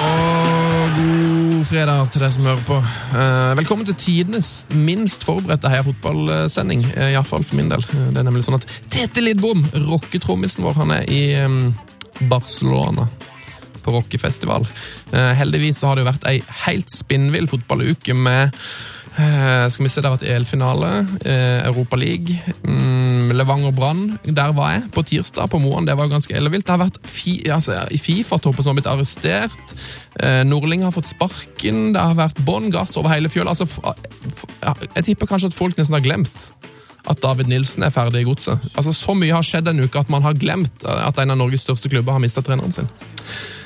Og god fredag til deg som hører på. Eh, velkommen til tidenes minst forberedte Heia fotballsending. Uh, Iallfall for min del. Eh, Det er nemlig sånn at Tete Lidbom, rocketrommisen vår, han er i Barcelona på rockefestival. Eh, heldigvis så har det jo vært ei helt spinnvill fotballuke med eh, skal vi se, Det har vært EL-finale, eh, Europa League, mm, Levanger Brann. Der var jeg på tirsdag på Moan. Det var ganske ellevilt. Det har vært fi, altså, Fifa-topper som har blitt arrestert. Eh, Nordling har fått sparken. Det har vært bånn gass over hele fjøla. Altså, jeg tipper kanskje at folk nesten har glemt at David Nilsen er ferdig i godset. Altså, Så mye har skjedd en uke at man har glemt eh, at en av Norges største klubber har mista treneren sin.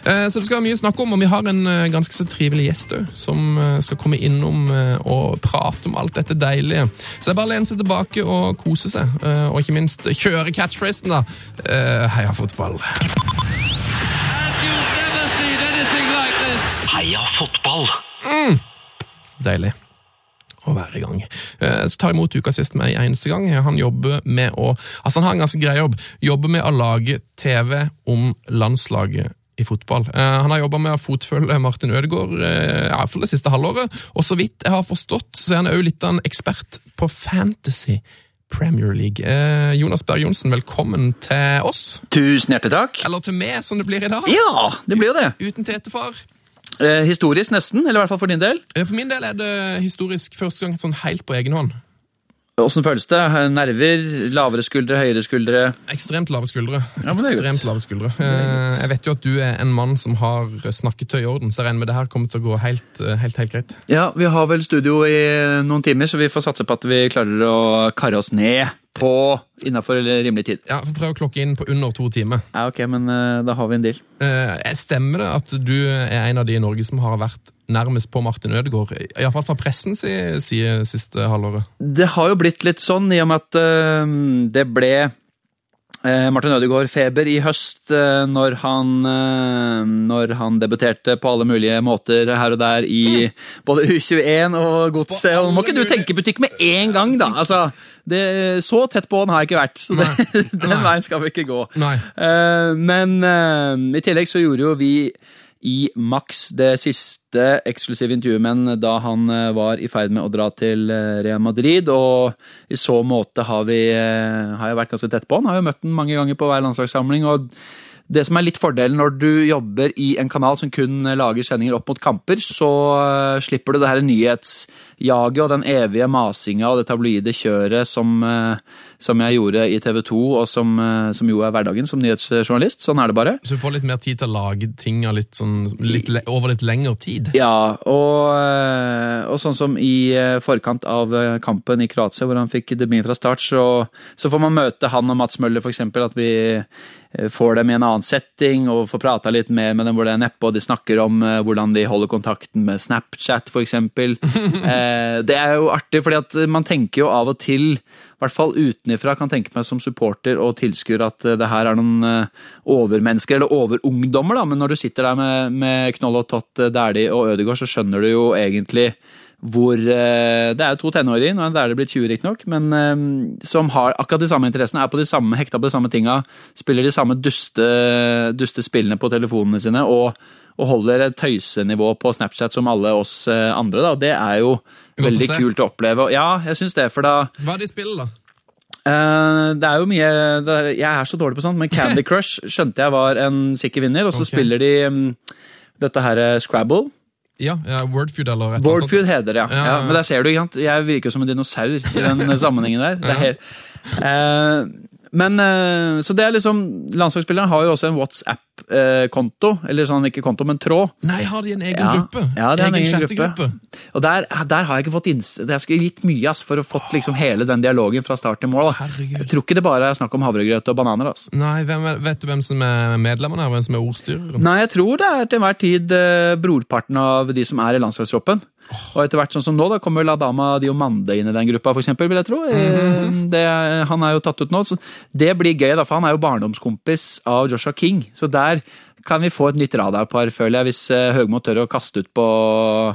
Eh, Så det skal være mye å snakke om, og vi har en eh, ganske så trivelig gjest òg, som eh, skal komme innom og prate om alt dette deilige. Så det er bare å lene seg tilbake og kose seg, og ikke minst kjøre catchphrasen, da. Heia fotball. Heia fotball! Deilig å være i gang. Så tar jeg imot uka sist med en eneste gang. Han jobber med å Altså, han har en ganske grei jobb. Jobber med å lage TV om landslaget i fotball. Eh, Han har jobba med å fotfølge Martin Ødegaard eh, for det siste halvåret, og så vidt jeg har forstått, så er han òg litt av en ekspert på fantasy. Premier League. Eh, Jonas Berg Johnsen, velkommen til oss. Tusen hjertelig takk. Eller til meg, som det blir i dag. Ja, det blir jo det. Uten tetefar. Eh, historisk nesten, eller i hvert fall for din del. For min del er det historisk første gang sånn helt på egen hånd. Åssen føles det? Nerver, lavere skuldre, høyere skuldre? Ekstremt lave skuldre. Ja, Ekstremt lave skuldre. Eh, Jeg vet jo at du er en mann som har snakketøy i orden, så jeg regner med det her kommer til å gå helt, eh, helt, helt greit. Ja, vi har vel studio i noen timer, så vi får satse på at vi klarer å karre oss ned på innafor rimelig tid. Ja, får prøve å klokke inn på under to timer. Ja, ok, men uh, da har vi en deal. Uh, Stemmer det at du er en av de i Norge som har vært nærmest på Martin Ødegaard? Iallfall fra pressens si- side siste halvåret. Det har jo blitt litt sånn i og med at uh, det ble eh, Martin Ødegaard-feber i høst eh, når, han, eh, når han debuterte på alle mulige måter her og der i både U21 og Godset. Må ikke du tenke butikk med en gang, da! Altså, det, så tett på han har jeg ikke vært, så det, den veien skal vi ikke gå. Nei. Men i tillegg så gjorde jo vi i Max det siste eksklusive intervjuet med ham da han eh, var i ferd med å dra til eh, Real Madrid, og i så måte har vi eh, har jeg vært ganske tett på han. Har jo møtt han mange ganger på hver landslagssamling. og det som er litt fordelen når du jobber i en kanal som kun lager sendinger opp mot kamper, så slipper du det her nyhetsjaget og den evige masinga og det tabloide kjøret som, som jeg gjorde i TV 2, og som, eh, som jo er hverdagen som nyhetsjournalist. Sånn er det bare. Så du får litt mer tid til å lage ting litt sånn, litt, over litt lengre tid. Ja, og, eh, og sånn som i eh, forkant av kampen i Kroatia, hvor han fikk debuten fra start, så, så får man møte han og Mats Møller, eksempel, at vi får dem i en annen setting og får prata litt mer med dem hvor det er neppe, og de snakker om hvordan de holder kontakten med Snapchat, eksempel. Eh, det er jo artig, fordi at man tenker jo av og til, hvert fall utenifra, kan tenke meg som supporter og tilskuer at eh, det her er noen eh, overmennesker, eller overungdommer, da, men når du sitter der med, med Knoll og Tott, eh, Dæhlie og Ødegaard, så skjønner du jo egentlig hvor eh, Det er jo to tenåringer, nå er det blitt 20 riktignok, men eh, som har akkurat de samme interessene, er på de samme, hekta på de samme tinga, spiller de samme duste, duste spillene på telefonene sine og, og holder et tøysenivå på Snapchat som alle oss eh, andre. Da. Det er jo Godt å veldig se. kult å oppleve. Ja, jeg syns det, for da Hva er det de spiller, da? Det er jo mye Jeg er så dårlig på sånt, men Candy Crush skjønte jeg var en sikker vinner. Og så okay. spiller de mm, dette her Scrabble. Ja, ja Wordfeud eller et Wordfeud heter det, ja. Ja, ja. ja. Men der ser du, ikke sant? Jeg virker som en dinosaur i den sammenhengen der. Det er helt, Eh, men eh, Så det er liksom Landslagsspilleren har jo også en WhatsApp-konto, eller sånn, ikke konto, men tråd. Nei, har de en egen Ja. gruppe? Ja, det er en egen gruppe. Og der, der har jeg ikke fått inns... Jeg skulle gitt mye ass, for å fått liksom hele den dialogen fra start til mål. Herregud. Jeg tror ikke det bare er snakk om havregrøt og bananer. ass. Nei, er, Vet du hvem som er medlemmene her? Hvem som er ordstyreren? Nei, jeg tror det er til enhver tid eh, brorparten av de som er i landslagstroppen. Og etter hvert sånn som nå, da kommer La Dama Diomande inn i den gruppa, eksempel, vil jeg tro. Eh, det, han er jo tatt ut nå, så det blir gøy, da, for han er jo barndomskompis av Joshua King. Så der kan vi få et nytt radarpar, føler jeg, hvis eh, Høgmo tør å kaste ut på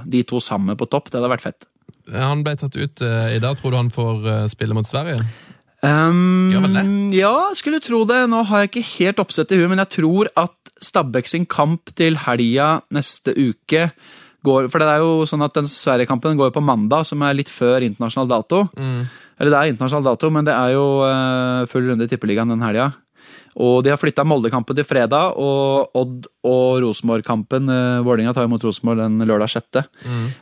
de to sammen på topp. Det hadde vært fett. Han ble tatt ut eh, i dag. Tror du han får spille mot Sverige? Um? Ja, skulle tro det. Nå har jeg ikke helt oppsett i huet, men jeg tror at Stabæk sin kamp til helga neste uke går For det er jo sånn at den Sverige-kampen går på mandag, som er litt før internasjonal dato. Eller det er internasjonal dato, men det er jo uh, full runde i Tippeligaen den helga. Og de har flytta Molde-kampen til fredag, og Odd og Rosenborg-kampen uh, Vålerenga tar imot Rosenborg den lørdag 6.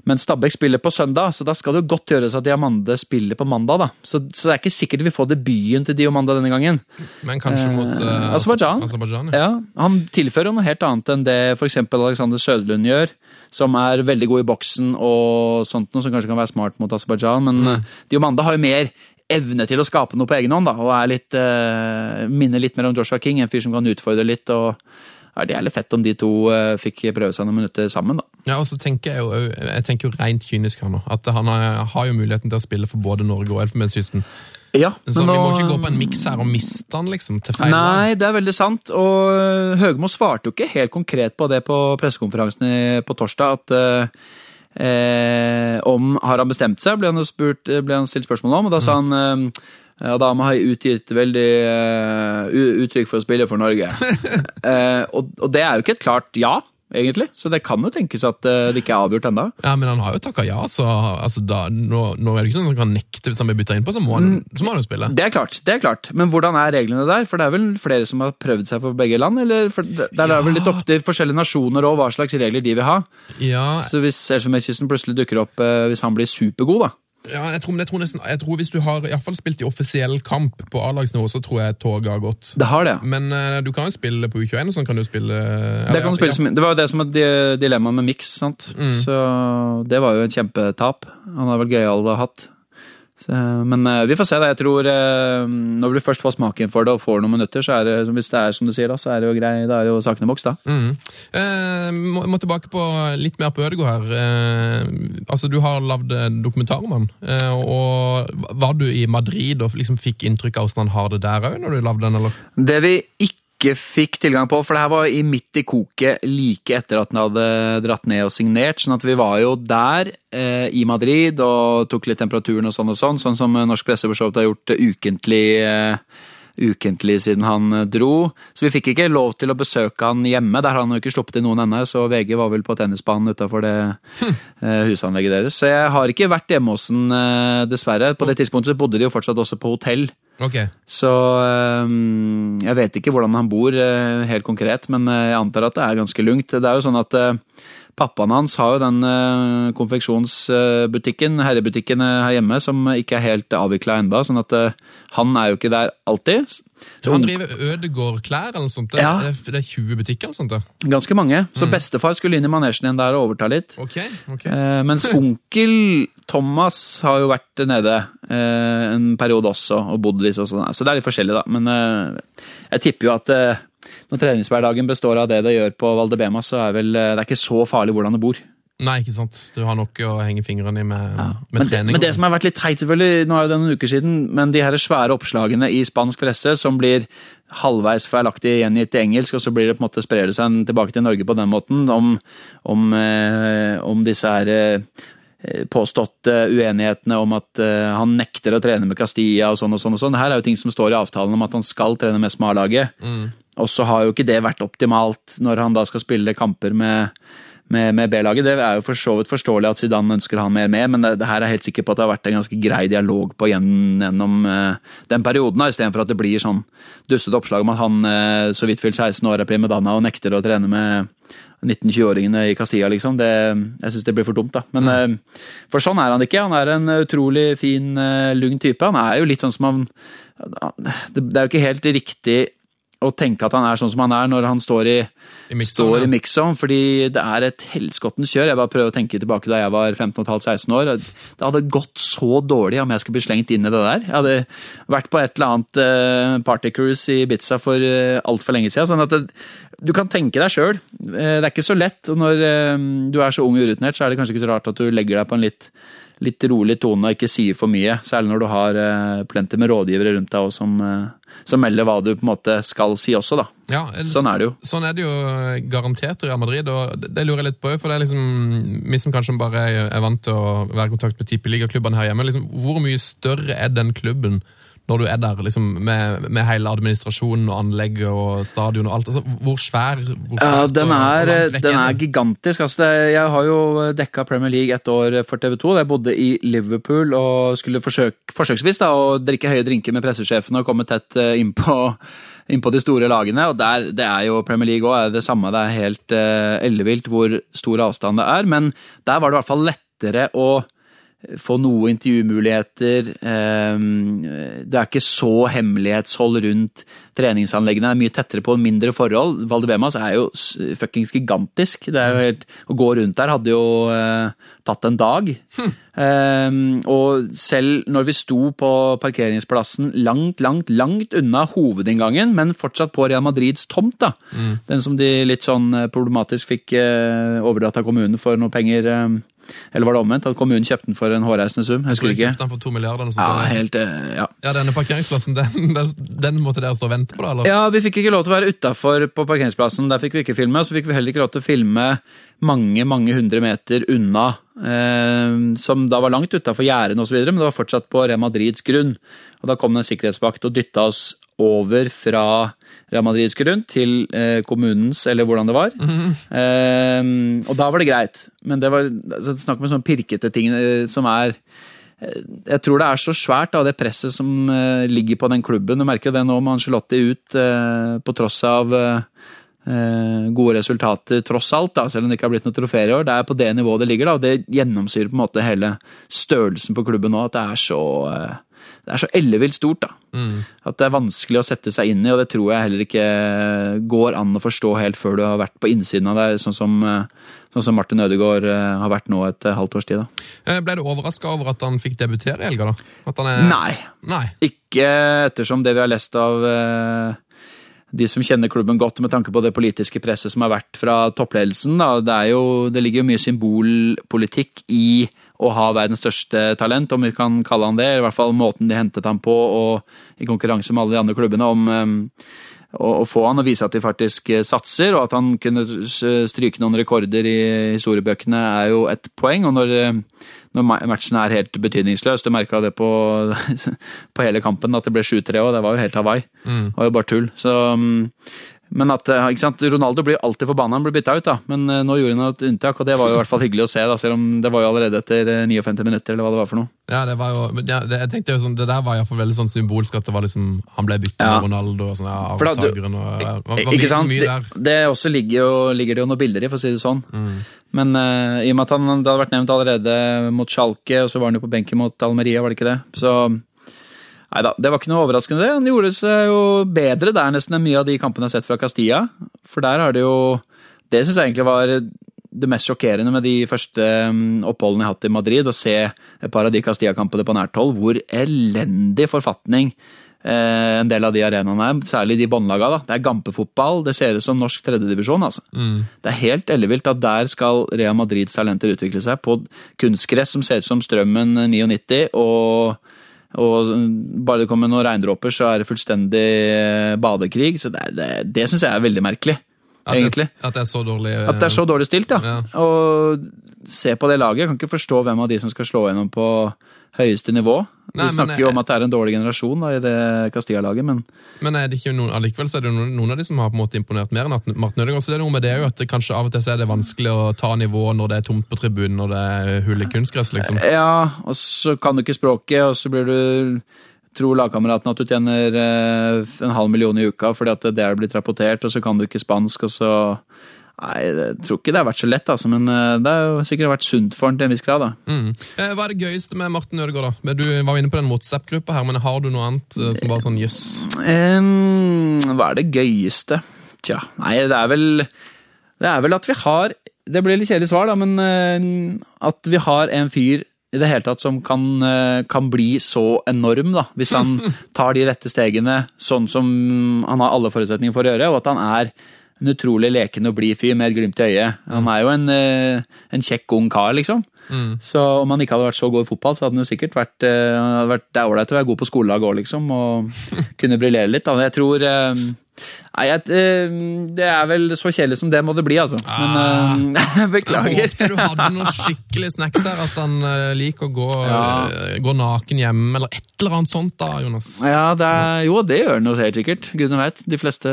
Men Stabæk spiller på søndag, så da skal det jo godt gjøres at Diamande spiller på mandag. da. Så, så det er ikke sikkert vi får debuten til Diamande denne gangen. Men kanskje mot eh, Aserbajdsjan. Aserbajdsjan, ja. Ja, Han tilfører jo noe helt annet enn det f.eks. Alexander Søderlund gjør, som er veldig god i boksen og sånt noe som kanskje kan være smart mot Aserbajdsjan. Men mm. Diomande har jo mer evne til å skape noe på egen hånd, da, og er litt, eh, minner litt mer om Joshua King, en fyr som kan utfordre litt. og ja, Det er litt fett om de to eh, fikk prøve seg noen minutter sammen. da. Ja, og så tenker Jeg jo, jeg tenker jo rent kynisk her nå, at han har, har jo muligheten til å spille for både Norge og Elfenbenskysten. Ja, Så vi må ikke gå på en miks her og miste han liksom til feil. Nei, det er veldig sant. Og eh, Høgmo svarte jo ikke helt konkret på det på pressekonferansen på torsdag. at eh, eh, om Har han bestemt seg, ble han, spurt, ble han stilt spørsmål om. Og da sa han eh, Adama har utgitt veldig eh, uttrykk for å spille for Norge. eh, og, og det er jo ikke et klart ja, egentlig. Så det kan jo tenkes at eh, det ikke er avgjort ennå. Ja, Men han har jo takka ja, så altså, da, nå, nå er det ikke sånn at han kan nekte hvis han blir bytta inn på, så må han, så må han jo spille. Det er klart, det er klart. Men hvordan er reglene der? For det er vel flere som har prøvd seg for begge land? Eller for det der er vel litt opp til forskjellige nasjoner og hva slags regler de vil ha. Ja, Så hvis Elfenbenskysten plutselig dukker opp eh, hvis han blir supergod, da. Ja jeg, tror, men jeg, tror nesten, jeg tror hvis du har i hvert fall spilt i offisiell kamp på A-lagsnivå, så tror jeg toget har gått. Det har det. Men uh, du kan jo spille på U21, og sånn kan du spille ja, Det, kan ja, spilles, som- det var jo det som var di- dilemmaet med Mix. sant? Så det var jo en kjempetap. Han har vel gøyal hatt. Så, men eh, vi får se. da. Jeg tror eh, Når du først får smaken for det og får noen minutter, så er det, hvis det er som du sier, da, så er det jo grei, da er det jo saken i boks, da. Mm. Eh, må, må tilbake på litt mer på Ødegaard her. Eh, altså, Du har lagd dokumentar om han. Eh, og Var du i Madrid og liksom fikk inntrykk av hvordan han har det der òg, når du lagde den? eller? Det vi ikke fikk tilgang på, for det her var i midt i koket like etter at den hadde dratt ned og signert, sånn at vi var jo der eh, i Madrid og tok litt temperaturen og sånn og sånn, sånn som norsk presse for så vidt har gjort ukentlig eh, ukentlig siden han eh, dro. Så vi fikk ikke lov til å besøke han hjemme. Der har han jo ikke sluppet inn noen ennå, så VG var vel på tennisbanen utafor det eh, husanlegget deres. Så jeg har ikke vært hjemme hos han, eh, dessverre. På det tidspunktet så bodde de jo fortsatt også på hotell. Ok. Så jeg vet ikke hvordan han bor helt konkret, men jeg antar at det er ganske lungt. Det er jo sånn at pappaen hans har jo den øh, konfeksjonsbutikken, herrebutikken øh, her hjemme, som ikke er helt avvikla enda, sånn at han er jo ikke der alltid. Så Han driver Ødegård klær eller noe sånt? Det, Ja. det, er- er 20 butikker eller sånt? det? ganske mange. Så bestefar skulle inn i manesjen igjen der og overta litt. Ok, ok. Eh, mens onkel Thomas har jo vært nede eh, en periode også, og bodd litt og sånn. Så det er litt forskjellig, da. Men eh, jeg tipper jo at eh, når treningshverdagen består av det det gjør på Valdebema, så er vel eh, det er ikke så farlig hvordan det bor. Nei, ikke sant. Du har nok å henge fingrene i med, med Men trening. men det som har vært litt teit, selvfølgelig, nå er det noen uker siden, men de her svære oppslagene i spansk presse som blir halvveis feilaktig gjengitt i engelsk, og så blir det på en måte sprer det seg tilbake til Norge på den måten, om, om, eh, om disse her eh, påståtte uenighetene om at han nekter å trene med Castilla og sånn og sånn. og sånn. Her er jo ting som står i avtalen om at han skal trene med A-laget. Og så har jo ikke det vært optimalt når han da skal spille kamper med, med, med B-laget. Det er jo for så vidt forståelig at Zidane ønsker han mer med, men det, det her er jeg helt sikker på at det har vært en ganske grei dialog på gjennom, gjennom eh, den perioden, istedenfor at det blir sånn dustete oppslag om at han uh, så vidt fylt 16 år er primadonna og nekter å trene med 19-20-åringene i Castilla, liksom. Det, jeg syns det blir for dumt, da. Men eh, For sånn er han ikke. Han er en utrolig fin, uh, lugn type. Han er jo litt sånn som han det, det er jo ikke helt riktig å tenke at han er sånn som han er når han står i, I står ja. fordi det er et helskottens kjør. Jeg bare prøver å tenke tilbake da jeg var 15,5-16 år. Det hadde gått så dårlig om jeg skulle bli slengt inn i det der. Jeg hadde vært på et eller annet uh, partycruise i Ibiza for uh, altfor lenge siden. sånn at det, du kan tenke deg sjøl. det er ikke så lett. og Når eh, du er så ung og urutinert, så er det kanskje ikke så rart at du legger deg på en litt litt rolig tone og ikke sier for mye. Særlig når du har plenty med rådgivere rundt deg også, som, eh, som melder hva du på en måte skal si også, da. Ja, Sånn er det jo. Sånn er det jo garantert i Real Madrid, og det, lurer jeg litt på. For det er liksom, vi som kanskje bare er vant til å være i kontakt med tippeligaklubbene her hjemme, liksom, hvor mye større er den klubben når du er der liksom, med, med hele administrasjonen og anlegget og stadion og alt? Altså, hvor svær? Hvor Ja, den er, den er den? gigantisk. Altså det, jeg har jo dekka Premier League et år for TV 2. Jeg bodde i Liverpool og skulle forsøk, forsøksvis da, å drikke høye drinker med pressesjefen og komme tett eh, innpå inn på de store lagene. og der, Det er jo Premier League òg, det samme. Det er helt uh, ellevilt hvor stor avstand det er. Men der var det i hvert fall lettere å få noe intervjumuligheter. ehm, Det er ikke så hemmelighetshold rundt treningsanleggene. Det er mye tettere på mindre forhold. Valdebemas er jo fuckings gigantisk. Det er jo helt, Å gå rundt der hadde jo eh, tatt en dag. Hm. og selv når vi sto på parkeringsplassen langt, langt, langt unna hovedinngangen, men fortsatt på Real Madrids tomt, da. Den som de litt sånn eh, problematisk fikk eh, overdratt av kommunen for noe penger. Eller var det omvendt? At kommunen kjøpte den for en hårreisende sum? Jeg husker ikke. kjøpte den for to milliarder. Ja, helt, eh, ja. ja, denne parkeringsplassen, den, den, den måtte dere stå og vente på, da? eller? ja, vi fikk ikke lov til å være utafor på parkeringsplassen. Der fikk vi ikke filme. Så fikk vi heller ikke lov til å filme mange mange hundre meter unna. Eh, som da var langt utafor gjerdene osv., men det var fortsatt på Real Madrids grunn. Og da kom det en sikkerhetsvakt og dytta oss over fra Real Madrids rundt til eh, kommunens, eller hvordan det var. eh, og da var det greit. Men det var altså, snakk om sånne pirkete ting eh, som er jeg tror det er så svært da, det presset som eh, ligger på den klubben. Du merker det nå med Angelotti ut eh, på tross av eh, eh, gode resultater, tross alt, da, selv om det ikke har blitt noe trofeer i år. Det er på det nivået det ligger, da, og det gjennomsyrer på en måte hele størrelsen på klubben nå. At det er så eh, det er så ellevilt stort. da. At det er vanskelig å sette seg inn i, og det tror jeg heller ikke går an å forstå helt før du har vært på innsiden av det, sånn som, eh, sånn som Martin Ødegaard eh, har vært nå et eh, halvt års tid. da. Ble du overraska over at han fikk debutere i helga, da? Er... Nei. Nei. Ikke ettersom det vi har lest av de som kjenner klubben godt, med tanke på det politiske presset som har vært fra toppledelsen. Da. Det, er jo, det ligger jo mye symbolpolitikk i å ha verdens største talent, om vi kan kalle han det. I hvert fall måten de hentet ham på, og i konkurranse med alle de andre klubbene, om å, få han og vise at de faktisk eh, satser, og at han kunne stryke noen rekorder i historiebøkene, er jo et poeng. Og når, når matchen er helt betydningsløs, du merka det på, på hele kampen, at det ble 7-3 òg, det var jo helt Hawaii. Det var jo bare tull. Så mm, men at, eh, ikke sant, Ronaldo blir alltid forbanna når han blir bytta ut, da. men eh, nå gjorde han et unntak, og det var jo i hvert fall hyggelig å se. da, Selv om det var jo allerede etter eh, 59 minutter, eller hva det var for noe. Ja, det var jo, ja, det, jeg tenkte jo sånn, det der var i hvert fall veldig sånn symbolsk at det var liksom, han ble bytta Ja. med Ronaldo og sånn, ja, avtageren, avtakeren og ja, det var, var Ikke mye, sant? mye Det, der. det også ligger, jo, ligger det jo noen bilder i, for å si det sånn. Men uh, i og med at han, det hadde vært nevnt allerede mot Schalke, og så var han jo på benken mot Almeria, var det ikke det? Så Nei da, det var ikke noe overraskende det. Han gjorde seg jo bedre der nesten enn mye av de kampene jeg har sett fra Castilla. For der har det jo Det syns jeg egentlig var det mest sjokkerende med de første mm, oppholdene jeg har hatt i Madrid, å se et par av de Castilla-kampene på nært hold, hvor elendig forfatning eh, en del av de arenaene er, særlig de båndlaga. da. Det er gampefotball, det ser ut som norsk tredjedivisjon. Altså. Det er helt ellevilt at der skal Real Madrids talenter utvikle seg på kunstgress som ser ut som Strømmen 99, og, og bare det kommer noen regndråper, så er det fullstendig eh, badekrig. Så det, det, det syns jeg er veldig merkelig, At egentlig. det, at det er så dårlig. uh, At det er så dårlig stilt, ja. Ja. Og se på det laget. Jeg kan ikke forstå hvem av de som skal slå gjennom på høyeste nivå. Nei, Vi snakker jo om at det er en dårlig generasjon da, i det Castilla-laget, men Men er det ikke noen, allikevel så er det noen av de som har på en måte imponert mer enn Martin Ødegaard. Så det er noe med det jo at det kanskje av og til så er det vanskelig å ta nivå når det er tomt på tribunen når det er hull i kunstgress, liksom. Ja, og så kan du ikke språket, og så blir du tror lagkameratene at du tjener eh, en halv million i uka fordi at det er blitt rapportert, og så kan du ikke spansk, og så Nei, jeg tror ikke det har vært så lett, altså, men eh, det har jo sikkert vært sunt for han til en viss grad. da. Mm. Eh, Hva er det gøyeste med Martin Ødegaard? da? Du var jo inne på den WhatsApp-gruppa her, men har du noe annet som var sånn jøss? Um, hva er det gøyeste? Tja, nei, det er vel Det er vel at vi har Det blir litt kjedelig svar, da, men at vi har en fyr i det hele tatt som kan, eh, kan bli så enorm, da, hvis han tar de rette stegene sånn som han har alle forutsetninger for å gjøre, og at han er en utrolig leken og blid fyr med et glimt i øyet. Han er jo en, eh, en kjekk ung kar, liksom. Så om han ikke hadde vært så god i fotball, så hadde han jo sikkert vært, eh, vært Det er ålreit å være god på skolelag òg, liksom, og kunne briljere litt. Da. Jeg tror Nei, jeg, eh, det er vel så kjedelig som det må det bli, altså. Men eh, Jeg beklager. håpte du hadde noen skikkelig snacks her, at han eh, liker å gå, Ja. eh, gå naken hjemme, eller et eller annet sånt da, Jonas. Ja, det er, jo, det gjør han helt sikkert. Gudene vet. De fleste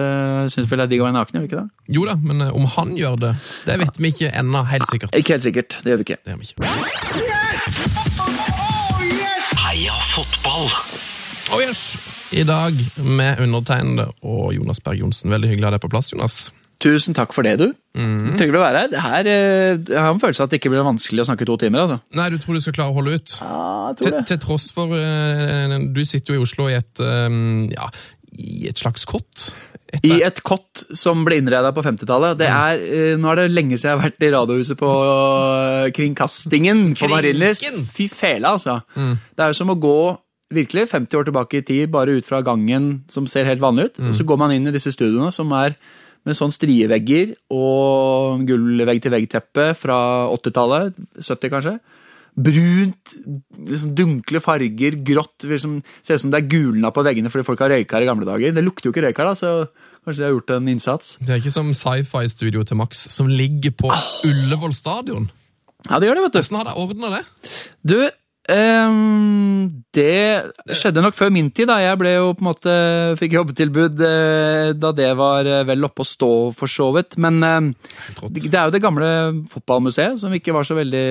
syns vel det er digg å være naken, gjør ikke det? Jo da, men eh, om han gjør det, det vet vi ikke ennå helt sikkert. Ikke helt sikkert. Det gjør vi ikke. Det gjør vi ikke. Heia fotball! Oh yes! I dag med undertegnede og Jonas Berg Johnsen. Veldig hyggelig å ha deg på plass, Jonas. Tusen takk for det, du. Trivelig å være her. Det her eh, Jeg har en følelse av at det ikke blir vanskelig å snakke to timer. altså. Nei, du tror du skal klare å holde ut? Ja, jeg tror Til, til tross for eh, Du sitter jo i Oslo i et eh, ja, i et slags kott. Etter. I et kott som ble innreda på 50-tallet. Det er, eh, Nå er det lenge siden jeg har vært i radiohuset på Kringkastingen på. Marienlyst. Fy fela, altså. Det er jo som å gå virkelig 50 år tilbake i tid, bare ut fra gangen som ser helt vanlig ut. Og så går man inn i disse studioene som er med sånn strievegger og gull-vegg-til-vegg-teppe fra 80-tallet, 70 kanskje. Brunt, liksom dunkle farger, grått. Liksom, ser ut som det er gulna på veggene fordi folk har røyka her i gamle dager. Det lukter jo ikke røyk her, da, så kanskje de har gjort en innsats. det er ikke som sci-fi-studio til Max, som ligger på Ullevål stadion. Ja, det gjør det, vet du. Hvordan har de ordna det? Du, ehm, det skjedde nok før min tid. da. Jeg ble jo på en måte, fikk jobbetilbud eh, da det var eh, vel oppe å stå, for så vidt. Men eh, det er jo det gamle fotballmuseet, som ikke var så veldig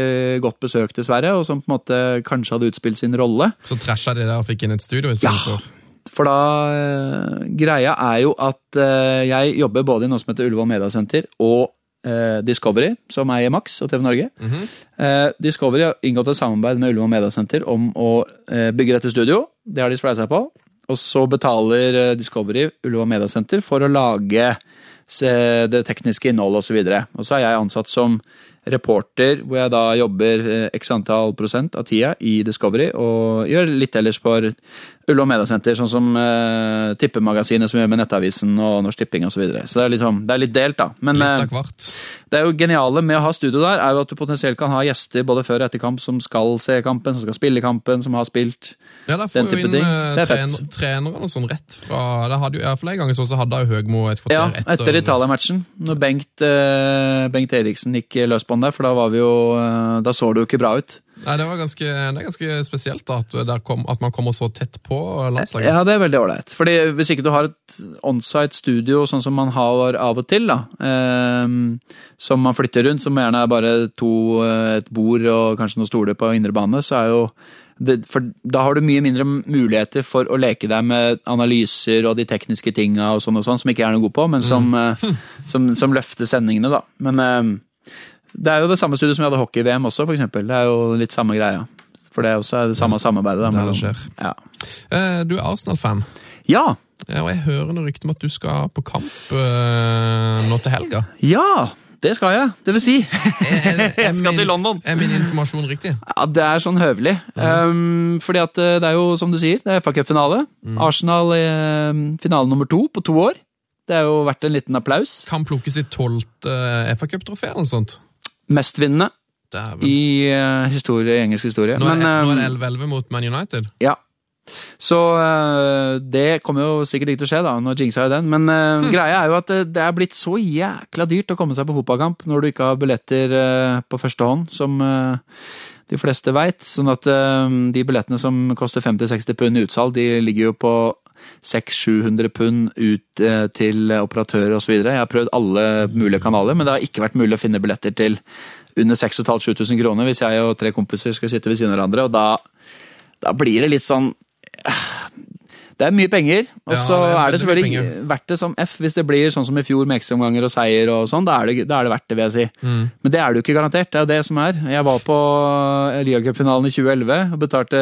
godt besøkt, dessverre. Og som på en måte kanskje hadde utspilt sin rolle. Så trasha de der og fikk inn et studio Ja. istedenfor. For da eh, Greia er jo at jeg jobber både i noe som heter Ullevål Mediasenter og Discovery, som eier Max og TV Norge. eh, Discovery har inngått et samarbeid med Ullevål Mediasenter om å eh, bygge dette studio. Det har de spleisa på. Og så betaler eh, Discovery Ullevål Mediasenter for å lage det tekniske innholdet osv. Og, så og så er jeg ansatt som reporter, hvor jeg da jobber eh, x antall prosent av tida i Discovery, og gjør litt ellers for Ullevål Mediasenter, sånn som eh, Tippemagasinet som gjør med Nettavisen og Norsk Tipping osv. Så, videre. så det er, litt, sånn- det er litt delt, da. Men Litt eh, av hvert. Det er jo geniale med å ha studio der, er jo at du potensielt kan ha gjester både før og etter kamp som skal se kampen, som skal spille kampen, som har spilt. Ja, der den type jo inn ting. eh, Det er fett. trener, trenerne sånn rett fra det hadde jo, ja, For en gang så hadde jo Høgmo et kvarter Ja, etter. etter Italia-matchen, når Bengt, eh, Bengt Eriksen gikk løs på han der, for da var vi jo eh, Da så det jo ikke bra ut. Nei, det, var ganske, det er ganske spesielt da, at, kom, at man kommer så tett på landslaget. Ja, det er veldig ålreit. Fordi hvis ikke du har et onsite studio sånn som man har av og til, da, eh, som man flytter rundt, som gjerne er bare to, eh, et bord og kanskje noen stoler på indre bane, så er jo det, for da har du mye mindre muligheter for å leke deg med analyser og de tekniske tinga og sånn og sånn, som ikke jeg er noe god på, men som, eh, som, som løfter sendingene, da. Men eh, det er jo det samme studioet som vi hadde hockey-VM også, eksempel. Det er jo litt samme greia. For det er også det samme samarbeidet. Der, det skjer. Ja. Eh, Du er Arsenal-fan, ja! og jeg hører noe rykter om at du skal på kamp eh, nå til helga. Ja, det skal jeg. Det vil si. Jeg skal til London. Er min informasjon riktig? Ja, Det er sånn høvelig. Um, fordi at eh, det er jo, som du sier, det er FA Cup-finale. Arsenal i eh, finale nummer to på to år. Det er jo verdt en liten applaus. Kan plukkes i tolvte FA Cup-trofé eller noe sånt? Mestvinnende i eh, historie, engelsk historie. Nå er, Men, det- nå er det 11-11 mot Man United. Ja. Så eh, det kommer jo sikkert ikke til å skje, da. Nå jinxa jo den. Men hm. greia er jo at det, er blitt så jækla dyrt å komme seg på fotballkamp når du ikke har billetter eh, på første hånd, som eh, de fleste veit. Sånn at eh, de billettene som koster 50-60 pund i utsalg, de ligger jo på 600-700 pund ut eh, til operatører osv. Jeg har prøvd alle mulige kanaler, men det har ikke vært mulig å finne billetter til under 6500-7000 kroner hvis jeg og tre kompiser skal sitte ved siden av hverandre. og da da blir det litt sånn Det er mye penger, og så ja, er det selvfølgelig penger. verdt det som F hvis det blir sånn som i fjor, med ekstraomganger og seier og sånn. Da det, da er det verdt det, vil jeg si. Mm. Men det er det jo ikke garantert. Det er jo det som er. Jeg var på ligacupfinalen i 2011 og betalte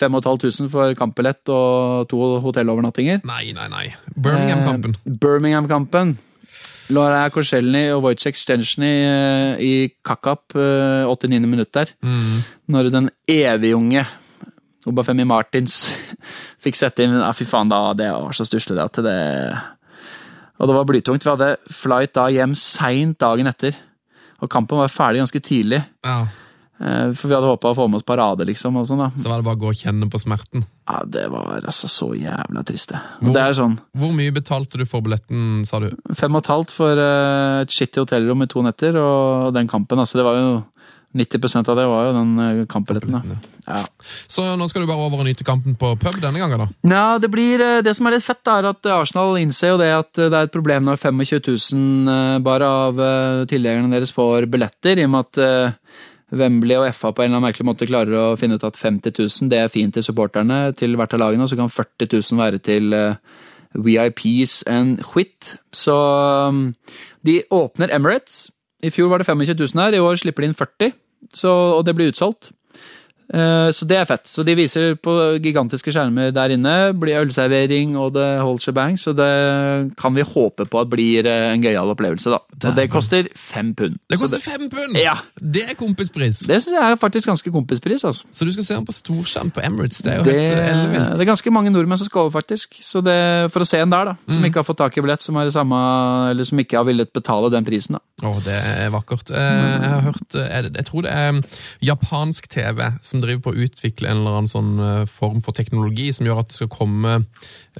5500 for kampbillett og to hotellovernattinger. Nei, nei, nei. Birmingham-kampen. Eh, Birmingham-kampen. Laura Korselny og Wojciech Stensjny eh, i kakap eh, 89. minutt der. Mm. Når den evige Obafemi Martins fikk sette inn ja, Fy faen, da, det var så stusslig at det Og det var blytungt. Vi hadde flight da hjem seint dagen etter. Og kampen var ferdig ganske tidlig. Ja. eh, For vi hadde håpa å få med oss parade, liksom. og sånn da. Så var det bare å gå og kjenne på smerten. Ja, Det var altså så jævla trist, det. Hvor- Det sånn Hvor mye betalte du for billetten, sa du? fem og et halvt for eh, et skittig hotellrom i to netter, og den kampen, altså. Det var jo 90% av det var jo den eh, kampbilletten, da. Ja. Så nå skal du bare over og nyte kampen på pub denne gangen, da? Ja, det blir eh, Det som er litt fett, er at Arsenal innser jo det at eh, det er et problem når 25 000 eh, bare av eh, tilhengerne deres får billetter, i og med at eh, Wembley og FA på en eller annen merkelig måte klarer å finne ut at 50 000 det er fint til supporterne til hvert av lagene, og så kan 40 000 være til eh, VIPs and quit. Så um, de åpner Emirates. I fjor var det 25 000 her, i år slipper de inn 40, så, og det blir utsolgt. Eh, Så det er fett. Så de viser på gigantiske skjermer der inne. Blir ølservering og det whole shebang, så det kan vi håpe på at blir eh, en gøyal opplevelse, da. Og det koster fem pund. Det koster fem pund! Ja. Det er kompispris! Det syns jeg er faktisk ganske kompispris, altså. Så du skal se den på storskjerm på Emirates. Det er jo Det, helt eh, ellevilt. det er ganske mange nordmenn som skal over, faktisk. Så det, for å se en der, da. Mm. Som ikke har fått tak i billett, som er det samme, eller som ikke har villet betale den prisen, da. Å, det er vakkert. Eh, Jeg har hørt Jeg tror det er mm, japansk TV som driver på å utvikle en eller annen sånn eh, form for teknologi som gjør at det skal komme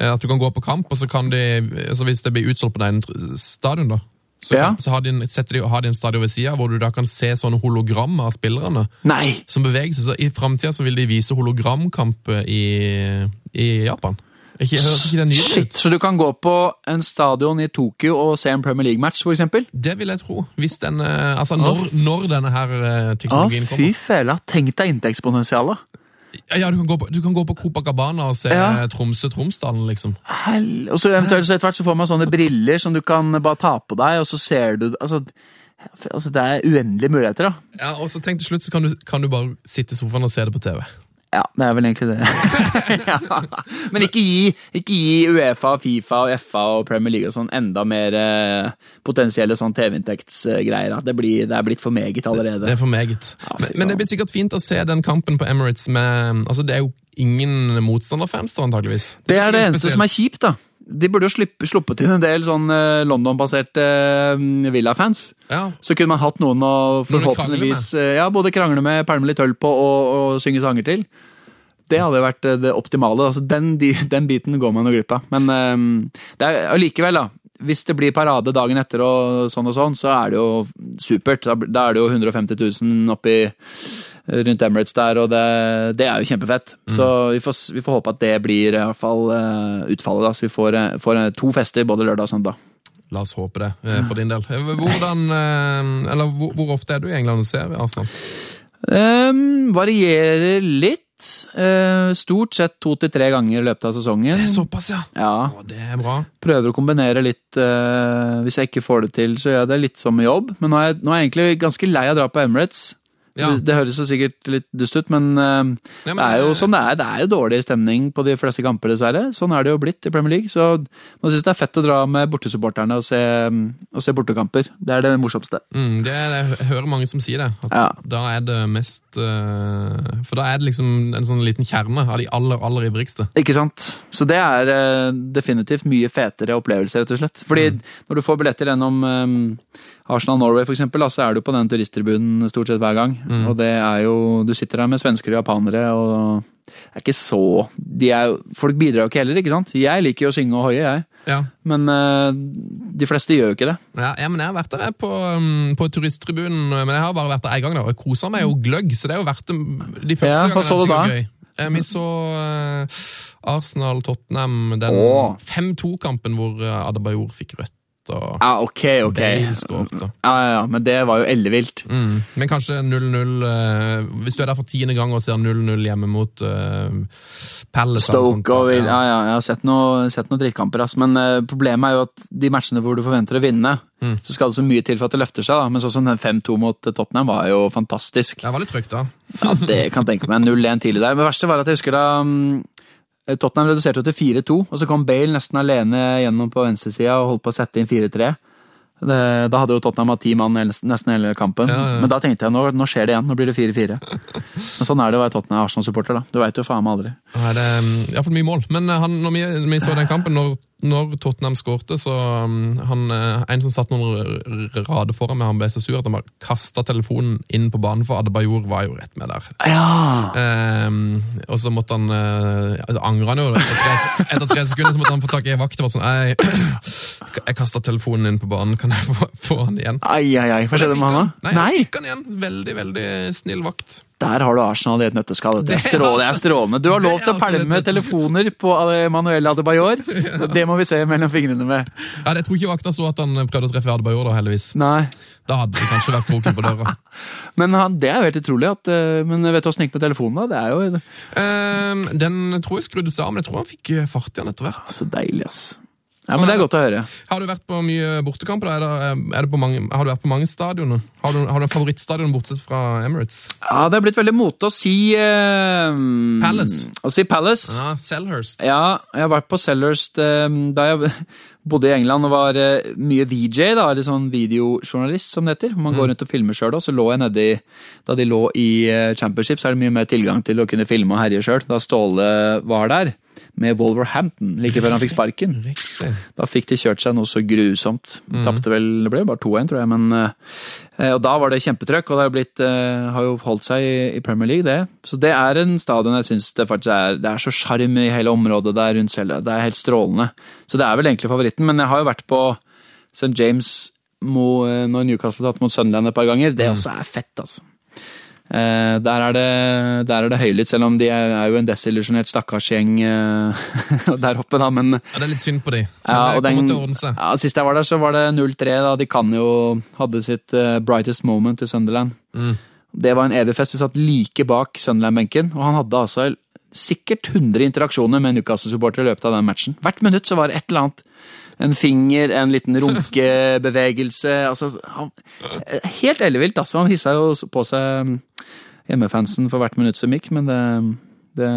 eh, At du kan gå på kamp, og så kan de altså Hvis det blir utsolgt på den stadion, da. Så, Ja. så har de, en- de, har de en stadion ved sida hvor du da kan se sånne hologrammer av spillerne Nei! som beveger seg. Så I framtida vil de vise hologramkamp i, i Japan. Ikke, ikke det Shit. Så du kan gå på en stadion i Tokyo og se en Premier League-match, for eksempel? Det vil jeg tro. Hvis den, eh, altså når, når denne her kommer Å, teknologien fy fela. Tenk deg inntektspotensialet. Ja, ja du, kan gå på, du kan gå på Copacabana og se Ja. Tromsø-Tromsdalen, liksom. Hell- Og så eventuelt så etter hvert så får man sånne briller som du kan bare ta på deg, og så ser du Altså, altså det er uendelige muligheter, da. Ja, og så tenk til slutt så kan du, kan du bare sitte i sofaen og se det på TV. Ja, det er vel egentlig det. ja. Men ikke gi, ikke gi Uefa, Fifa, og FA og Premier League og sånn enda mer eh, potensielle sånn TV-inntektsgreier. Det, blir- det er blitt for meget allerede. Det er for meget. Ja, men, men det blir sikkert fint å se den kampen på Emirates med Altså, det er jo ingen motstanderfans der, antageligvis. Det er det eneste som er kjipt, da. De burde jo slippe, sluppet inn en del sånn eh, London-baserte eh, Villa-fans. Ja, Så kunne man hatt noen å forhåpentligvis eh, ja, både krangle med, pælme litt øl på og, og synge sanger til. Det hadde vært det optimale. Altså, den, den biten går man jo glipp av. Men det er allikevel, da. Hvis det blir parade dagen etter og sånn og sånn, så er det jo supert. Da, da er det jo 150 000 oppi rundt Emirates der, og det, det er jo kjempefett. Så vi får, vi får håpe at det blir i hvert fall eh, utfallet. da, Så vi får, eh, får eh, to fester både lørdag og søndag. La oss håpe det, for din del. Hvordan, eller hvor, hvor ofte er du i England og ser Arsenal? Um, varierer litt. Uh, stort sett to til tre ganger i løpet av sesongen. Det er såpass, ja! Ja, Å, det er bra. Prøver å kombinere litt. Uh, hvis jeg ikke får det til, så gjør jeg det litt som jobb. Men nå er jeg, nå er jeg egentlig ganske lei av å dra på Emirates. Ja. Det, høres jo sikkert litt dust ut, men, uh, Ja, men det er jo sånn det er. Det er jo dårlig stemning på de fleste kamper, dessverre. Sånn er det jo blitt i Premier League. Så nå syns det er fett å dra med bortesupporterne og se, og se bortekamper. Det er det morsomste. Mm, det er, jeg hører mange som sier det. At Ja. Da er det mest uh, For da er det liksom en sånn liten kjerne av de aller, aller ivrigste. Ikke sant? Så det er uh, definitivt mye fetere opplevelse, rett og slett. Fordi når du får billetter gjennom eh, Arsenal Norway, for eksempel, så er du på den turisttribunen stort sett hver gang. Og det er jo Du sitter der med svensker og japanere, og det er ikke så de er, Folk bidrar jo ikke heller, ikke sant? Jeg liker jo å synge og hoie, jeg. Ja. Men eh, de fleste gjør jo ikke det. Ja, ja, men jeg har vært der på, um, på turisttribunen, men jeg har bare vært der én gang. da, og kosa meg jo gløgg, så det er jo verdt det. De første Ja, gangene er det sikkert gøy. Eh, Vi så eh, Arsenal-Tottenham, den 5-2-kampen hvor Adebayor fikk rødt. Og Ja, ok, ok. Bale skåret. Ja, ja, ja, men det var jo ellevilt. Mm. Men kanskje 0-0 eh, Hvis du er der for tiende gang og ser 0-0 hjemme mot eh, Palace eller sånt, Stoke og vil, ja, ja, jeg har sett noe, sett noe drittkamper, ass. Men eh, problemet er jo at de matchene hvor du forventer å vinne, Mm. så skal det så mye til for at det løfter seg, da. Men sånn som den 5-2 mot Tottenham var jo fantastisk. Det var litt trygt, da. Ja, det kan jeg tenke meg. 0-1 tidlig der. Men det verste var at jeg husker da mm, Tottenham reduserte jo til 4-2, og så kom Bale nesten alene gjennom på venstresida og holdt på å sette inn 4-3. Da hadde jo Tottenham hatt ti mann nesten hele kampen. Ja, ja. Men da tenkte jeg nå, nå skjer det igjen. Nå blir det 4-4. Men sånn er det å være Tottenham-Arsenal-supporter. da. Du veit jo faen meg aldri. Nei, det mm, iallfall mye mål. Men eh, han, når vi, vi så den kampen, når, når Tottenham skårte, så um, han, eh, En som satt noen rader foran meg, han ble så sur at han bare kasta telefonen inn på banen, for Adebayor var jo rett med der. Ja! Um, og så måtte han uh, altså Angrer han jo. Etter tre, etter tre sekunder så måtte han få tak i ei vakt og sånn Jeg, jeg kasta telefonen inn på banen, kan jeg få, få han igjen? Ai, ai, ai. Hva skjedde med han, da? Nei, jeg fikk han igjen. Veldig, veldig snill vakt. Der har du Arsenal i et nøtteskall. Det Det er strålende. Du har lov til å pælme telefoner på Manuel Adebayor. Det må vi se mellom fingrene med. Ja, jeg tror ikke vakta så at han prøvde å treffe Adebayor, da, heldigvis. Nei. Da hadde det kanskje vært kroken på døra. Men han, det er jo helt utrolig. At, eh, men vet du åssen det gikk med telefonen? da? Det er jo Um, den tror jeg skrudde seg av, men jeg tror han fikk fart fart igjen etter hvert. så deilig, ass. Ja, men Det er godt å høre. Har du vært på mye bortekamper? Er det, er det på mange, har du vært på mange stadioner? Har du, har du en favorittstadion bortsett fra Emirates? Ja, Det er blitt veldig mote å si eh, Palace. Å si Palace. Ja, Selhurst. Ja, jeg har vært på Selhurst eh, da jeg bodde i England og var eh, mye VJ, da, eller sånn videojournalist som det heter. Man går rundt og filmer sjøl, og så lå jeg nedi Da de lå i eh, Championship, så er det mye mer tilgang til å kunne filme og herje sjøl. Da Ståle var der, med Wolverhampton, like før han fikk sparken. Da fikk de kjørt seg noe så grusomt. Mm. Tapte vel Det ble bare 2-1, tror jeg, men eh, Og da var det kjempetrøkk, og det har, blitt, eh, har jo holdt seg i, Premier League, det. Så det er en stadion jeg syns det faktisk er Det er så sjarm i hele området der rundt selv, Det er helt strålende. Så det er vel egentlig favoritten, men jeg har jo vært på St. James eh, når Newcastle har tatt mot Sunderland et par ganger. Det også er fett, altså. Eh, der, er det, der er det høylytt, selv om de er, er jo en desillusjonert stakkarsgjeng eh, der oppe, da, men Ja, det er litt synd på de. Ja, og den, ja, Sist jeg var der, så var det 0-3. da De kan jo hadde sitt eh, brightest moment i Sunderland. Mm. Det var en evig fest. Vi satt like bak Sunderland-benken, og han hadde altså sikkert 100 interaksjoner med Newcastle-supportere i løpet av den matchen. Hvert minutt så var det et eller annet. En finger, en liten runkebevegelse altså, han, Helt ellevilt, altså. Han hissa jo på seg hjemmefansen for hvert minutt som gikk, men det, det,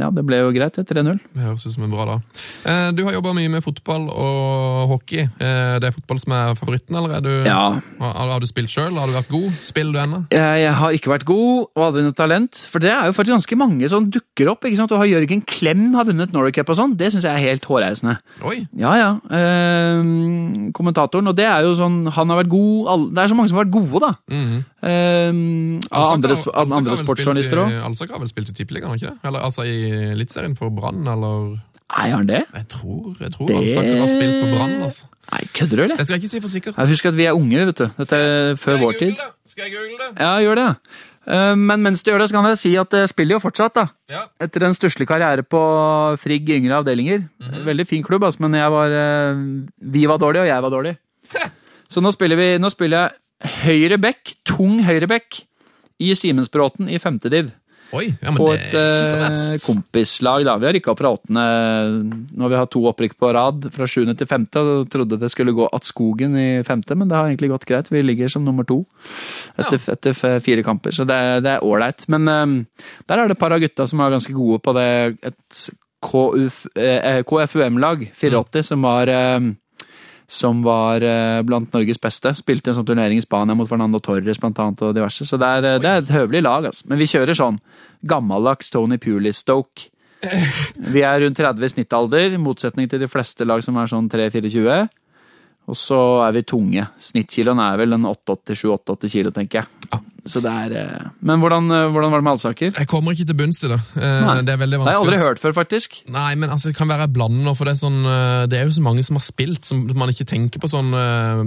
ja, det ble jo greit. det, 3-0. Det høres ut som en bra dag. Eh, Du har jobba mye med fotball og hockey. Eh, Det er fotball som er favoritten, eller er du, Ja, har, har du spilt sjøl? Har du vært god? Spiller du ennå? Jeg, jeg har ikke vært god og aldri noe talent. For det er jo faktisk ganske mange som dukker opp. ikke sant? Du har Jørgen Klem har vunnet Norway Cup og sånn. Det syns jeg er helt hårreisende. Oi! Ja, ja. Ehm, kommentatoren. Og det er jo sånn Han har vært god Det er så mange som har vært gode, da. Mhm. Ehm, av andre, andre sportsjournalister òg. Alsak har vel spilt i Tippeligaen, har ikke det? Eller altså i Eliteserien for Brann, eller Nei, har han det? Jeg tror, jeg tror Det- Alsak har spilt på Brann, altså. Nei, Kødder du, eller? Jeg skal ikke si for sikkert. Jeg husker at vi er unge, vet du. Dette er før vår tid. det? Skal jeg google det? Ja, gjør det. Ehm, men mens du gjør det, så kan jeg si at det spiller jo fortsatt, da. Ja. Etter en stusslig karriere på Frigg yngre avdelinger. Veldig fin klubb, altså, men jeg var, eh, vi var dårlige, og jeg var dårlig. Så nå spiller, vi, nå spiller jeg høyre back, tung høyre back, i Simensbråten i femte div. Oi, ja, men På det et er ikke så eh, kompislag. da. Vi har rykka opp fra åttende når vi har to opprykk på rad, fra sjuende til femte. og Trodde det skulle gå att skogen i femte, men det har egentlig gått greit. Vi ligger som nummer to etter, etter fire kamper, så det, det er ålreit. Men um, der er det et par av gutta som er ganske gode på det. Et eh, KFUM-lag, 84, som var eh, som var eh, blant Norges beste. Spilte en sånn turnering i Spania mot Fernando Torres blant annet, og diverse. Så det er, eh, det er et høvelig lag. Altså. Men vi kjører sånn gammeldags Tony Pulis-Stoke. Vi er rundt 30 i snittalder, motsetning til de fleste lag som er sånn 3-24. Og så er vi tunge. Snittkiloen er vel en 88-7-88 kilo, tenker jeg. Så det er eh, Men hvordan, eh, hvordan var det med Alsaker? Jeg kommer ikke til bunns i det. Eh, Nei. Det er veldig Det har jeg vanskelig. aldri hørt før, faktisk. Nei, men altså, det kan være blandet nå, for det er, sånn, det er jo så mange som har spilt, som man ikke tenker på sånn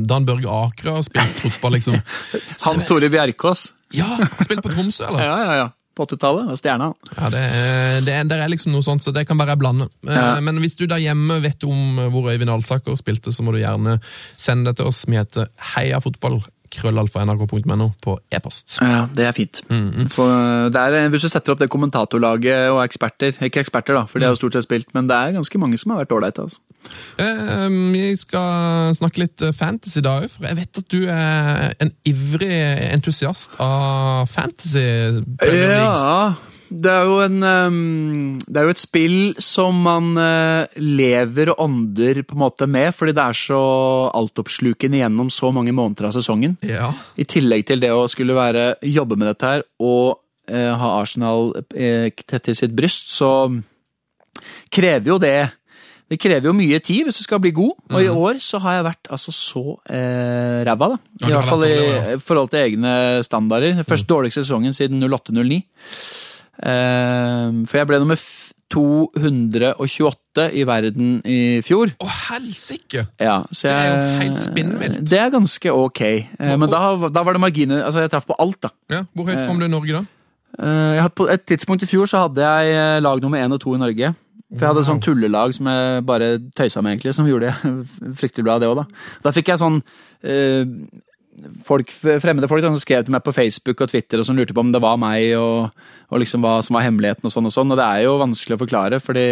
Dan Børge Akerø har spilt fotball, liksom. Hans Tore Bjerkås. Ja, har spilt på Tromsø, eller? Ja, ja, ja. på 80-tallet. var Stjerna. Ja, det, er- det, er- det er liksom noe sånt, så det kan være blande. Ja. Men hvis du der hjemme vet om hvor Øyvind Alsaker spilte, så må du gjerne sende det til oss. Vi heter heiafotball, krøllalfa nrk.no på e-post. Ja, det er fint. For det er, hvis du setter opp det kommentatorlaget og eksperter Ikke eksperter, da, for de har jo stort sett spilt, men det er ganske mange som har vært ålreite. Altså. Jeg Vi skal snakke litt eh, fantasy da òg, for jeg vet at du er en ivrig entusiast av fantasy. Ja, det er jo en ehm, Det er jo et spill som man eh, lever og ånder på en måte med, fordi det er så altoppslukende gjennom så mange måneder av sesongen. Ja. I tillegg til det å skulle være, jobbe med dette her og eh, ha Arsenal eh, tett til sitt bryst, så krever jo det det krever jo mye tid hvis du skal bli god, og i år så har jeg vært altså så eh, ræva, da. I hvert fall i forhold til egne standarder. Først dårligste sesongen siden 08-09. Eh, for jeg ble nummer 228 i verden i fjor. Å, helsike! Ja, Det er jo helt spinnvilt. Det er ganske ok. Eh, men da, da var det marginer Altså, jeg traff på alt, da. Ja, Hvor høyt kom du i Norge da? Eh, Jeg hadde, på et tidspunkt i fjor så hadde jeg eh, lag nummer én og to i Norge. For jeg hadde et sånn tullelag som jeg bare tøysa med, egentlig, som gjorde det fryktelig bra, det òg, da. Da fikk jeg sånn eh, folk, fremmede folk som skrev til meg på Facebook og Twitter og som lurte på om det var meg, og, og liksom hva som var hemmeligheten og sånn og sånn. Og det er jo vanskelig å forklare, fordi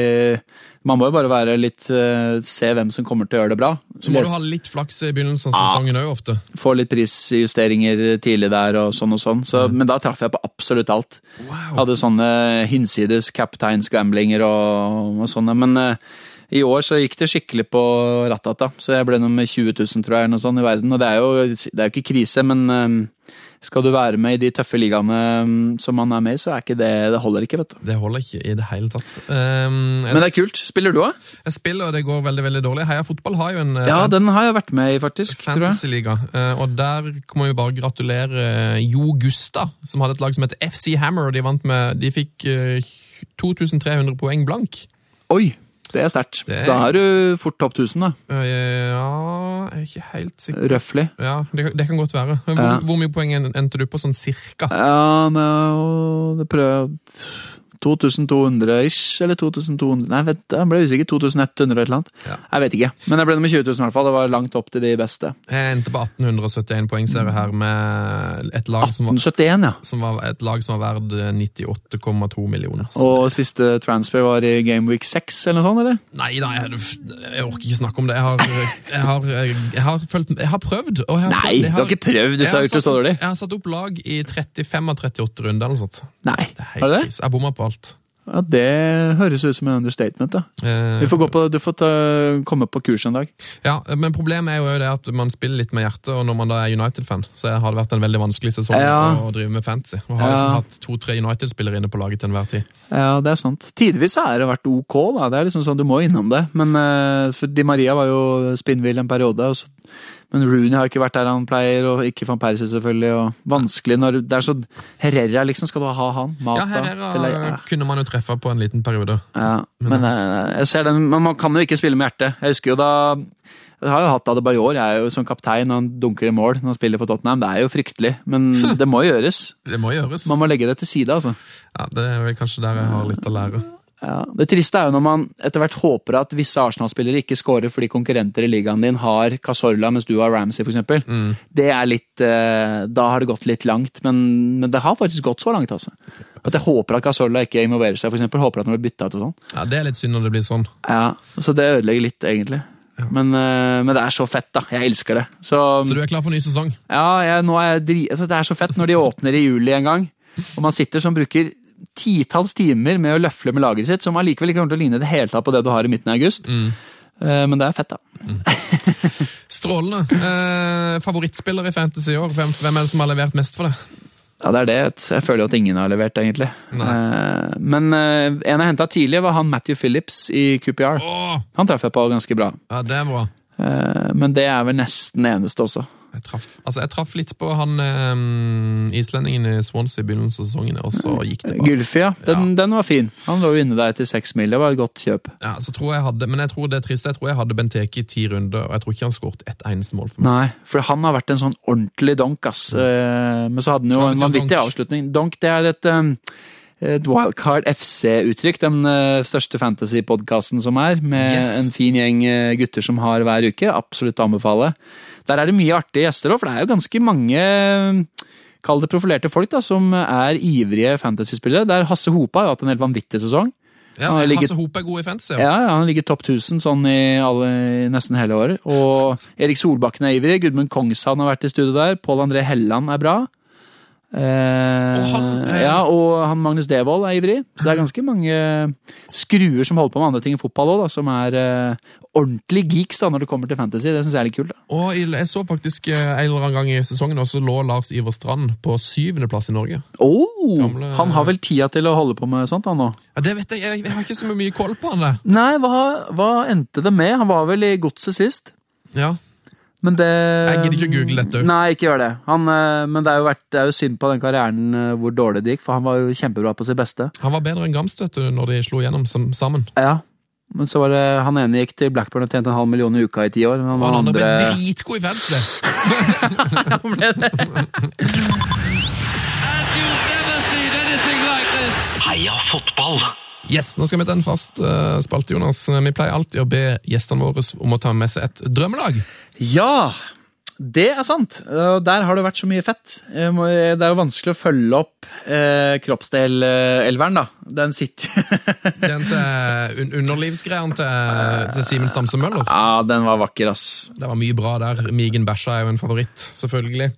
man må jo bare være litt eh, Se hvem som kommer til å gjøre det bra. Så må Les- du ha litt flaks i begynnelsen av sesongen òg, ofte. få litt prisjusteringer tidlig der og sånn og sånn. Så, Men da traff jeg på absolutt alt. Wow. Hadde sånne hinsides captains gamblinger og, og sånne. Men eh, i år så gikk det skikkelig på rattata, så jeg ble nummer 20 000 tror jeg, noe sånt i verden. Og det er jo, det er jo ikke krise, men eh, skal du være med i de tøffe ligaene mm, som man er med i, så er ikke det Det holder ikke, vet du. Det holder ikke i det hele tatt. Um, Men det er kult. Spiller du òg? Jeg spiller, og det går veldig veldig dårlig. Heia Fotball har jo en eh, Ja, den har jeg vært med i, faktisk. fantasyliga, eh, og der kan man jo bare gratulere Jo Gusta, som hadde et lag som heter FC Hammer, og de vant med De fikk eh, 2300 poeng blank. Oi, det er sterkt. Det- Da er du fort topp 1000, da. Ja, jeg er ikke helt sikker. Røftlig. Ja, det, det kan godt være. Hvor, Ja. hvor mye poeng endte du på, sånn cirka? Ja, men det prøver 2200-ish, eller 2200 Nei, vet, jeg ble usikker. 2100 eller noe. Ja. Jeg vet ikke. Men jeg ble nummer 20 000 i hvert fall. Det var langt opp til de beste. Jeg endte på 1871 poengserie her med et lag som var, 1871, ja. som var, et lag som var verd eh, 98,2 millioner. Så- Og siste transfer var i Game Week 6 eller noe sånt, eller? Nei, da, jeg, jeg orker ikke snakke om det. Jeg har, jeg har, jeg har, følt, jeg har prøvd. Jeg har, Nei, jeg du har ikke prøvd, du jeg sa har ikke så dårlig. Jeg har satt opp lag i 35 av 38 runder eller noe sånt. Nei, Det har du det? Jeg bomma på alt. Ja, Det høres ut som en understatement, da. Eh, Vi får gå på, du får ta, komme på kurs en dag. Ja, Men problemet er jo det at man spiller litt med hjertet, og når man da er United-fan, så har det vært en veldig vanskelig sesong Ja. å drive med fantasy. Og har Ja. liksom hatt to-tre United-spillere inne på laget til enhver tid. Ja, det er sant. Tidvis har det vært ok, da. Det er liksom sånn, Du må innom det. Men for Di Maria var jo spinnvill en periode. Og så, men Rooney har ikke vært der han pleier, og ikke van Persie selvfølgelig. og Vanskelig når Det er så Herrera, liksom. Skal du ha han? Mata? Ja, Herrera ja. kunne man jo treffe på en liten periode. Ja, men men, jeg ser den, men man kan jo ikke spille med hjertet. Jeg husker jo da Jeg har jo hatt Adebayor, jeg er jo som kaptein, og han dunker i mål når han spiller for Tottenham. Det er jo fryktelig, men det må gjøres. Det må gjøres. Man må legge det til side, altså. Ja, Det er vel kanskje der jeg har litt å lære. Ja, Det triste er jo når man etter hvert håper at visse Arsenal-spillere ikke scorer fordi konkurrenter i ligaen din har Casorla mens du har Ramsey, f.eks. Mm. Det er litt eh, Da har det gått litt langt, men, men det har faktisk gått så langt, altså. At jeg håper at Casorla ikke involverer seg, f.eks. Håper at han blir bytta ut og sånn. Ja, Det er litt synd når det blir sånn. Ja, Så det ødelegger litt, egentlig. Men, eh, men det er så fett, da. Jeg elsker det. Så, Så du er klar for ny sesong? ja, jeg, er jeg altså, Det er så fett når de åpner i juli en gang, og man sitter som bruker titalls timer med å løfle med lageret sitt, som allikevel ikke kommer til å ligne det hele tatt på det du har i midten av august. Mm. Eh, Men det er fett, da. Strålende. Eh, favorittspiller i Fantasy i år? Hvem, hvem er det som har levert mest for det? Ja, det er det. Jeg føler jo at ingen har levert, egentlig. Eh, Men eh, en jeg henta tidlig, var han Matthew Phillips i QPR. Oh! Han traff jeg på ganske bra. ja, det er bra. Eh, Men det er vel nesten eneste også. Jeg traff, altså jeg traff litt på han um, islendingen i Swansea i begynnelsen av sesongen, og så gikk det bare. Gulfi, ja. Den, den var fin. Han lå inne der etter seks mil. Det var et godt kjøp. Ja, så tror jeg hadde, Men jeg tror det er trist, jeg tror jeg hadde Benteke i ti runder, og jeg tror ikke han skåret ett eneste mål for meg. Nei, for han har vært en sånn ordentlig donk, ass. Eh, Men så hadde han jo en betyr vanvittig avslutning. Donk, det er et um et Wildcard FC-uttrykk, den eh, største fantasy-podkasten som er, med Yes. en fin gjeng eh, gutter som har hver uke. Absolutt anbefale. Der er det mye artige gjester òg, for det er jo ganske mange Kall det profilerte folk da, som er ivrige fantasyspillere. Der Hasse Hope har hatt en helt vanvittig sesong. Ja, Hasse ligget- Hope er god i fantasy. Ja, ja, Han ligger topp 1000 sånn i, alle, nesten hele året. Og Erik Solbakken er ivrig. Gudmund Kongshavn har vært i studio der. Pål André Helland er bra. Eh, Og han, eh, ja, og han Magnus Devold er ivrig. Så det er ganske mange skruer som holder på med andre ting i fotball òg, som er eh, ordentlig geeks da når det kommer til fantasy. Det syns jeg er litt kult. da. Og jeg så faktisk eh, en eller annen gang i sesongen også lå Lars Iver Strand på syvendeplass i Norge. Oh, Gamle- Han har vel tida til å holde på med sånt, han nå? Ja, Det vet jeg, jeg, jeg har ikke så mye koll på han det. Nei, hva, hva endte det med? Han var vel i Godset sist? Ja, Men det Jeg gidder ikke å google dette. Nei, ikke gjør det. Han, eh, men det er, jo vært, det er jo synd på den karrieren eh, hvor dårlig det gikk, for han var jo kjempebra på sitt beste. Han var bedre enn Gamst vet du, når de slo gjennom som, sammen. Ja, Men så var det han ene gikk til Blackburn og tjente en halv million i uka i ti år. Han han andre ble dritgod i fans, det! han ble this. Heia fotball! Yes, Nå skal vi til en fast uh, spalte, Jonas. Vi pleier alltid å be gjestene våre om å ta med seg et drømmelag. Ja! Det er sant. Der har det vært så mye fett. Det er jo vanskelig å følge opp eh, kroppsdel-elveren, da. Den sitter Den til un underlivsgreiene til, til Simen Stamse Møller. Ja, den var vakker, ass. Det var mye bra der. Migen Bæsja er jo en favoritt, selvfølgelig.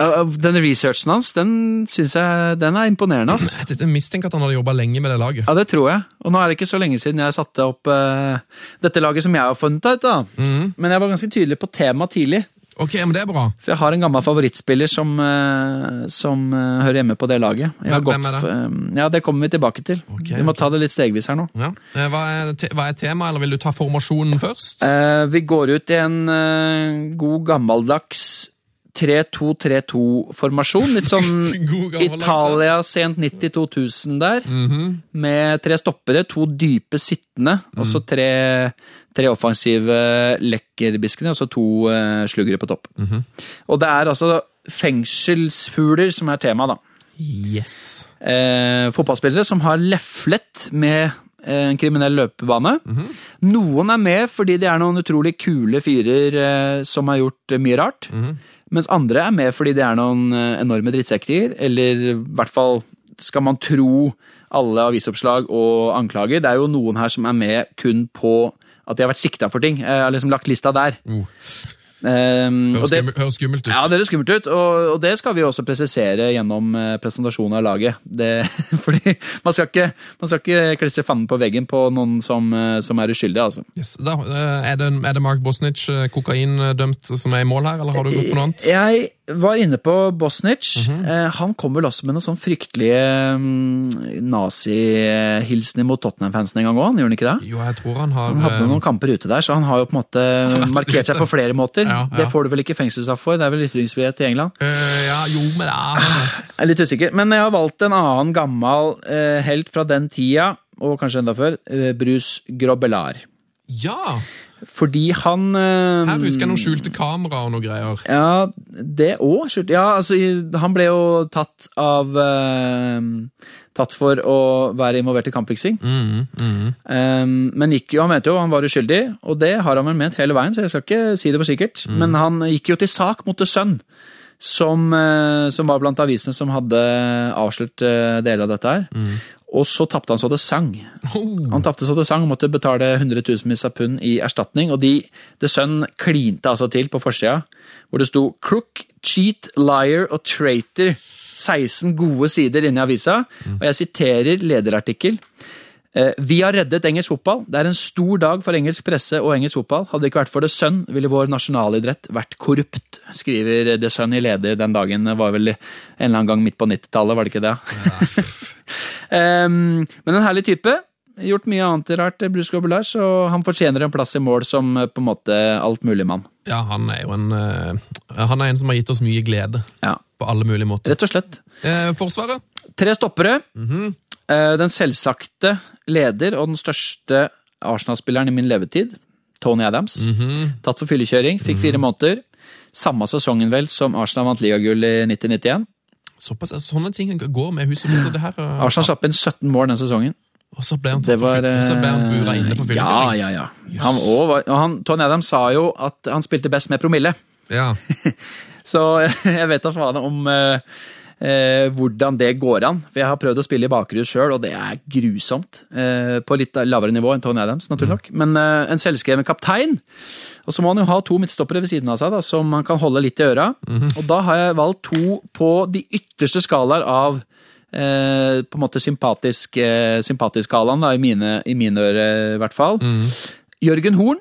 Ja, Den researchen hans, den synes jeg den er imponerende, ass. Jeg mistenker at han hadde jobba lenge med det laget. Ja, det tror jeg. Og nå er det ikke så lenge siden jeg satte opp uh, dette laget som jeg har funnet ut, da. Men jeg var ganske tydelig på temaet tidlig. Ok, men det er bra. For jeg har en gammel favorittspiller som, uh, som uh, hører hjemme på det laget. Jeg har Hvem- hvem er det? ja, Det kommer vi tilbake til. Okay, vi må okay. ta det litt stegvis her nå. Ja. Eh, Hva er, hva er temaet, eller vil du ta formasjonen først? Eh, vi går ut i en eh, god gammeldags 3-2-3-2-formasjon. Litt sånn. Italia sent 90-2000 der. Med tre stoppere, to dype sittende, og så tre, tre offensive lekkerbiskene, og så to uh, sluggere på topp. Og det er altså fengselsfugler som er tema, da. Yes. Eh, fotballspillere som har leflet med eh, en kriminell løpebane. Noen er med fordi de er noen utrolig kule fyrer eh, som har gjort eh, mye rart. Mens andre er med fordi det er noen eh, enorme drittsekker, eller i hvert fall skal man tro alle avisoppslag og anklager. Det er jo noen her som er med kun på at de har vært sikta for ting. Jeg har liksom lagt lista der. Oh. Um, Høres, det, skummelt, høres skummelt ut. ja, det høres skummelt ut, og, og det skal vi også presisere gjennom eh, presentasjonen av laget. Det, fordi man skal, ikke, man skal ikke klistre fanden på veggen på noen som, eh, som er uskyldig, altså. Yes. Da, eh, er, det, er det Mark Bosnic, eh, kokaindømt, som er i mål her, eller har du gått for noe annet? Jeg var inne på Bosnic. Eh, Han kom vel også med noen sånn fryktelige mm, nazihilsener mot Tottenham-fansen en gang òg, gjorde han ikke det? Jo, jeg tror han har Han hadde eh, noen kamper ute der, så han har jo på en måte markert seg på flere måter. Ja, ja. Det får du vel ikke fengselsstraff for, det er vel ytringsfrihet i England? Uh, Ja, jo, men er han Jeg er litt usikker, men jeg har valgt en annen gammel helt fra den tida, og kanskje enda før, Bruce Grobbelar. Ja! Fordi han eh, Her husker jeg noen skjulte kamera og noe greier. Ja, det òg. Ja, altså, han ble jo tatt av eh, Tatt for å være involvert i kampfiksing. Mm, mm. Um, men gikk jo, han mente jo han var uskyldig, og det har han vel ment hele veien, så jeg skal ikke si det for sikkert. Men han gikk jo til sak mot The Sun, som, eh, som var blant avisene som hadde avslørt eh, deler av dette her. Og så tapte han så det sang. Oh. Han tapte så det sang og måtte betale hundretusenvis av pund i erstatning, og de, The Sun klinte altså til på forsida, hvor det sto 'Crook, cheat, liar og traitor'. 16 gode sider inne i avisa, og jeg siterer lederartikkel. Eh, Vi har reddet engelsk fotball. Det er en stor dag for engelsk presse og engelsk fotball. Hadde det ikke vært for The Sun, ville vår nasjonalidrett vært korrupt, skriver The Sun i leder den dagen. Det var vel en eller annen gang midt på 90-tallet, var det ikke det? Em, men en herlig type. Gjort mye annet rart, Bruce Gobbelard, og han fortjener en plass i mål som eh, på en måte altmuligmann. Ja, han er jo en eh, Han er en som har gitt oss mye glede. Ja, På alle mulige måter. rett og slett. Eh, forsvaret? Tre stoppere. Eh, Den selvsagte leder og den største Arsenal-spilleren i min levetid, Tony Adams. Tatt for fyllekjøring, fikk fire måneder. Samme sesongen vel som Arsenal vant ligagull i 1991. Såpass, altså, sånne ting går med huset. Så det her, uh, Arsenal slapp inn 17 mål den sesongen. og så ble han var så ble han bura inne for eh, Ja, ja, ja. Han, og, han, Tony Adams sa jo at han spilte best med promille. Ja. Så jeg vet da faen om eh, eh, hvordan det går an. For jeg har prøvd å spille i bakrus sjøl, og det er grusomt. Eh, på litt lavere nivå enn Tony Adams, naturlig nok. Men eh, en selvskreven kaptein. Og så må han jo ha to midtstoppere ved siden av seg da, som han kan holde litt i øra. Og da har jeg valgt to på de ytterste skalaer av eh, på en måte sympatisk, eh, sympatisk skalaen, da, i mine, i mine ører i hvert fall. Jørgen Horn.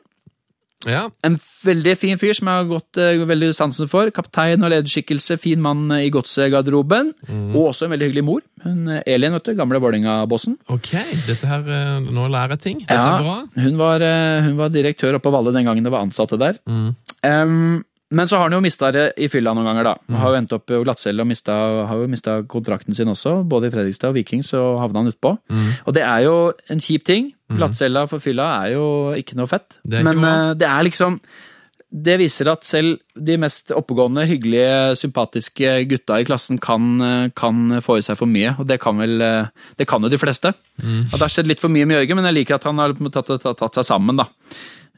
Ja. En veldig fin fyr som jeg har gått uh, veldig sansen for. Kaptein og lederskikkelse, fin mann i godsegarderoben. Og også en veldig hyggelig mor. Hun eh, Elin, vet du, gamle Vålerenga-bossen. Ok, dette her, uh, nå lærer jeg ting. Dette Ja, er bra. Hun, var, uh, hun var direktør oppe på Valle den gangen det var ansatte der. Em, men så har han jo mista det i fylla noen ganger, da. Har jo endt opp på glattcelle og mista, har jo mista kontrakten sin også. Både i Fredrikstad og Viking så havna han utpå. Og det er jo en kjip ting. Glattcella for fylla er jo ikke noe fett. Det ikke men bra. eh, det er liksom det viser at selv de mest oppegående, hyggelige, sympatiske gutta i klassen kan, eh, kan få i seg for mye. Og det kan vel eh, Det kan jo de fleste. At det har skjedd litt for mye med Jørgen, men jeg liker at han har tatt, tatt, tatt seg sammen. da.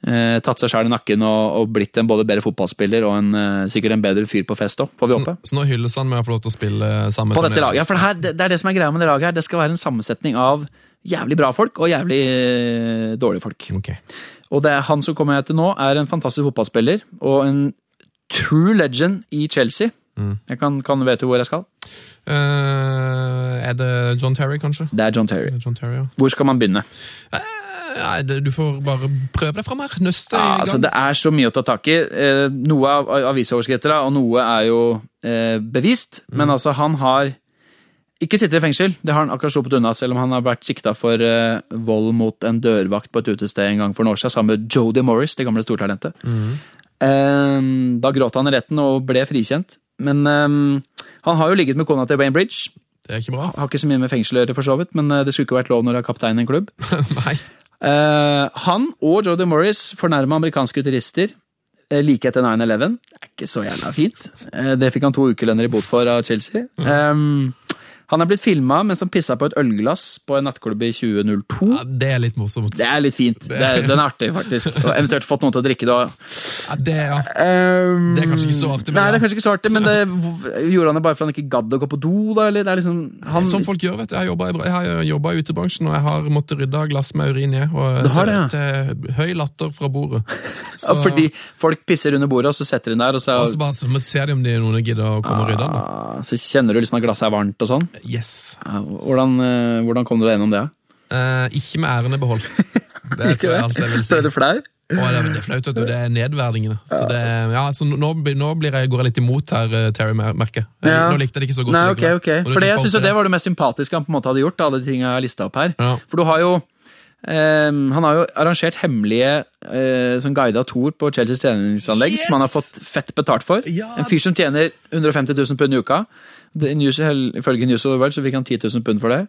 Eh, tatt seg sjøl i nakken og, og blitt en både bedre fotballspiller og en, eh, sikkert en bedre fyr på fest òg, får vi Så, håpe. så nå hylles han med å få lov til å spille sammen På dette laget. Ja, for det, her, det, det er det som er greia med det laget her. Det skal være en sammensetning av jævlig bra folk og jævlig eh, dårlige folk. Okay. Og det er han som kommer til nå, er en fantastisk fotballspiller og en true legend i Chelsea. Jeg kan, kan du hvor jeg skal? Uh, er det John Terry, kanskje? Det er John Terry. John Terry, ja. Hvor skal man begynne? Eh, Nei, du får bare prøve deg fram her. Nøste Ja, gang. altså Det er så mye å ta tak i. Eh, Noe av avisoverskrifter, og noe er jo bevist. bevist. Men altså, han har ikke sittet i fengsel. Det har han akkurat sluppet unna, selv om han har vært sikta for eh, vold mot en dørvakt på et utested en gang for noen år siden, sammen med Jodie Morris, det gamle stortalentet. Mm. da gråt han i retten og ble frikjent. Men eh, han har jo ligget med kona til Bainbridge. Bridge. Det er ikke bra. Har ikke så mye med fengsel å gjøre, for så vidt, men eh, det skulle ikke vært lov når du er kaptein i en klubb. Nei. Eh, han og Jodie Morris fornærma amerikanske turister uh, like etter 9-11. Det er ikke så jævla fint. Uh, det fikk han to ukelønner i bot for av Chelsea. Um, han er blitt filma mens han pissa på et ølglass på en nattklubb i 2002. Ja, det er litt morsomt. Det er litt fint. Det er, den er artig, faktisk. Og eventuelt fått noen til å drikke det òg. Ja, det, ja. Um, Det er kanskje ikke så artig, men Nei, det er kanskje ikke så artig, men det, gjorde han det bare fordi han ikke gadd å gå på do, da? Eller? Det er liksom, han, Som folk gjør, vet du. Jeg har jobba i- utebransjen, og jeg har måttet rydde glass med urin i. Og har til, ja. til høy latter fra bordet. Ja, fordi folk pisser under bordet, og så setter de den der, og så, Og så bare så ser de om de noen gidder å komme og rydde den. ah, så kjenner du liksom at glasset er varmt og sånn. Yes. Hvordan, eh, hvordan kom du deg gjennom det? Eh, ikke med æren i behold. Det Ikke tror jeg det? alt jeg vil si. Så er du flau? Å, det, er, det er flaut, vet du. Det er nedverdigende. Så det, ja, så nå, nå blir jeg, går jeg litt imot her, eh, Terry Merke. Ja. Nå likte jeg det ikke så godt. Nei, ok, ok. For det, jeg jo det var det mest sympatiske han på en måte hadde gjort, alle de tingene jeg har lista opp her. Ja. For du har jo Um, Han har jo arrangert hemmelige uh, sånn guida tour på Chelseas treningsanlegg, Yes! som han har fått fett betalt for. Ja. En fyr som tjener 150 000 pund i uka. Ifølge News of the World så fikk han 10 000 pund for det.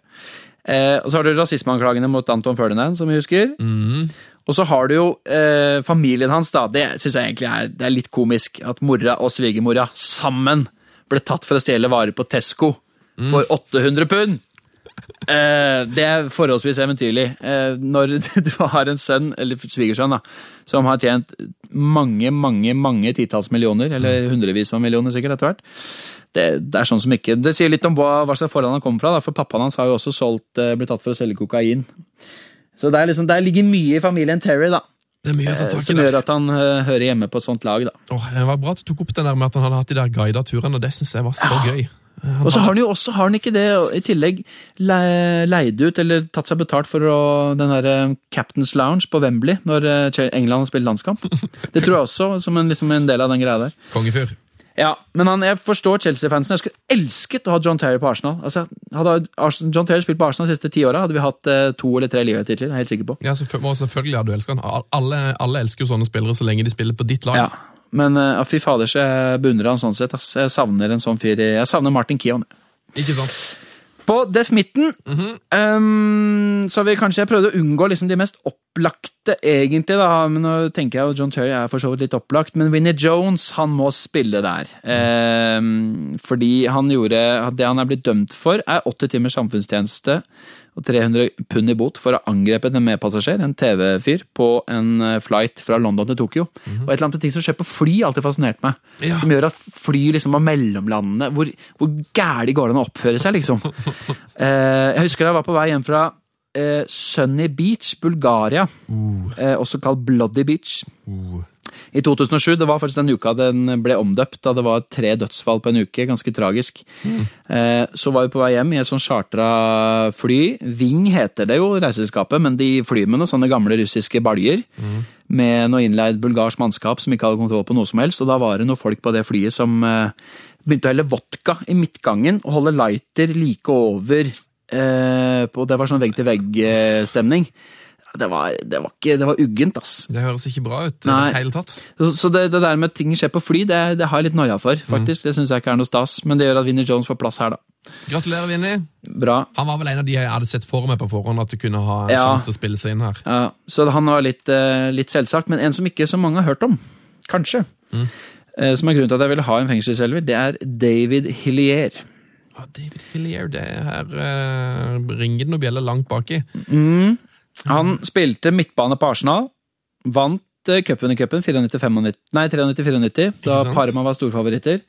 Eh, og så har du rasismeanklagene mot Anton Ferdinand, som vi husker. Mm. Og så har du jo eh, familien hans, da. Det syns jeg egentlig er, det er litt komisk. At mora og svigermora sammen ble tatt for å stjele varer på Tesco for 800 pund. Eh, det er forholdsvis eventyrlig. Eh, når du har en sønn, eller svigersønn, da, som har tjent mange, mange mange titalls millioner, eller hundrevis av millioner sikkert etter hvert. Det, det er sånn som ikke Det sier litt om hva, hva slags forhold han kommer fra. Da, for pappaen hans har jo også solgt, eh, blitt tatt for å selge kokain. Så det er liksom, der ligger mye i familien Terry, da. Det er mye å ta eh, tak i Som gjør at han eh, hører hjemme på et sånt lag, da. Åh, det var bra at du tok opp den der med at han hadde hatt de der guida turene, det syns jeg var så gøy. Og så har han jo også, har han ikke det, i tillegg le- leid ut, eller tatt seg betalt for å, den der eh, Captain's Lounge på Wembley, når eh, England har spilt landskamp. Det tror jeg også, som en, liksom en del av den greia der. Kongefyr. Ja, men han, jeg forstår Chelsea-fansen. Jeg skulle elsket å ha John Terry på Arsenal. Altså, hadde John Terry spilt på Arsenal de siste ti åra, hadde vi hatt eh, to eller tre ligatitler. Jeg er helt sikker på. Ja, selvfølgelig hadde du elsket han. Alle, alle elsker jo sånne spillere så lenge de spiller på ditt lag. Ja, Men uh, fy fader, så jeg beundrer han sånn sett. Ass. Jeg savner en sånn fyr. Jeg savner Martin Keon. Ikke sant? På Def Midten um, så vi kanskje prøvde å unngå liksom de mest opplagte, egentlig, da, men nå tenker jeg jo John Terry er for så vidt litt opplagt, men Winnie Jones han må spille der. Um, fordi han gjorde Det han er blitt dømt for, er 80 timers samfunnstjeneste og 300 pund i bot for å ha angrepet en medpassasjer, en TV-fyr, på en eh, flight fra London til Tokyo. Og et eller annet ting som skjer på fly, alltid fascinert meg. Ja. Som gjør at fly liksom var mellomlandene. Hvor, hvor gæli går det an å oppføre seg, liksom? Eh, jeg husker da jeg var på vei hjem fra eh, Sunny Beach, Bulgaria. Eh, også kalt Bloody Beach. I 2007, det var faktisk den uka den ble omdøpt, da det var tre dødsfall på en uke. Ganske tragisk. Mm. så var vi på vei hjem i et sånn chartra fly. Ving heter det jo, reiseselskapet, men de flyr med noen sånne gamle russiske baljer. Med noe innleid bulgarsk mannskap som ikke hadde kontroll på noe som helst. Og da var det noen folk på det flyet som eh, begynte å helle vodka i midtgangen og holde lighter like over Og på, Det var sånn vegg-til-vegg-stemning. Det var, det, var ikke, det var uggent, ass. Det høres ikke bra ut Nei. det hele tatt. Så, så det, det der med at ting skjer på fly, det, det har jeg litt noia for, faktisk. Det syns jeg ikke er noe stas, men det gjør at Vinnie Jones får plass her, da. Gratulerer, Vinnie. Bra. Han var vel en av de jeg hadde sett for meg på forhånd at du kunne ha en Ja. sjanse til å spille seg inn her. Ja, så han var litt, eh, litt selvsagt, men en som ikke så mange har hørt om, kanskje, Mm. som er grunnen til at jeg ville ha en fengselselver, det er David Hillier. David Hillier, det er her uh, ringer det noen bjeller langt baki. Han spilte midtbane på Arsenal, vant cupvinnercupen 94-95, 93-94, da? Parma var storfavoritter.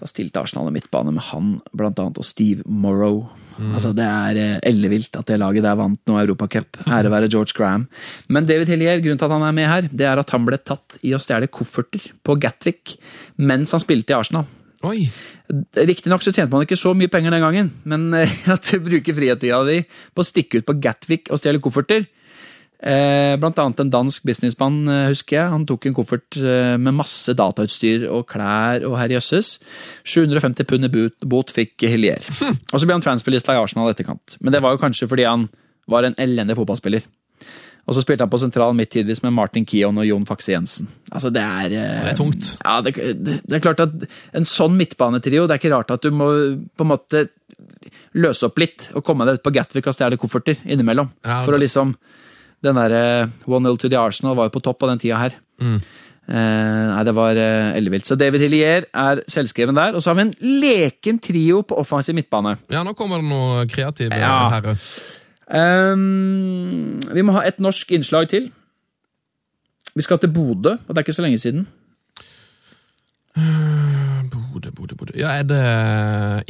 Da stilte Arsenal en midtbane med han, blant annet, og Steve Morrow. Altså, det er uh, ellevilt at det laget der vant noe Europacup. Ære være George Graham. Men David Hillier, grunnen til at han er med her, det er at han ble tatt i å stjele kofferter på Gatwick mens han spilte i Arsenal. Oi! Riktignok så tjente man ikke så mye penger den gangen, men eh, at du bruker fritida di på å stikke ut på Gatwick og stjele kofferter eh, Blant annet en dansk businessmann, eh, husker jeg. Han tok en koffert med masse datautstyr og klær og herr jøsses. 750 pund i bot, bot fikk Hillier. Og så ble han transferlista i Arsenal i etterkant. Men det var jo kanskje fordi han var en elendig fotballspiller. Og så spilte han på sentral midt tidvis med Martin Kion og Jon Fakse Jensen. Altså, det er eh, Det er tungt. Ja, det, det, det er klart at en sånn midtbanetrio, det er ikke rart at du må på en måte løse opp litt og komme deg ut på Gatwick og stjele kofferter innimellom. Ja, for å liksom Den derre 1-0 to the Arsenal var jo på topp på den tida her. Mm. Eh, nei, det var eh, ellevilt. Så David Hillier er selvskreven der. Og så har vi en leken trio på offensiv midtbane. Ja, nå kommer det noe kreativt. Ja. herre. Ehm, vi må ha et norsk innslag til. Vi skal til Bodø, og det er ikke så lenge siden. Bodø, Bodø, Bodø. Ja, er det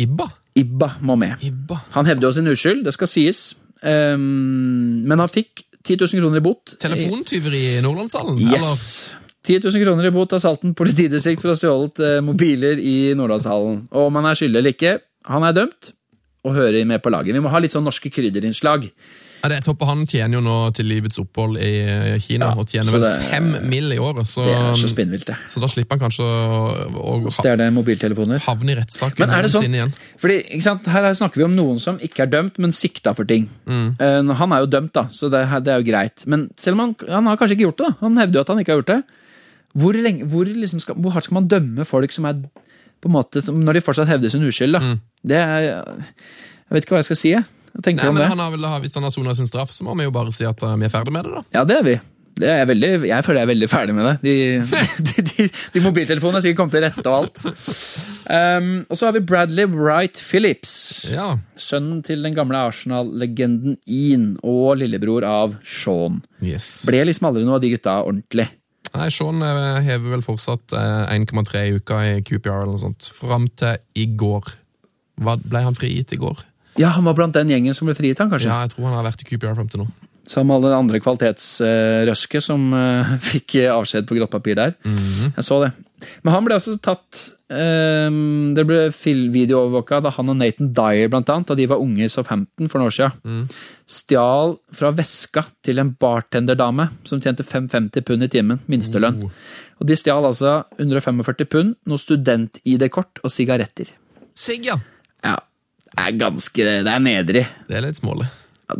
Ibba? Ibba må med. Ibba. Han hevder jo sin uskyld, det skal sies. Um, men han fikk 10 000 kroner i bot. Telefontyveri i Nordlandshallen? Yes. 10 000 kroner i bot av Salten politidistrikt for å ha stjålet eh, mobiler i Nordlandshallen. Og om han er skyldig eller ikke, han er dømt og hører med på laget. Vi må ha litt sånn norske krydderinnslag. Ja, det er topp, og Han tjener jo nå til livets opphold i Kina, Ja, og tjener vel fem mill. i året. Så, Det er så spinnvilt, det. så da slipper han kanskje å, å Stjele mobiltelefoner. havne i rettssak. Men er sånn? sin Igjen. Fordi, ikke sant, Her snakker vi om noen som ikke er dømt, men sikta for ting. Eh, han er jo dømt, da, så det, det er jo greit. Men selv om han, han har kanskje ikke gjort det. da. Han hevder jo at han ikke har gjort det. Hvor, lenge, hvor, liksom skal, hvor hardt skal man dømme folk som er på en måte, når de fortsatt hevder sin uskyld? da? Det er, Jeg vet ikke hva jeg skal si. jeg. Nei, men han har vel, Hvis han har sona sin straff, så må vi jo bare si at eh, vi er ferdig med det. da. Ja, det er vi. Det er jeg, veldig, jeg føler jeg er veldig ferdig med det. De, de, de, de mobiltelefonene sikkert kommet til rette og alt. Um, og så har vi Bradley Wright Phillips. Ja, Sønnen til den gamle Arsenal-legenden Ian og lillebror av Sean. yes. Ble liksom aldri noe av de gutta ordentlig. Nei, Sean eh, hever vel fortsatt eh, 1,3 i uka i QPR eller noe sånt, fram til i går. Ble han frigitt i går? Ja, han var blant den gjengen som ble frigitt, han kanskje? Ja, jeg tror han har vært i QPR frem til nå. Som alle andre kvalitetsrøske som eh, fikk avskjed på grått papir der. Jeg så det. Men han ble altså tatt eh, Det ble videoovervåka da han og Nathan Dyer, blant annet, da de var unge i Southampton for noen år siden, stjal fra veska til en bartenderdame som tjente 550 pund i timen, minstelønn. Og de stjal altså 145 pund, noe student-ID-kort og sigaretter. Sigg, ja! Ja, det er ganske Det er nedrig. Det er litt smålig.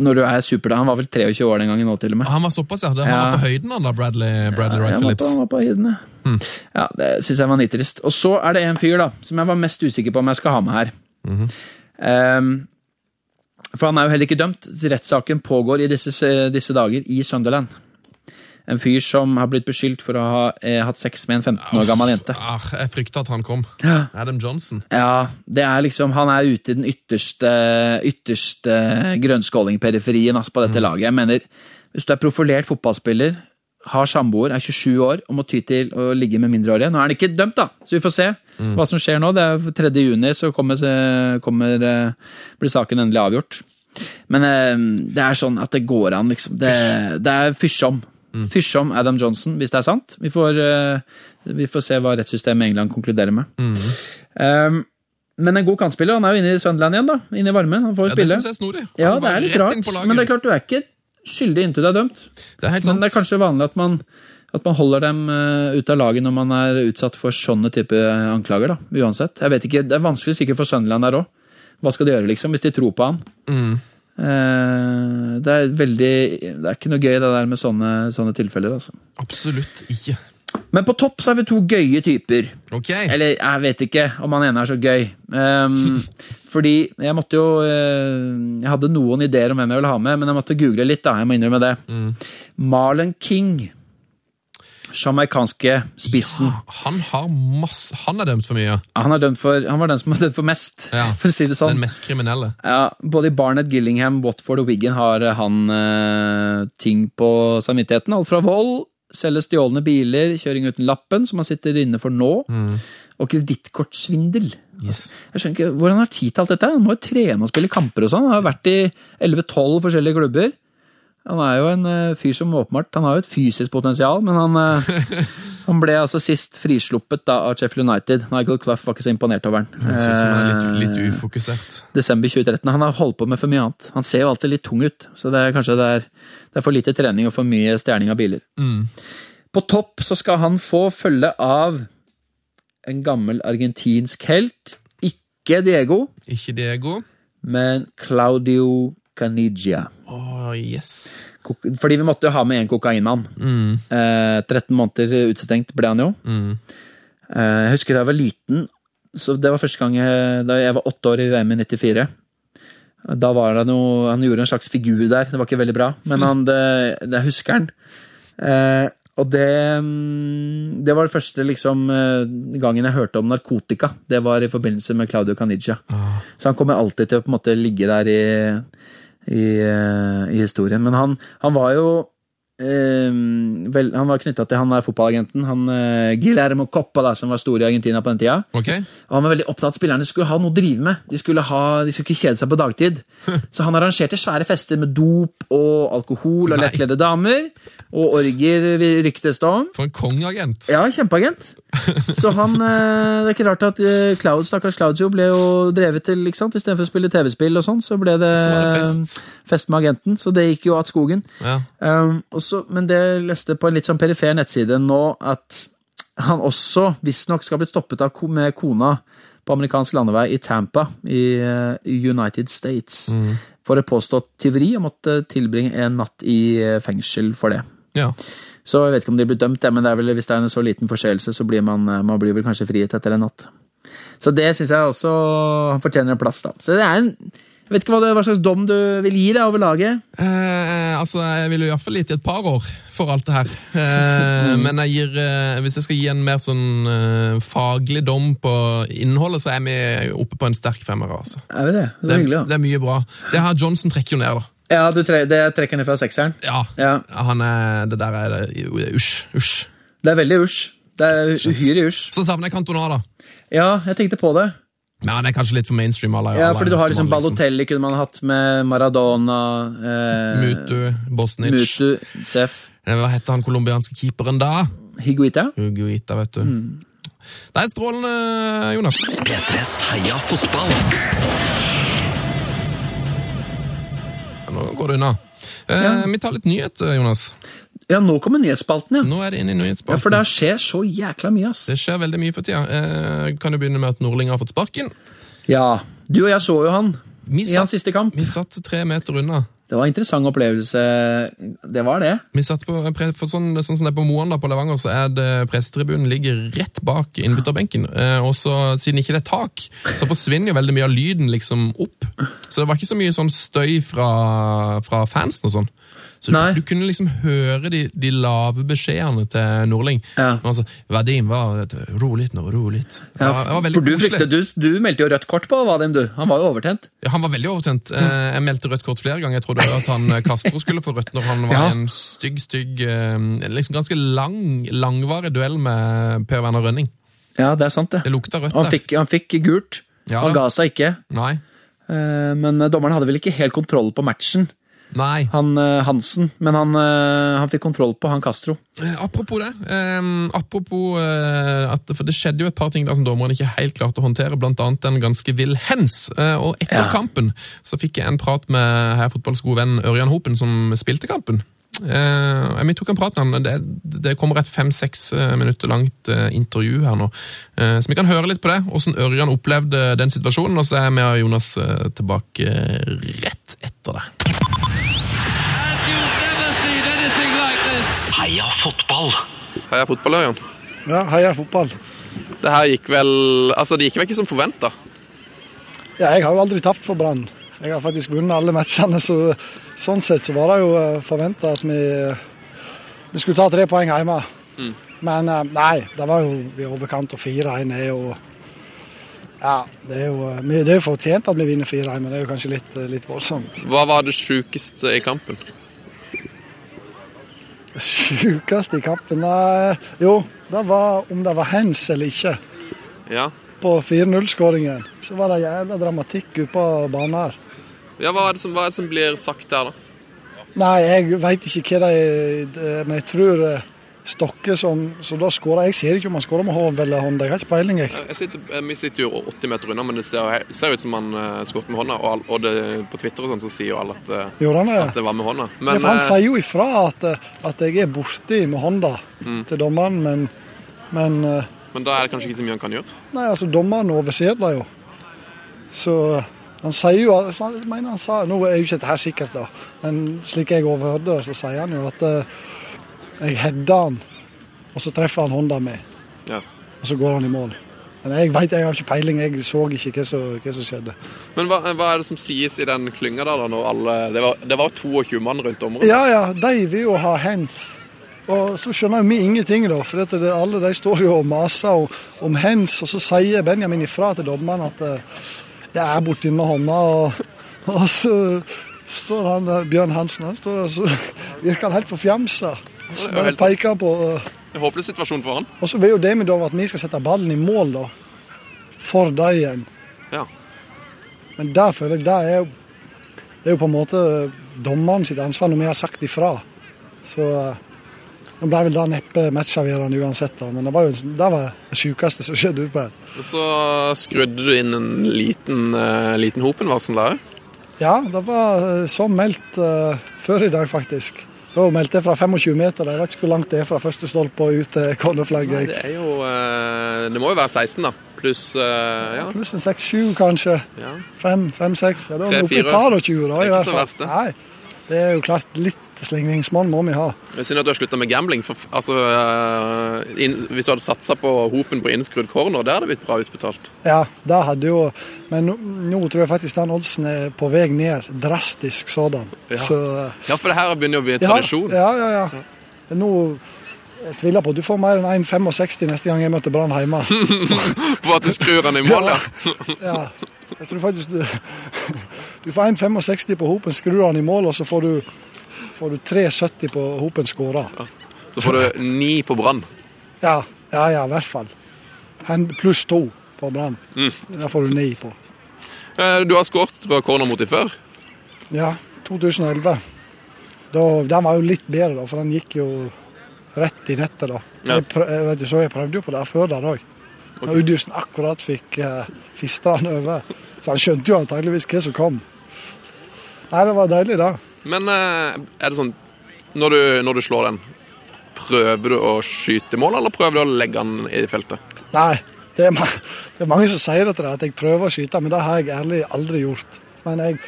Når du er superdam. Han var vel 23 år den gangen nå, til og med. Han var såpass, ja. Han Ja. var på høyden, han da, Bradley, Bradley Wright Ja, han var på, Phillips. han var på høyden, ja. Ja, det syns jeg var nitrist. Og så er det en fyr da, som jeg var mest usikker på om jeg skal ha med her. Ehm, for han er jo heller ikke dømt. Rettssaken pågår i disse, disse dager i Sunderland. En fyr som har blitt beskyldt for å ha eh, hatt sex med en 15 år gammel jente. Ah, jeg frykta at han kom. Ja. Adam Johnson. Ja, det er liksom, Han er ute i den ytterste, ytterste grønnskålingperiferien altså, på dette laget. Jeg mener, Hvis du er profilert fotballspiller, har samboer, er 27 år og må ty til å ligge med mindreårige Nå er han ikke dømt, da, så vi får se hva som skjer nå. Det er 3. juni, så kommer, kommer, eh, blir saken endelig avgjort. Men eh, det er sånn at det går an, liksom. Det, det er fysjom. Fysjom Adam Johnson, hvis det er sant. Vi får, eh, vi får se hva rettssystemet i England konkluderer med. Um, men en god kantspiller. Han er jo inne i Sunderland igjen, da. Inne i varmen. Han får Ja, det spille. syns jeg er. Ja, det er litt rart. Men det er klart, du er ikke skyldig inntil du er dømt. Det er helt Men det er kanskje vanlig at man, at man holder dem eh, ute av laget når man er utsatt for sånne type anklager, da. Uansett. Jeg vet ikke, Det er vanskelig sikkert for Sunderland der òg. Hva skal de gjøre, liksom, hvis de tror på han? Mm. Eh, det er veldig Det er ikke noe gøy, det der med sånne, sånne tilfeller, altså. Absolutt ikke. Men på topp så er vi to gøye typer. Ok. Eller jeg vet ikke om han ene er så gøy. Um, fordi jeg måtte jo eh, Jeg hadde noen ideer om hvem jeg ville ha med, men jeg måtte google litt. da, jeg må innrømme det. Marlon King. Jamaicanske spissen. Han har masse Han er dømt for mye. Han, er dømt for, han var den som var dømt for mest, Ja. for å si det sånn. Den mest kriminelle. Ja, både i Barnet, Gillingham, Watford og Wigan har han eh, ting på samvittigheten. Alt fra vold, selge stjålne biler, kjøring uten lappen, som han sitter inne for nå, og kredittkortsvindel. Yes. Jeg skjønner ikke hvordan han har tid til alt dette. Han må jo trene og spille kamper og sånn. Han har vært i 11-12 forskjellige klubber. Han er jo en eh, fyr som åpenbart Han har jo et fysisk potensial, men han, eh, han ble altså sist frisluppet da av Sheffield United. Nigel Clough var ikke så imponert over han. Synes han er litt, litt Eh, ufokusert. desember 2013. Han har holdt på med for mye annet. Han ser jo alltid litt tung ut, så det er kanskje det er, det er for lite trening og for mye stjerning av biler. Mm. På topp så skal han få følge av en gammel argentinsk helt. Ikke Diego, Ikke Diego. men Claudio Canigia. Å, yes. Fordi vi måtte jo ha med en kokainmann. Mm. Eh, 13 måneder utestengt ble han jo. Mm. Eh, jeg husker da jeg var liten, så det var første gang jeg, da jeg var åtte år i VM i 94. Da var det noe, Han gjorde en slags figur der, det var ikke veldig bra, men han, det, det husker han. Eh, og det, mm, det var det første liksom, eh, gangen jeg hørte om narkotika. Det var i forbindelse med Claudio Canigia. Ah. Så han kommer alltid til å på en måte ligge der i, i, eh, i historien. Men han, han var jo eh, vel, Han var knytta til han der fotballagenten, han uh, Guillermo Coppa, da, som var stor i Argentina på den tida. Okay. Og han var veldig opptatt av at spillerne skulle ha noe å drive med. De skulle, ha, de skulle ikke kjede seg på dagtid. Så han arrangerte svære fester med dop og alkohol og lettkledde damer. Og orgier, ryktes det om. For en kongeagent. Ja, kjempeagent. Så han uh, Det er ikke rart at eh, Cloud, stakkars Claudio ble jo drevet til, ikke sant? Istedenfor å spille TV-spill og sånn, så ble det, Så det fest. fest med agenten. Så det gikk jo att skogen. Ja. Um, også, men det leste på en litt sånn perifer nettside nå at han også visstnok skal ha blitt stoppet av med kona på amerikansk landevei i Tampa i eh, United States for et påstått tyveri og måtte tilbringe en natt i eh, fengsel for det. ja. Så jeg vet ikke om de blir dømt, men det er vel, hvis det er en så liten forseelse, så blir man, eh, man blir vel kanskje frigitt etter en natt. Så det syns jeg også han fortjener en plass, da. Så det er en Jeg vet ikke hva, det, hva slags dom du vil gi deg over laget. Eh, altså, Jeg vil jo iallfall gitt i et par år for alt det her. Eh, men jeg gir, eh, hvis jeg skal gi en mer sånn eh, faglig dom på innholdet, så er vi oppe på en sterk femmer. Altså. Er vi det? Det Det, er hyggelig, ja. det er mye bra. Det her Johnson trekker jo ned, da. Ja, du tre, det trekker ned fra sekseren. Ja, Ja. han er, Det der er det, det er usj. Usj. Det er veldig usj. Det er uhyre usj. Så savner jeg Cantona, da. Ja, jeg tenkte på det. Men han er kanskje litt for mainstream. Alle, Ja, fordi du har liksom Balotelli kunne man hatt med Maradona eh, Mutu, Bosnic. Mutu, Sef, Eh, Hva heter han colombianske keeperen da? Higuita. Higuita, vet du. Det er strålende, Jonas. P3s Heia fotball. Ja, Nå går det unna. Eh, Vi tar litt nyhet, Jonas. Ja, nå kommer nyhetsspalten, ja. Nå er det inn i ja. For det skjer så jækla mye, ass. Det skjer veldig mye for tida. Eh, kan jo begynne med at Nordling har fått sparken. Ja, du og jeg så jo han Vi i hans siste kamp. vi satt tre meter unna. Det var en interessant opplevelse. Det var det. Vi satt på, for sånn, sånn som det er på Moan da, på Levanger, så er det prestetribunen ligger rett bak innbytterbenken. Eh, og så, siden ikke det er tak, så forsvinner jo veldig mye av lyden liksom opp. Så det var ikke så mye sånn støy fra, fra fansen og sånn. Så du, du kunne liksom høre de, de lave beskjedene til Nordling. Ja. Altså, Vadim var rolig nå, rolig. Ja, for du, fryktet, du, du meldte jo rødt kort på Vadim, du. Han var jo overtent. Ja, Han var veldig overtent. Eh, Jeg meldte rødt kort flere ganger. Jeg trodde at han eh, Castro skulle få rødt når han var Ja. i en stygg, stygg eh, liksom Ganske lang, langvarig duell med Per Werner Rønning. Ja, det er sant, det. Det lukta rødt Han fikk, han fikk gult. Ja han ga seg ikke. Nei. Men dommeren hadde vel ikke helt kontroll på matchen, Nei. han eh, Hansen. Men han, eh, han fikk kontroll på han Castro. Eh, Apropos det. eh, apropos uh, at For det skjedde jo et par ting der som dommeren ikke helt klarte å håndtere, blant annet en ganske vill hens. Uh, og etter Ja. kampen så fikk jeg en prat med her fotballs gode venn Ørjan Hopen, som spilte kampen. Eh, vi tok en prat med han. Det, det kommer et fem-seks eh, minutter langt eh, intervju her nå. Eh, så vi kan høre litt på det, hvordan Ørjan opplevde den situasjonen. Og så er vi og Jonas tilbake rett etter det. Heia fotball! Heia fotball, Ørjan. Ja, heia fotball. Det her gikk vel Altså, det gikk vel ikke som forventa? Ja, jeg har jo aldri tapt for Brann. Jeg har faktisk vunnet alle matchene, så sånn sett så var det jo forventa at vi, vi skulle ta tre poeng hjemme. Men eh, nei, det var jo i overkant, og 4-1 er jo Ja, det er jo Det er fortjent at vi vinner 4-1, men det er jo kanskje litt, litt voldsomt. Hva var det sjukeste i kampen? Sjukeste i kampen Nei, Jo, det var om det var hands eller ikke. Ja. På 4-0-skåringen så var det jævla dramatikk ute på banen her. Ja, hva er, det som, hva er det som blir sagt der, da? Nei, jeg veit ikke hva det er, Men jeg tror eh, Stokke som, som da skåra Jeg ser ikke om han skåra med hånd eller hånd, jeg har ikke peiling. jeg. Jeg sitter, vi sitter jo 80 meter unna, men det ser, ser ut som han uh, skåret med hånda. Og, og det, på Twitter og sånn så sier jo alle at, eh, det? at det var med hånda. Ja, Men for han eh, sier jo ifra at, at jeg er borti med hånda til dommeren, men, men men da er det kanskje ikke så mye han kan gjøre? Nei, altså, dommeren overser det jo. Så han sier jo altså, Jeg mener han sa Nå er jo ikke dette sikkert, da, men slik jeg overhørte det, så sier han jo at eh, jeg header han, og så treffer han hånda mi. Ja. Og så går han i mål. Men jeg vet, jeg har ikke peiling, jeg så ikke hva som, hva som skjedde. Men hva, hva er det som sies i den klynga der, da, når alle Det var, det var 22 mann rundt området? Ja ja, de vil jo ha hands. Og så skjønner jo vi ingenting, da. For det, alle de står jo og maser om, om hands, og så sier Benjamin ifra til dommeren at eh, jeg er borti med hånda, og, og så står han Bjørn Hansen han står der, så virker han helt forfjamsa. Så bare peker han på eh, En håpløs situasjon for han. Og så vil jo det med at vi skal sette ballen i mål, da. For dem igjen. Ja. Men der føler jeg det er jo Det er jo på en måte dommeren sitt ansvar når vi har sagt ifra. Så eh, nå ble vel da neppe matchavgjørende uansett, da. Men det var jo det var det sjukeste som skjedde ute på her. Og så skrudde du inn en liten, uh, liten Hopen-varsel der òg. Ja, det var eh, som meldt uh, før i dag, faktisk. Da meldte jeg fra 25 meter. Jeg vet ikke hvor langt det er fra første stolpe og ut til cornerflagget. Det er jo uh, Det må jo være 16, da. Pluss uh, ja. Pluss en 6-7, kanskje. 5-6. Ja, da er vi oppe i par og 20, da. Ikke så verst, det. Nei, det er jo klart litt slingringsmonn må vi ha. Det er synd at du har slutta med gambling. For, altså, in, hvis du hadde satsa på Hopen på innskrudd corner, det hadde blitt bra utbetalt. Ja, det hadde jo Men nå, nå tror jeg faktisk den oddsen er på vei ned. Drastisk sådan. Ja. Så Ja, for det her begynner jo å bli en ja, tradisjon. ja, ja, ja. Nå jeg tviler på at du får mer enn 1,65 neste gang jeg møter Brann hjemme. På at du skrur den i mål, ja. Ja, jeg tror faktisk du, du får 1,65 på Hopen, skrur den i mål, og så får du, får du 3,70 på Hopen skåra. Så får du 9 på Brann. Ja, ja, ja, i hvert fall. Pluss to på Brann. Mm. Der får du 9 på. Eh, Du har skåret på corner mot dem før. Ja, 2011. Da, den var jo litt bedre, da, for den gikk jo rett i nettet. da. Ja. Jeg, prøv, du, så jeg prøvde jo på det før der òg. Okay. Udjusen akkurat fikk eh, fistra den over. Så han skjønte jo antageligvis hva som kom. Nei, det var deilig, da. Men eh, er det sånn når du, når du slår den, prøver du å skyte mål, eller prøver du å legge den i feltet? Nei, det er, det er mange som sier det til deg, at jeg prøver å skyte, men det har jeg ærlig aldri gjort. Men jeg,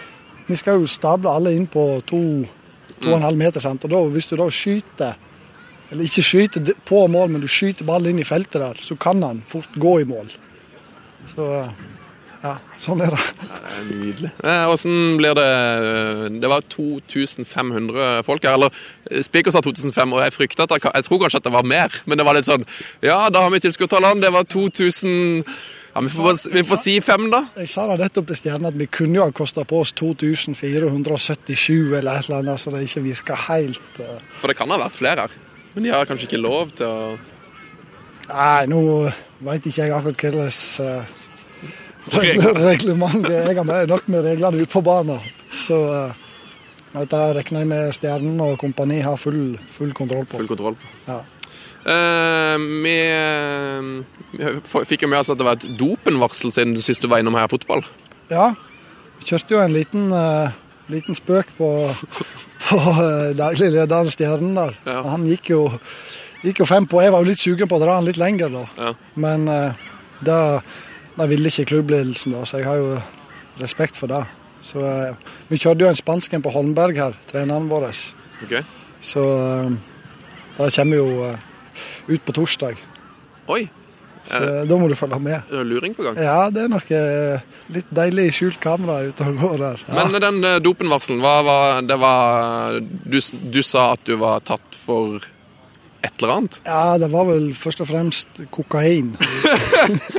vi skal jo stable alle inn på to, to og en halv meter, sant? og da, hvis du da skyter eller ikke skyter på mål, men du skyter ballen inn i feltet der, så kan han fort gå i mål. Så ja, sånn er det. Det er nydelig. Eh, Hvordan blir det Det var 2500 folk her. Eller eh, Spiker sa 2005, og jeg frykter at det, jeg tror kanskje at det var mer. Men det var litt sånn Ja, da har vi tilskuertallene. Det var 2000 Ja, vi får, vi får si fem, da. Jeg sa det nettopp til Stjernen at vi kunne jo ha kosta på oss 2477 eller et eller annet, så det ikke virka helt uh... For det kan ha vært flere her. Men de har kanskje ikke lov til å Nei, nå veit ikke jeg akkurat hva slags uh, reglement Jeg har nok med reglene ute på banen. Så uh, dette regner jeg med Stjernen og kompani har full, full kontroll på. full kontroll på. Ja. Uh, vi, eh, vi fikk jo med oss at det var et dopenvarsel siden sist du var innom her fotball. ja. Vi kjørte jo en liten, uh, liten spøk på, på uh, daglig leder Stjernen der. Ja. Han gikk jo, gikk jo fem på. Jeg var jo litt sugen på å dra han litt lenger, da. Ja. Men uh, da, da ville ikke klubbledelsen, da, så jeg har jo respekt for det. Så eh, Vi kjørte jo en spansken på Holmberg her, treneren vår. Okay. Så uh, det kommer jo eh, ut på torsdag. Oi, Så da må du følge med. er det luring på gang? Ja, det er noe eh, litt deilig skjult kamera ute og går der. Ja. Men den eh, dopenvarselen, hva var det var du, du sa at du var tatt for et eller annet? ja, det var vel først og fremst kokain.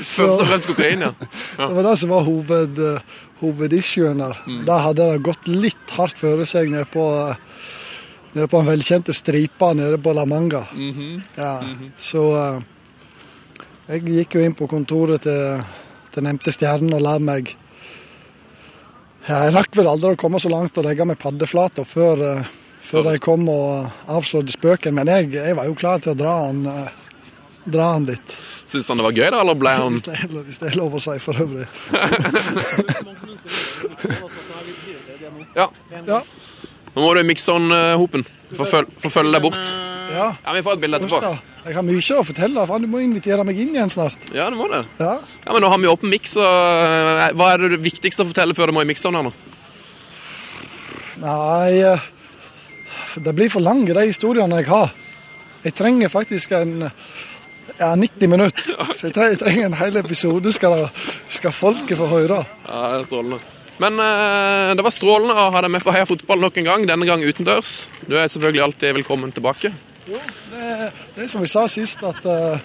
Så Først og fremst kokain, ja. det var det som var hoved, eh, hovedissuen der. Da hadde det gått litt hardt for seg nede på, ned nede på den velkjente stripa nede på La Manga. ja. Så eh, jeg gikk jo inn på kontoret til, den nevnte Stjernen og la meg Jeg rakk vel aldri å komme så langt og legge meg paddeflata før, eh, før de kom og avslørte spøken, men jeg, jeg var jo klar til å dra han, eh, dra han litt. Syns han det var gøy, da, eller ble han Hvis det, er, hvis det er lov å si for øvrig. Ja. Ja. Nå må du mikse den hopen. Forfølge deg bort. ja. Ja, Vi får et bilde etterpå. Jeg har mye å fortelle. for du må invitere meg inn igjen snart. Ja, du må det. Ja. Ja, men Nå har vi åpen miks, eh, hva er det viktigste å fortelle før du må i mikseren her nå? Nei eh, Det blir for lange, de historiene jeg har. Jeg trenger faktisk en ja, 90 minutter. Så jeg trenger, jeg trenger en hel episode, skal, skal folket få høre. Ja, det er strålende. Men eh, det var strålende å ha deg med på Heia fotball nok en gang, denne gang utendørs. Du er selvfølgelig alltid velkommen tilbake. Det, det er som vi sa sist, at uh,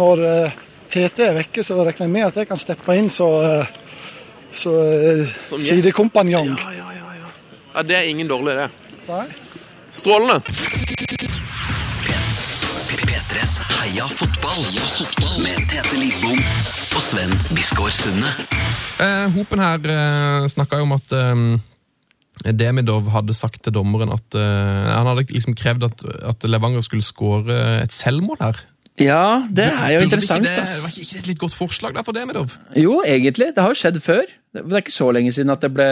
når uh, TT er vekke, så regner jeg med at jeg kan steppe inn så, uh, så Som sidekompanjong. Ja, ja, ja, ja. ja, Det er ingen dårlig idé. Nei. Strålende. P3s Heia fotball med Tete Lidbom og Sven Biskår Sunde. Eh, Hopen her eh, snakka jo om at eh, Demidov hadde sagt til dommeren at eh, han hadde liksom krevd at, at Levanger skulle skåre et selvmål her. Ja, det er jo Burde interessant, ikke det, ass. Var ikke det et litt godt forslag der for Demidov? Jo, egentlig. Det har jo skjedd før. Det det er ikke så lenge siden at det ble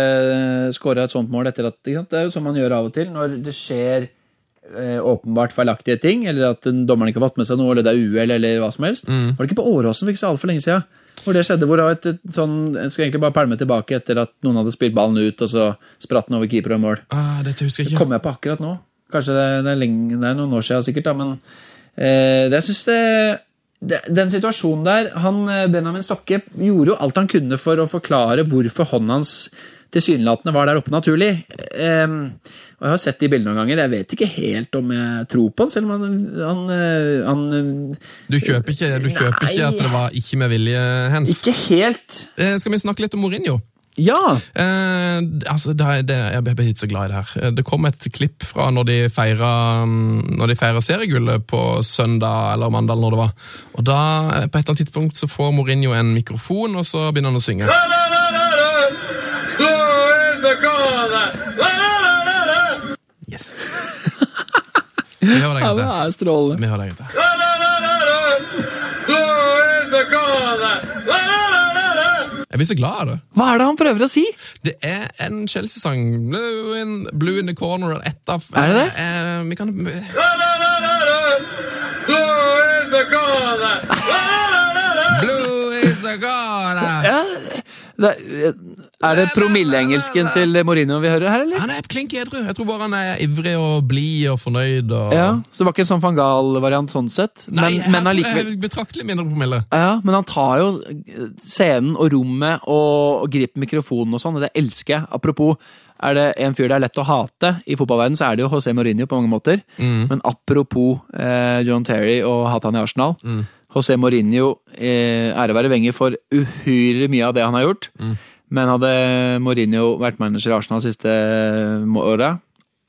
skåra et sånt mål etter at ikke sant? Det er jo sånn man gjør av og til når det skjer eh, åpenbart feilaktige ting, eller at dommeren ikke har fått med seg noe, eller det er uhell, eller hva som helst. Var det ikke på Åråsen for ikke så altfor lenge siden? Hvor det skjedde, hvor et, et sånn, Jeg skulle egentlig bare pælme tilbake etter at noen hadde spilt ballen ut, og så spratt den over keeper og mål. Ah, dette husker jeg Det kommer jeg på akkurat nå. Kanskje det, det, er, lenge, det er noen år siden sikkert, da, men eh, det, jeg synes det, det Den situasjonen der han, eh, Benjamin Stokke gjorde jo alt han kunne for å forklare hvorfor hånden hans tilsynelatende var der oppe naturlig. Eh, og Jeg har sett de bildene noen ganger. Jeg vet ikke helt om jeg tror på han, selv om han, han, eh, han Du kjøper ikke, du kjøper ikke at det var ikke med vilje, Hens? Ikke helt Eh, skal vi snakke litt om Mourinho? Ja! Eh, altså, det, er- det, jeg ble ikke så glad i det her. Eh, Det kom et klipp fra når de feira, mm, når de feira seriegullet på søndag eller mandag, eller når det var. Og da, på et eller annet tidspunkt, så får Mourinho en mikrofon, og så begynner han å synge. Yes. Vi det en Ja, gang det er strålende. Vi det en gang til. Jeg blir så glad av det. Hva er det han prøver å si? Det er en Chelsea-sang. Blue, in- Blue in the corner. eller Et av Er det det? Eh, vi kan Blue is a corner! Ja, Det, er det promilleengelsken til Mourinho vi hører her, eller? Han er klink edru. Jeg tror bare han er ivrig og blid og fornøyd. Og... Ja, Så det var ikke en sånn van Gahl-variant sånn sett? Nei, men, men allikevel betraktelig mindre promille. Ja, men han tar jo scenen og rommet og, og griper mikrofonen og sånn, og det elsker jeg. Apropos, er det en fyr det er lett å hate i fotballverdenen, så er det jo José Mourinho på mange måter. Men apropos eh, John Terry og hate han i Arsenal. José Mourinho, eh, ære være Wenger for uhyre mye av det han har gjort. Men hadde Mourinho vært manager i Arsenal de siste eh, åra,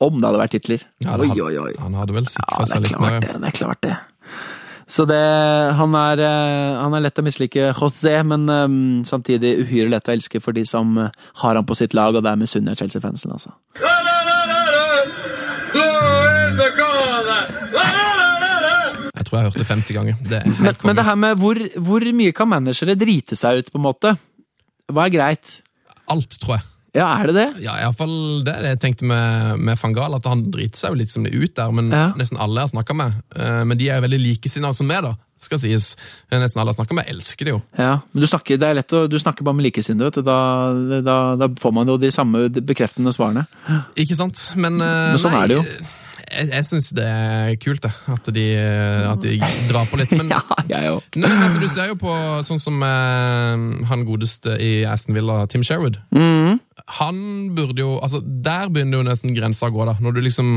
om det hadde vært titler Ja, Oi, oi, oi. Han hadde vel Ja, sikra det seg er litt mer. klart det. det er klart det. Så det, han, er, eh, han er lett å mislike José, men um, samtidig uhyre lett å elske for de som har han på sitt lag, og det er sunner Chelsea-fansen. altså. Jeg tror jeg hørte 50 ganger. Det Men, helt men det her med hvor, hvor mye kan managere drite seg ut, på en måte? Hva er greit? Alt, tror jeg. Ja, er det det? Ja, iallfall det er det jeg tenkte med, med van Gaal, at han driter seg jo litt som det ut der, men Ja. nesten alle jeg har snakka med, eh, men de er jo veldig likesinnede som meg, da, skal sies. Eh, Nesten alle jeg snakker med, elsker det jo. Ja, men du snakker, det er lett å, du snakker bare med likesinnede, vet du. Da, da, da får man jo de samme bekreftende svarene. Ikke sant? Men, eh, Men sånn nei, er det jo. Jeg, jeg syns det er kult, det. At de, at de drar på litt. Men, Ja, jeg òg. Altså, Du ser jo på sånn som eh, han godeste i Aston Villa, Tim Sherwood. Mm. Han burde jo altså Der begynner jo nesten grensa å gå, da. Når du liksom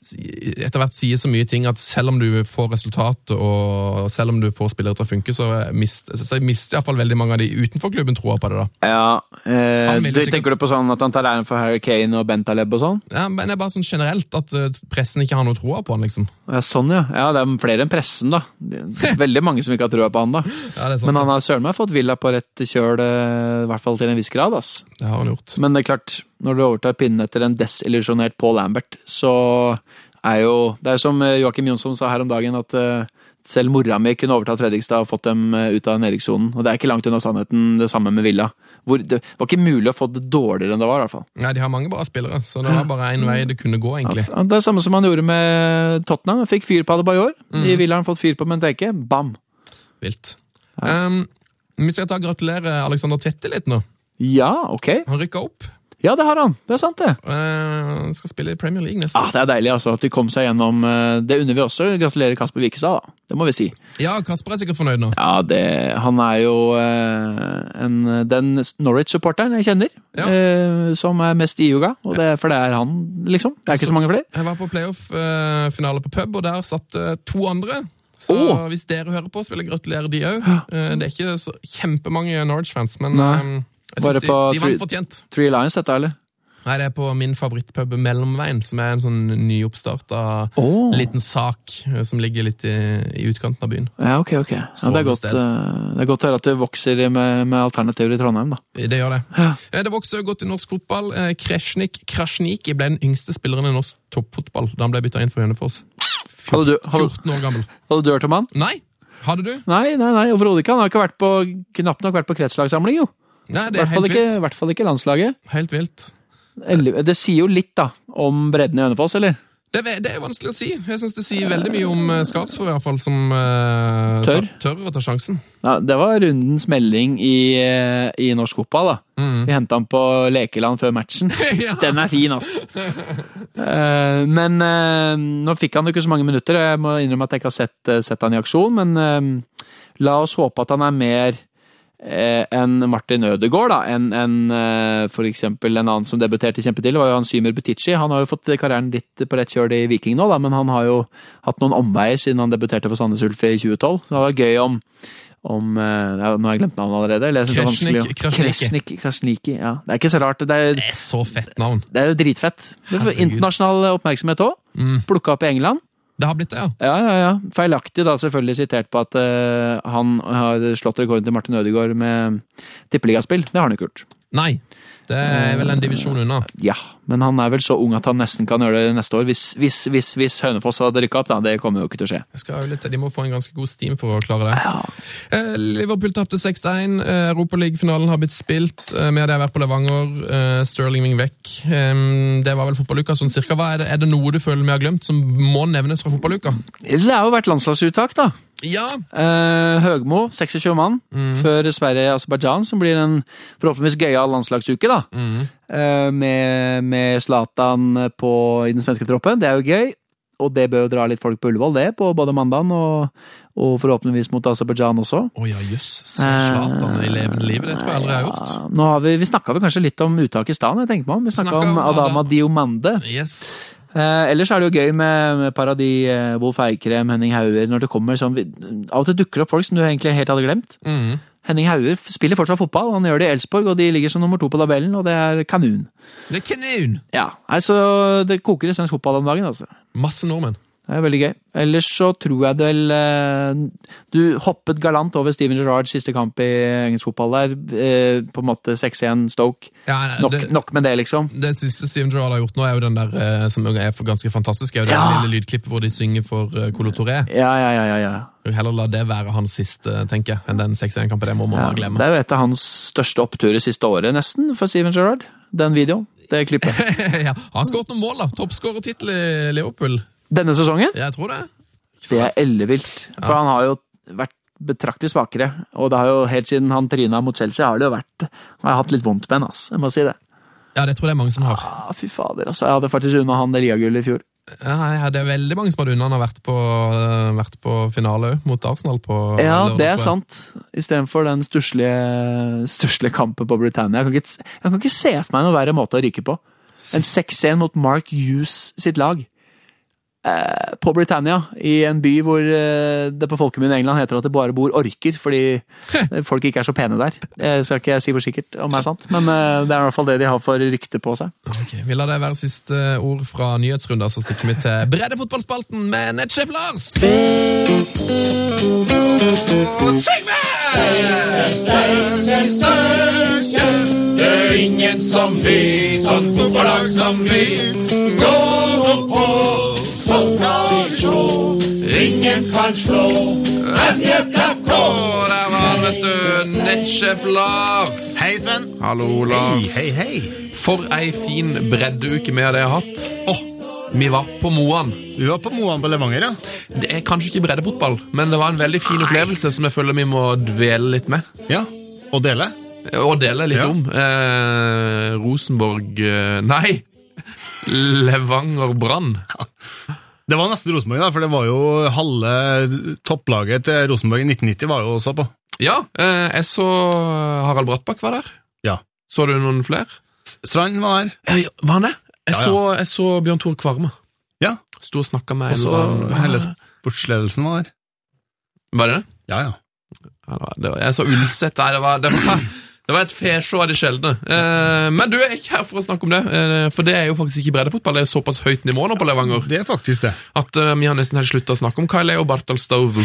etter hvert sier så mye ting at selv om du får resultat, og selv om du får spillere til å funke, så mister så mister iallfall veldig mange av de utenfor klubben troa på det. da. Ja, eh, du, sikkert- Tenker du på sånn at han tar æren for Harry Kane og Bentaleb og sånn? Ja, men det er bare sånn generelt at eh, pressen ikke har noe troa på han, liksom. Ja, sånn, ja. ja. Det er flere enn pressen, da. Veldig mange som ikke har troa på han, da. Ja, det er. Men han har søren meg fått Villa på rett kjøl, eh, i hvert fall til en viss grad. ass. Det har han gjort. Men det er klart, når du overtar pinnen etter en desillusjonert Paul Lambert, så er jo Det er som eh, Joakim Jonsson sa her om dagen, at eh, selv mora mi kunne overtatt Fredrikstad og fått dem eh, ut av nedrykkssonen. Og det er ikke langt unna sannheten, det samme med Villa. Hvor det var ikke mulig å få det dårligere enn det var, i hvert fall. Nei, De har mange bra spillere, så det var bare én vei det kunne gå, egentlig. Ja, det er samme som han gjorde med Tottenham. Fikk fyr på Adebayor. I Villa har han fått fyr på Menteke. Bam! Vilt. Um, vi skal ta gratulere Alexander Tvetti litt nå. Ja, ok. Han rykka opp. Ja, det har han. Det er sant, det. Uh, skal spille i Premier League neste Ah, det er deilig altså, at de kom seg gjennom. eh, Det unner vi også. Gratulerer Kasper Wikestad, da. Det må vi si. Ja, Kasper er sikkert fornøyd nå. Ja, det, han er jo uh, en, den Norwich-supporteren jeg kjenner, Ja. uh, som er mest iuga. Og det, for det er han, liksom. Det er ikke så mange flere. Jeg var på playoff-finale på pub, og der satt to andre. Så oh. hvis dere hører på, så vil jeg gratulere de òg. det er ikke så kjempemange Norwich-fans, men Nei. Eh, Bare synes de, på de Three- Lions, dette, eller? Nei, Det er på min favorittpub Mellomveien, som er en sånn nyoppstarta oh. liten sak eh, som ligger litt i, i utkanten av byen. Ja, ok, ok. Ja, det, er godt, eh, det er godt å høre at det vokser med, med alternativer i Trondheim, da. Det gjør det. Ja. Eh, Det vokser godt i norsk fotball. Eh, Kresjnik Krasjniki ble den yngste spilleren i norsk toppfotball da han ble bytta inn for Hønefoss. Hadde du, hadde, 14 år gammel. hadde du hørt om han? Nei! Hadde du? Nei, nei, nei, overhodet ikke. Han har ikke vært på, knapt nok vært på kretslagssamling, jo. Nei, det er hvert helt ikke, vilt. i hvert fall ikke landslaget. Helt vilt. Det sier jo litt, da, om bredden i Hønefoss, eller? Det, det er vanskelig å si. Jeg syns det sier veldig mye om Skarsvåg, Skarsvold, i hvert fall, som uh, Tør. tør å ta sjansen. Ja, det var rundens melding i, eh, i norsk fotball, da. Mm. Vi henta han på lekeland før matchen. Ja. Den er fin, ass! uh, men uh, nå fikk han jo ikke så mange minutter, og jeg må innrømme at jeg ikke har sett, eh, sett han i aksjon, men eh, la oss håpe at han er mer eh, enn Martin Ødegaard, da, enn enn, eh, for eksempel en annen som debuterte kjempetidlig, var jo han Symer Butichi. Han har jo fått karrieren litt på rett kjøl i Viking nå, da, men han har jo hatt noen omveier siden han debuterte for Sandnes Ulf i 2012. Så det var gøy om om eh, ja, Nå har jeg glemt navnet allerede. er Krasnik- Krasniki. Ja. Det er ikke så rart. Det er, Det er så fett navn. det er jo dritfett. Det får internasjonal oppmerksomhet òg. Mm. Plukka opp i England. Det har blitt det, ja. Ja, ja, ja. Feilaktig da selvfølgelig sitert på at uh, han har slått rekorden til Martin Ødegaard med tippeligaspill. Det har han ikke gjort. Nei, det er vel en divisjon unna. Ja, men han er vel så ung at han nesten kan gjøre det neste år. Hvis, hvis, hvis, hvis Hønefoss hadde rykka opp, da. Det kommer jo ikke til å skje. Jeg skal jo litt, de må få en ganske god steam for å klare det. Ja. Eh, Liverpool tapte 6-1. Europaligafinalen Europaliga-finalen har blitt spilt. Med Vi hadde vært på Levanger. Eh, Sterling ving vekk. Eh, Det var vel fotballuka sånn cirka. Hva er, det, er det noe du føler vi har glemt som må nevnes fra fotballuka? Det har jo vært landslagsuttak, da. Ja! Eh, Høgmo, 26 mann, før Sverige-Aserbajdsjan, som blir en forhåpentligvis gøyal landslagsuke. da. Mm. med med Zlatan på- i den svenske troppen. Det er jo gøy. Og det bør jo dra litt folk på Ullevål, det, på både mandagen og, og forhåpentligvis mot Aserbajdsjan også. Å ja, jøss. Se Zlatan i levende livet. Det tror jeg aldri jeg har gjort. Ja, Nå har vi vi snakka vel kanskje litt om uttak i stad, jeg tenker meg om. Vi snakka om om Adama Adam. Diomande. Yes. Eh, ellers er det jo gøy med, med Paradis, eh, Wolf Eikrem, Henning Hauger når det kommer sånn Av og til dukker det opp folk som du egentlig helt hadde glemt. Mm. Henning Hauger spiller fortsatt fotball, han gjør det i Elsborg, og de ligger som nummer to på tabellen, og det er kanon. Det er kanon! Ja, altså Det koker i svensk fotball om dagen, altså. Masse nordmenn. Det er veldig gøy. Ellers så tror jeg det vel eh, Du hoppet galant over Steven Gerrards siste kamp i engelsk fotball der. eh, På en måte 6-1 Stoke. Ja, nei, Nok, det, nok med det, liksom. det siste Steven Gerrard har gjort nå, er jo den der eh, som er for ganske fantastisk. er jo det lille lydklippet hvor de synger for Colo Touré. Ja, ja, ja. ja, ja. Heller la det være hans siste, tenker jeg, enn den 6-1-kampen. Det må man Ja, glemme. det er jo et av hans største oppturer siste året, nesten, for Steven Gerrard. Den videoen. Det klippet. ja, han skåret noen mål, da. Toppskårertittel i Liverpool. Denne sesongen? Jeg tror det. Det er ellevilt. For han har jo vært betraktelig svakere. Og det har jo helt siden han tryna mot Chelsea, har det jo vært Har jeg hatt litt vondt med han, ass. Jeg må si det. Ja, det tror jeg det er mange som har. Ah, fy fader, altså. Jeg hadde faktisk unna han det ligagullet i fjor. Ja, jeg er veldig mange som hadde unna han har vært på, eh, vært på finale òg, mot Arsenal. på Ja, lørdag, det er sant. Istedenfor den stusslige kampen på Britannia. Jeg kan, ikke, jeg kan ikke se for meg noen verre måte å ryke på. En 6-1 mot Mark Hughes sitt lag. Eh, på Britannia, i en by hvor eh, det på folkemunne i England heter at det bare bor orker, fordi folk ikke er så pene der. Jeg skal ikke si hvor sikkert om det er sant, men eh, det er i hvert fall det de har for rykte på seg. Ok, Vi lar det være siste ord fra nyhetsrunder, så stikker vi til breddefotballspalten med nettsjef Lars! Syng Det er ingen som vi, sånn fotballag som vi. Går opp på, så skal vi sjå. Ingen kan slå SJFK. Der var vet du. Nettsjef Lars. Hei, Sven. Hallo, Lars. Hei, hei. hei. For ei fin breddeuke vi hadde hatt. Åh, Vi var på Moan. Vi var på Moan på Levanger, ja? Det er kanskje ikke breddefotball, men det var en veldig fin opplevelse som jeg føler vi må dvele litt med. Ja. Og dele? Og dele litt Ja. om. Eh, Rosenborg eh, Nei! Levanger Brann. Det var nesten Rosenborg, da, for det var jo halve topplaget til Rosenborg i 1990 var jo også på. Ja, eh, jeg så Harald Brattbakk var der. Ja. Så du noen flere? Strand var der. Ja, var han det? Jeg, Ja, ja. Så, jeg så Bjørn Tore Kvarme. Ja. Sto og snakka med Og så eller hele sportsledelsen var der. Var det det? Ja, ja. Jeg så Ulseth der. Det var, det var, det var et fesjå av de sjeldne. Eh, men du er ikke her for å snakke om det, eh, for det er jo faktisk ikke breddefotball. Det er såpass høyt nivå nå på Levanger Det er faktisk det. at eh, vi har nesten helt slutta å snakke om Kyle og Bartol Stove.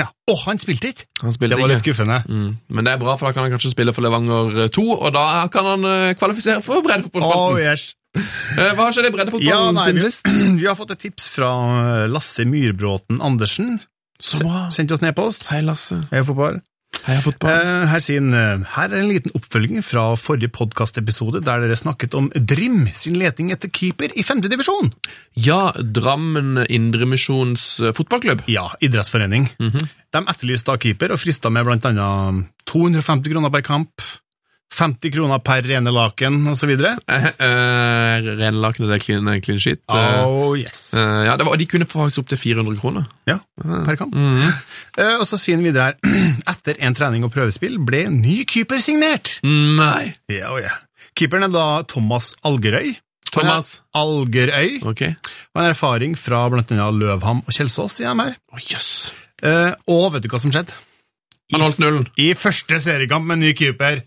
Ja. Å, han spilte ikke! Han spilte Det var litt skuffende. Mm. Men det er bra, for da kan han kanskje spille for Levanger 2, og da kan han kvalifisere for Oh, yes. Hva har skjedd i breddefotballen ja, siden vi, sist? vi har fått et tips fra Lasse Myrbråten Andersen. Så bra. Sendt oss nedpost. Hei, Lasse. Hei, fotball. Heia fotball. Eh, Her, sier eh, her er en liten oppfølging fra forrige podkastepisode der dere snakket om Drim sin leting etter keeper i femtedivisjon. Ja, Drammen Indremisjons eh, fotballklubb. Ja, idrettsforening. De etterlyste da keeper og frista med blant annet 250 kroner per kamp, 50 kroner per rene laken osv. Eh, eh, rene det er clean, clean shit. Eh, Oh, yes. eh, ja, det var, de kunne faktisk opp til 400 kroner. Ja, per kamp. Eh, Og så sier han videre her Etter en trening og prøvespill ble ny keeper signert. Nei. Ja, oh, ja. Keeperen er da Thomas Algerøy. Thomas. Algerøy. Ok. Og en erfaring fra annet Løvham og Kjelsås, sier de her. Yes. Eh, og vet du hva som skjedde? Han holdt nullen. I første seriekamp med ny keeper.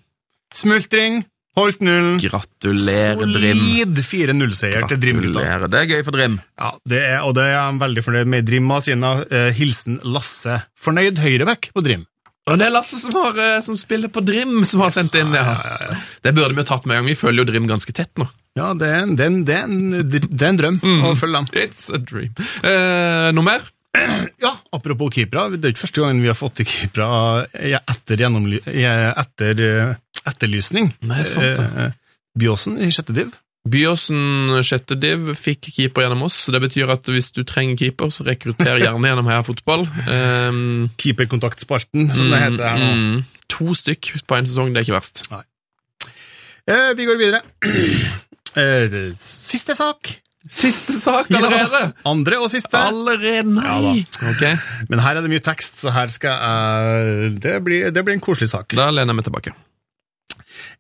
Smultring, holdt nullen. Gratulerer, Drim. Solid 4-0-seier til Drim-gutta. Det er gøy for Drim. Ja, det er, og det er jeg veldig fornøyd med Drim av sine. Eh, hilsen Lasse. Fornøyd høyreback på Drim. Og det er Lasse som, har, eh, som spiller på Drim, som har sendt inn. Ja. Det burde vi jo tatt med en gang. Vi følger jo Drim ganske tett nå. Ja, det er en, det er en, det er en, det er en drøm å følge dem. It's a dream. Eh, noe mer? Ja, apropos keepere. Det er ikke første gangen vi har fått til keepere etter, gjennomly- etter eh, etterlysning. Nei, sant det. Eh, Byåsen i sjette div. Byåsen sjette div fikk keeper gjennom oss. så Det betyr at hvis du trenger keeper, så rekrutter gjerne gjennom Heia Fotball. Um, Keeperkontaktspalten, som det heter her nå. mm, to stykk på en sesong, det er ikke verst. Eh, vi går videre. Eh, siste sak. Siste sak allerede! Andre og siste. Allerede, nei! ok, Men her er det mye tekst, så her skal jeg Det blir, det blir en koselig sak. Da lener jeg meg tilbake.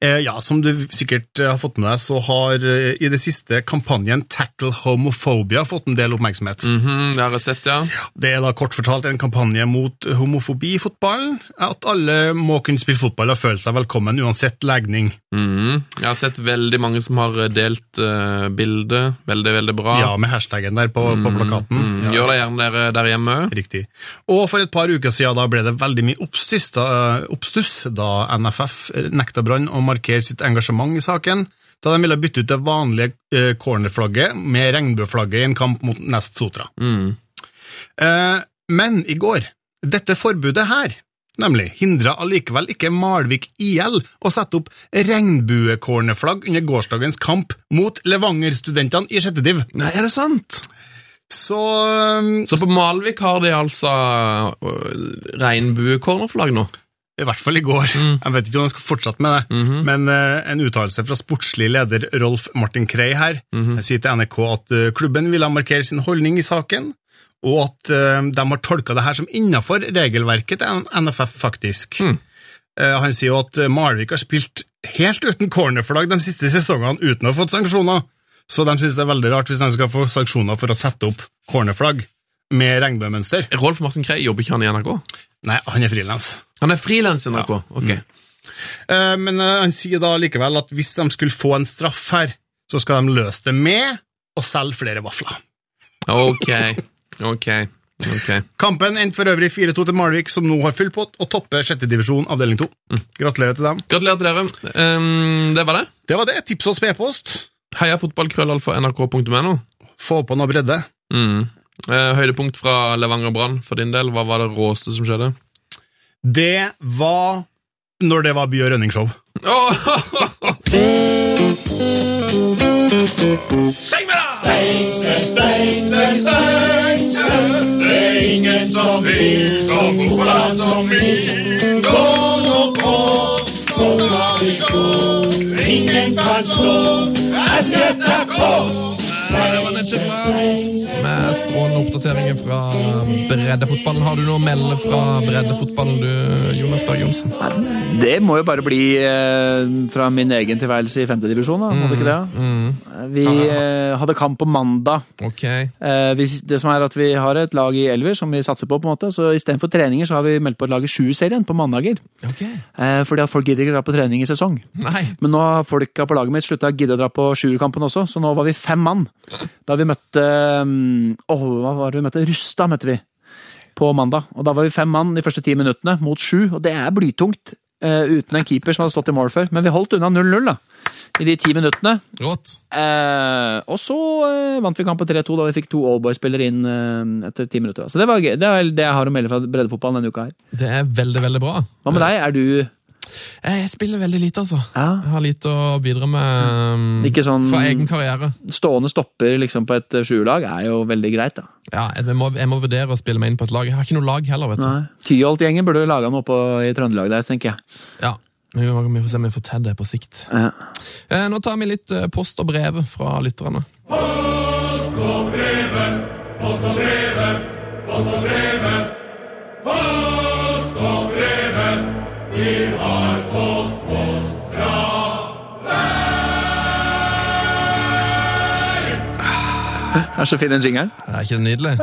Eh, ja, Som du sikkert eh, har fått med deg, så har eh, i det siste kampanjen Tackle Homophobia fått en del oppmerksomhet. Mhm, det har jeg sett, ja. Det er da kort fortalt en kampanje mot homofobi i fotballen. At alle må kunne spille fotball og føle seg velkommen uansett legning. Mhm. Jeg har sett veldig mange som har delt uh, bildet. Veldig, veldig bra. Ja, med hashtaggen der på, på plakaten. Mm, Ja. Gjør det gjerne der, der hjemme. Riktig. Og for et par uker siden da ble det veldig mye oppstuss da, oppstuss da NFF nekta Brann å markere sitt engasjement i saken, da de ville bytte ut det vanlige eh, cornerflagget med regnbueflagget i en kamp mot Nest Sotra. Mm. Eh, men i går, dette forbudet her, nemlig, hindra allikevel ikke Malvik IL å sette opp regnbuecornerflagg under gårsdagens kamp mot Levanger-studentene i sjette div. Nei, er det sant? Så Så på Malvik har de altså uh, regnbuecornerflagg nå? I hvert fall i går. Jeg vet ikke om jeg skal fortsette med det, men uh, en uttalelse fra sportslig leder Rolf Martin Krei her Jeg sier til NRK at uh, klubben ville markere sin holdning i saken, og at uh, de har tolka det her som innafor regelverket til NFF, faktisk. Eh, han sier jo at Malvik har spilt helt uten cornerflagg de siste sesongene uten å ha fått sanksjoner, så de synes det er veldig rart hvis de skal få sanksjoner for å sette opp cornerflagg med regnbuemønster. Rolf Martin Krei, jobber ikke han i NRK? Nei, han er frilans. Han er frilans i NRK? Ok. Eh, Men eh, han sier da likevel at hvis de skulle få en straff her, så skal de løse det med å selge flere vafler. Ok, ok, Okay. Kampen endte for øvrig 4-2 til Malvik, som nå har full pott og topper sjette divisjon avdeling 2. Gratulerer til dem. Gratulerer til dere. Um, det var det. Det var det. Tips oss p-post. Heia fotballkrøllalfa.nrk.no. Få på noe bredde. Mm. Eh, høydepunkt fra Levanger Brann for din del. Hva var det råeste som skjedde? Det var når det var By- og Rønning-show. Oh! Syng med, da! Steinkjer, Steinkjer, Steinkjer, det er ingen som vil som Oland som vi. Gå nå på, så skal vi slå. Ingen kan slå SJFK. Det var Lars med strålende oppdateringer fra breddefotballen. Har du noe å melde fra breddefotballen, du, Jonas Berg Johnsen? Det må jo bare bli eh, fra min egen tilværelse i femtedivisjon, da. Må det ikke det? Vi eh, hadde kamp på mandag. Ok. Eh, det som er at Vi har et lag i Elver som vi satser på. på en måte, så Istedenfor treninger så har vi meldt på et lag i Sju-serien på mandager. Ok. Eh, fordi at folk gidder ikke dra på trening i sesong. Nei. Men nå har folka på laget mitt slutta å gidde å dra på sjuerkampen også, så nå var vi fem mann. Da vi møtte Åh, Åh, hva var det vi møtte? Rustad møtte vi på mandag. Og da var vi fem mann de første ti minuttene mot sju, og det er blytungt. Uh, uten en keeper som hadde stått i mål før. Men vi holdt unna 0-0 da, i de ti minuttene. Rått. Eh, og så uh, vant vi kampen 3-2 da vi fikk to Allboy-spillere inn etter ti minutter. da. Så det var gøy. Det er det jeg har å melde fra breddefotballen denne uka her. Det er veldig, veldig bra. Hva med deg? Er du Jeg spiller veldig lite, altså. ja, Jeg har lite å bidra med um, ikke sånn fra egen karriere. stående stopper liksom på et sjuerlag? Er jo veldig greit, da. Ja, jeg må, jeg må vurdere å spille meg inn på et lag. Jeg har ikke noe lag heller, vet du. Tyholt-gjengen burde laga noe på, i Trøndelag der, tenker jeg. Ja, men vi, må, vi får se om vi får til det på sikt. Ja. Eh, nå tar vi litt eh, post og brev fra lytterne. Er så fin den jingeren. Er ikke det nydelig?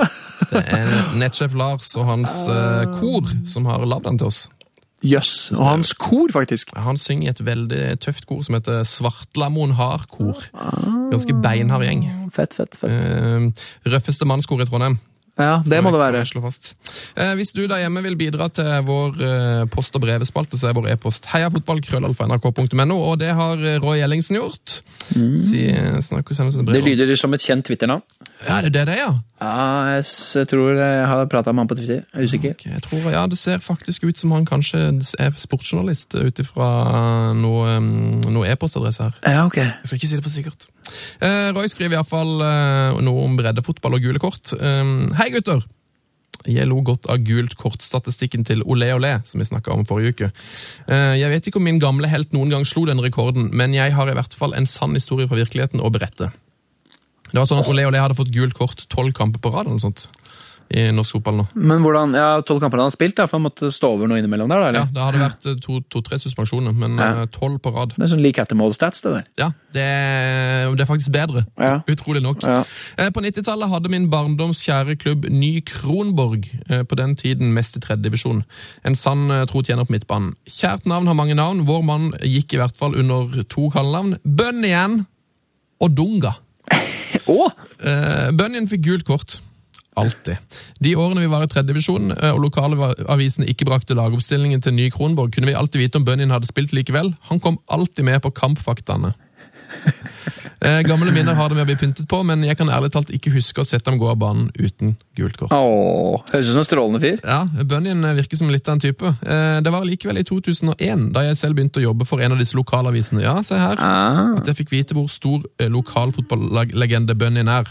Det er nettsjef Lars og hans uh, kor som har lagd den til oss. Jøss. Og hans kor, faktisk. Han synger i et veldig tøft kor som heter Svartlamoen Hardkor. Ganske beinhard gjeng. Fett, fett, fett. Uh, røffeste mannskor i Trondheim. Ja, det må det være. Slå fast. Eh, hvis du der hjemme vil bidra til vår eh, post- og brevespalte, så er vår e-post heiafotballkrøllalfa.nrk.no, og det har eh, Roy Ellingsen gjort. Si, eh, brev. Det lyder som et kjent Twitter-navn. Ja, det er det det, er, ja. Ja, jeg tror jeg har prata med han på Twitter. Jeg er usikker. Okay, Jeg tror, ja, Det ser faktisk ut som han kanskje er sportsjournalist ut ifra noe, um, noe e-postadresse her. Ja, ok. Jeg skal ikke si det for sikkert. Eh, Roy skriver iallfall eh, noe om breddefotball og gule kort. Eh, Hei, gutter! Jeg lo godt av gult kort-statistikken til Olé Olé, som vi snakka om forrige uke. Eh, jeg vet ikke om min gamle helt noen gang slo den rekorden, men jeg har i hvert fall en sann historie fra virkeligheten å berette. Det var sånn at Olé Olé hadde fått gult kort tolv kamper på rad eller noe sånt i norsk fotball nå. Men hvordan, ja, Tolv kamper han har spilt, da, for han måtte stå over noe innimellom der? da, Ja. Det hadde vært eh, to-tre suspensjoner, men Ja. eh, tolv på rad. Det er sånn lik ettermål-stats, det der. Ja, det er, det er faktisk bedre. Ja. Utrolig nok. Ja. Eh, På 90-tallet hadde min barndoms kjære klubb Ny Kronborg, på den tiden mest i tredje divisjon, en sann tro tjener på midtbanen. Kjært navn har mange navn. Vår mann gikk i hvert fall under to kallenavn. igjen og Dunga. oh. Bunyan fikk gult kort. Alltid. De årene vi var i tredje divisjon eh, og lokalavisene ikke brakte lagoppstillingen til Ny Kronborg, kunne vi alltid vite om Bunyan hadde spilt likevel. Han kom alltid med på kampfaktaene. Eh, Gamle minner har det med å bli pyntet på, men jeg kan ærlig talt ikke huske å sette ham gå av banen uten gult kort. Åh, Høres ut som en strålende fyr. Ja, Bunyan virker som litt av en type. Eh, Det var likevel i 2001, da jeg selv begynte å jobbe for en av disse lokalavisene. Ja, se her. Ah. At jeg fikk vite hvor stor eh, lokalfotballegende Bunyan er.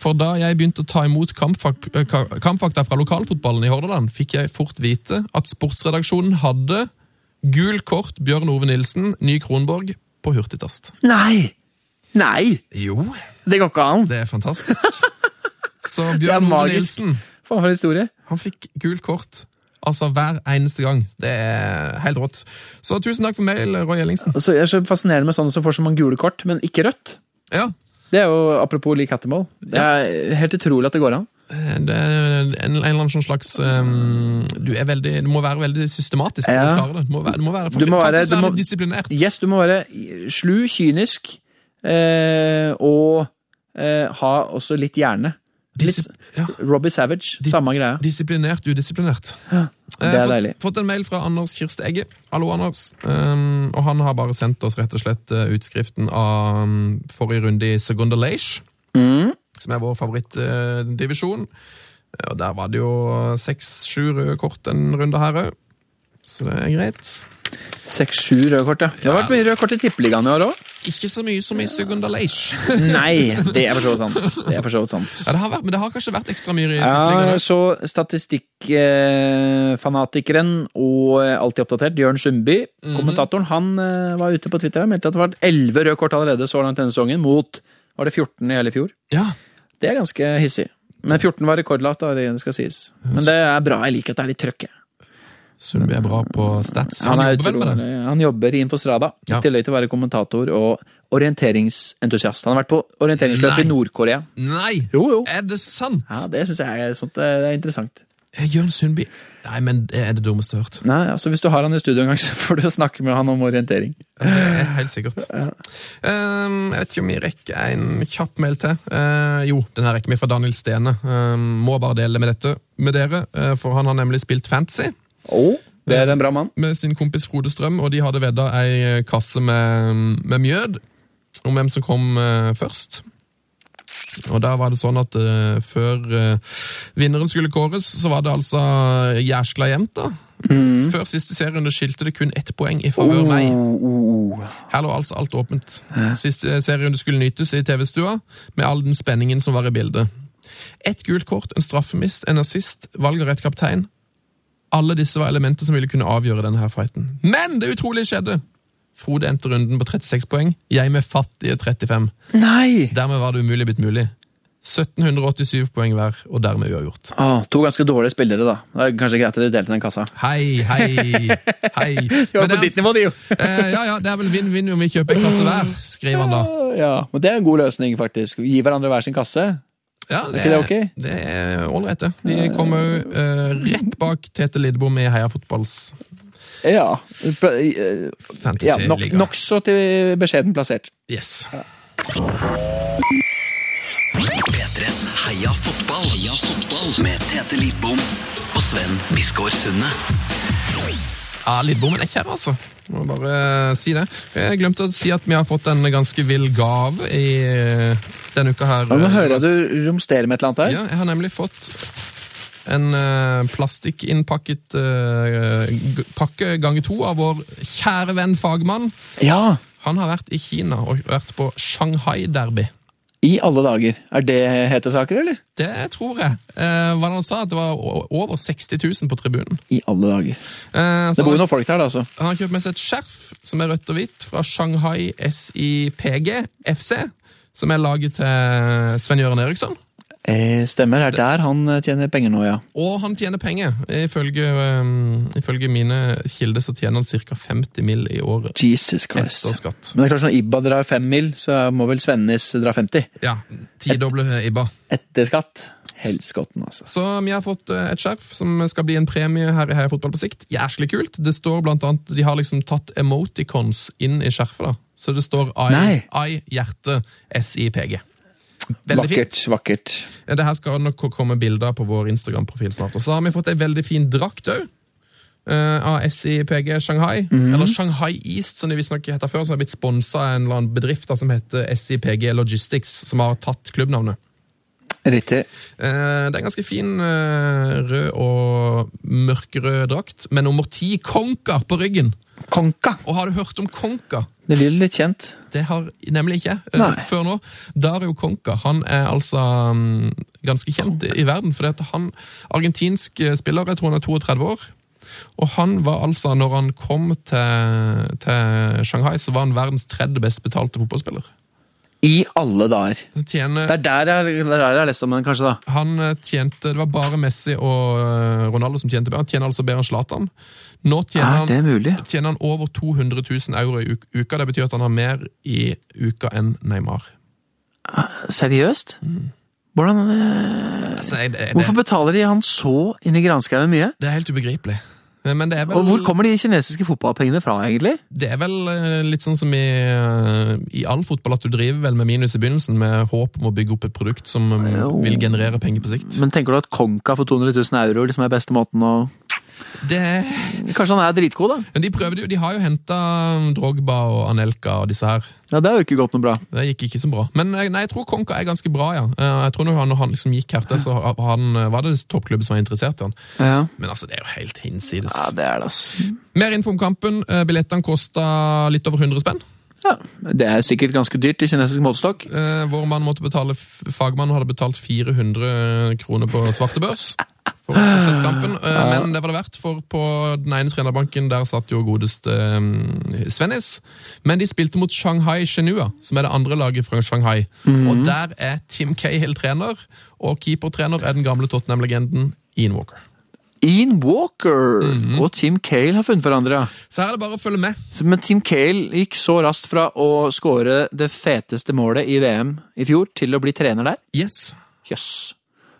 For da jeg begynte å ta imot kampfak eh, kampfakta fra lokalfotballen i Hordaland, fikk jeg fort vite at sportsredaksjonen hadde gul kort Bjørn Ove Nilsen, Ny Kronborg, på hurtigtast. Nei! Nei! Jo, Det går ikke an. det er fantastisk. Så Bjørn Ove. Nilsen Faen for en historie. Han fikk gult kort. Altså hver eneste gang. Det er helt rått. Så tusen takk for mail, Roy Ellingsen. Altså, jeg er så fascinerende med sånne som får så mange gule kort, men ikke rødt. Ja, Det er jo apropos lik hattemål. Det er helt utrolig at det går an. eh, det er en, en eller annen sånn slags um, du, veldig, du må være veldig systematisk Ja. Du må være, du må være, Du må være- faktisk du må- disiplinert. Yes, du må være slu, kynisk, og eh, ha også litt hjerne. Litt, ja. Robbie Savage, samme greia. Disiplinert, udisiplinert. Det er deilig. fått, fått en mail fra Anders Kirste Egge. Hallo, Anders. Um, og han har bare sendt oss rett og slett utskriften av um, forrige runde i Segunda Leish, Mm. som er vår favorittdivisjon. og der var det jo seks-sju røde kort en runde her òg. Så det er greit. Seks-sju røde kort, ja. Det har vært mye røde kort i Tippeligaen i år òg. Ikke så mye som i Segunda Leish. Nei, det er for så vidt sant. Det er for så vidt sant. Ja, det har vært, men det har kanskje vært ekstra mye i Ja, tippeligaen. så statistikkfanatikeren og alltid oppdatert, Jørn Sundby, kommentatoren, han eh, var ute på Twitter og meldte at det var elleve røde kort allerede så langt denne sesongen, mot var det 14 i hele fjor. Ja, Det er ganske hissig. Men 14 var rekordlavt, da, det skal sies. Men det er bra. Jeg liker at det er litt trøkk. Sundby er bra på stats. Han, han jobber vel med det. Han jobber i Infostrada, Ja. i tillegg til å være kommentator og orienteringsentusiast. Han har vært på orienteringsløp i Nord-Korea. Nei! Jo, jo. Er det sant? Ja, Det syns jeg sånt, eh, det er interessant. Eh, Jørn Sundby Nei, men det er det dummeste jeg har hørt. Nei, altså Hvis du har han i studio en gang, så får du snakke med han om orientering. Er helt sikkert. Um, jeg vet ikke om vi rekker en kjapp mail til. Uh, jo, den her rekker vi fra Daniel Stene. Um, må bare dele med dette med dere, uh, for han har nemlig spilt fantasy Oh, det er en bra mann. med sin kompis Frode Strøm, og de hadde vedda ei kasse med, med mjød om hvem som kom eh, først. Og da var det sånn at uh, før uh, vinneren skulle kåres, så var det altså jæskla jevnt, da. Før siste serierunde skilte det kun ett poeng i favør meg. Oh, oh. Her lå altså alt åpent. Siste serierunde skulle nytes i TV-stua, med all den spenningen som var i bildet. Ett gult kort, en straffemist, en assist, valg av rett kaptein. Alle disse var elementer som ville kunne avgjøre denne her fighten. Men det utrolige skjedde! Frode endte runden på 36 poeng, jeg med fattige 35. Nei! Dermed var det umulig blitt mulig. 1787 poeng hver, og dermed uavgjort. Ah, to ganske dårlige spillere, da. Det er kanskje greit at de delte den kassa. Hei, hei, hei. De var Men det på ditt nivå, de, jo. Eh, ja, ja, det er vel vinn-vinn om vi kjøper en kasse hver, skriver han da. Ja, Men det er en god løsning, faktisk. Gi hverandre hver sin kasse. Ja, det, ikke det ok? Det er ålreit, det. De kommer jo uh, rett bak Tete Lidbom i Heia Fotballs Ja. Eh, ja nok. Nokså til beskjeden plassert. Yes. P3 P3s Heia fotball. Heia fotball. Med Tete Lidbom og Sven Biskår Sunde. Ja, Lidbommen er ikke her, altså. Må bare si det. Jeg glemte å si at vi har fått en ganske vill gave i eh, denne uka her. Nå hører jeg du romsterer med et eller annet her. Ja, jeg har nemlig fått en plastikkinnpakket eh, pakke ganger to av vår kjære venn fagmann. Ja, Han har vært i Kina og vært på Shanghai-derby. I alle dager. Er det hete saker, eller? Det tror jeg. Eh, hva han sa? At det var over 60 000 på tribunen. I alle dager. Eh, Det bor jo noen folk der, da, altså. han har kjøpt med seg et skjerf som er rødt og hvitt fra Shanghai SIPG FC, som er laget til Sven-Jørgen Eriksson. Eh, stemmer, det er der han eh, tjener penger nå, ja. Og han tjener penger. Ifølge, um, ifølge mine kilder så tjener han ca. 50 mill. i året Jesus etter Christ. skatt. Men det er klart, når Ibba drar 5 mil, så må vel Svennis dra 50. Ja, Tidoble IBA. Etter skatt. Helskotten, altså. Så vi har fått eh, et skjerf som skal bli en premie her i Heia Fotball på sikt. Jæsklig kult. Det står blant annet, De har liksom tatt emoticons inn i skjerfet. da. Så det står I. I hjerte SIPG. Veldig Vakkert, fint. vakkert. Ja, det her skal nok komme bilder på vår Instagram-profil snart. Og så har vi fått ei veldig fin drakt òg. av SIPG Shanghai, Mhm. eller Shanghai East, som de visstnok heter før, som har blitt sponsa av en eller annen bedrift da, som heter SIPG Logistics, som har tatt klubbnavnet. Riktig. Eh, Det er en ganske fin eh, rød og mørkerød drakt, med nummer ti, Konka, på ryggen. Konka. Og har du hørt om Konka? Det blir litt kjent. Det har nemlig ikke eh, Nei. før nå. Dario Konka han er altså mm, ganske kjent i, i verden. For han argentinsk spiller, jeg tror han er 32 år. Og han var altså, når han kom til, til Shanghai, så var han verdens tredje best betalte fotballspiller. I alle dager. Tjener, Det er der jeg, det er der jeg har lest om den, kanskje, da. Han eh, tjente, Det var bare Messi og eh, Ronaldo som tjente bedre. Han tjener altså bedre enn Zlatan. Nå tjener Er det han, tjener han over 200 000 euro i uka. Det betyr at han har mer i uka enn Neymar. Seriøst? Hvordan eh, Altså, jeg- det, Hvorfor det, betaler de han så inn i granskauen mye? det er helt ubegripelig. Eh, Men det er vel, Og hvor kommer de kinesiske fotballpengene fra, egentlig? det er vel eh, litt sånn som i, eh, i all fotball, at du driver vel med minus i begynnelsen, med håp om å bygge opp et produkt som Jo. vil generere penger på sikt. Men tenker du at Konka for 200 000 euro liksom er beste måten å Det, Kanskje han er dritgod, da? men de prøvde jo, de har jo henta Drogba og Anelka og disse her. Ja, Det er jo ikke gått noe bra. Det gikk ikke så bra. Men eh, nei, jeg tror Konka er ganske bra, ja. Eh, Jeg tror når han, når han liksom gikk hertil, så han, eh, var det toppklubben som var interessert i han. Ja, Men altså, det er jo helt hinsides. ja det er det, ass. Mer info om kampen. Billettene kosta litt over 100 spenn. Ja, Det er sikkert ganske dyrt i kinesisk målestokk. Eh, Vår mann måtte betale, fagmannen hadde betalt 400 kroner på svarte børs for å få sett kampen. Eh, Men det var det verdt, for på den ene trenerbanken der satt jo godeste eh, Svennis. Men de spilte mot Shanghai Shenua, som er det andre laget fra Shanghai. Og der er Tim Cahill trener, og keepertrener er den gamle Tottenham-legenden Ian Walker. Ian Walker og Tim Cale har funnet hverandre. Så her er det bare å følge med. Men Tim Cale gikk så raskt fra å skåre det feteste målet i VM i fjor, til å bli trener der? Yes. Jøss.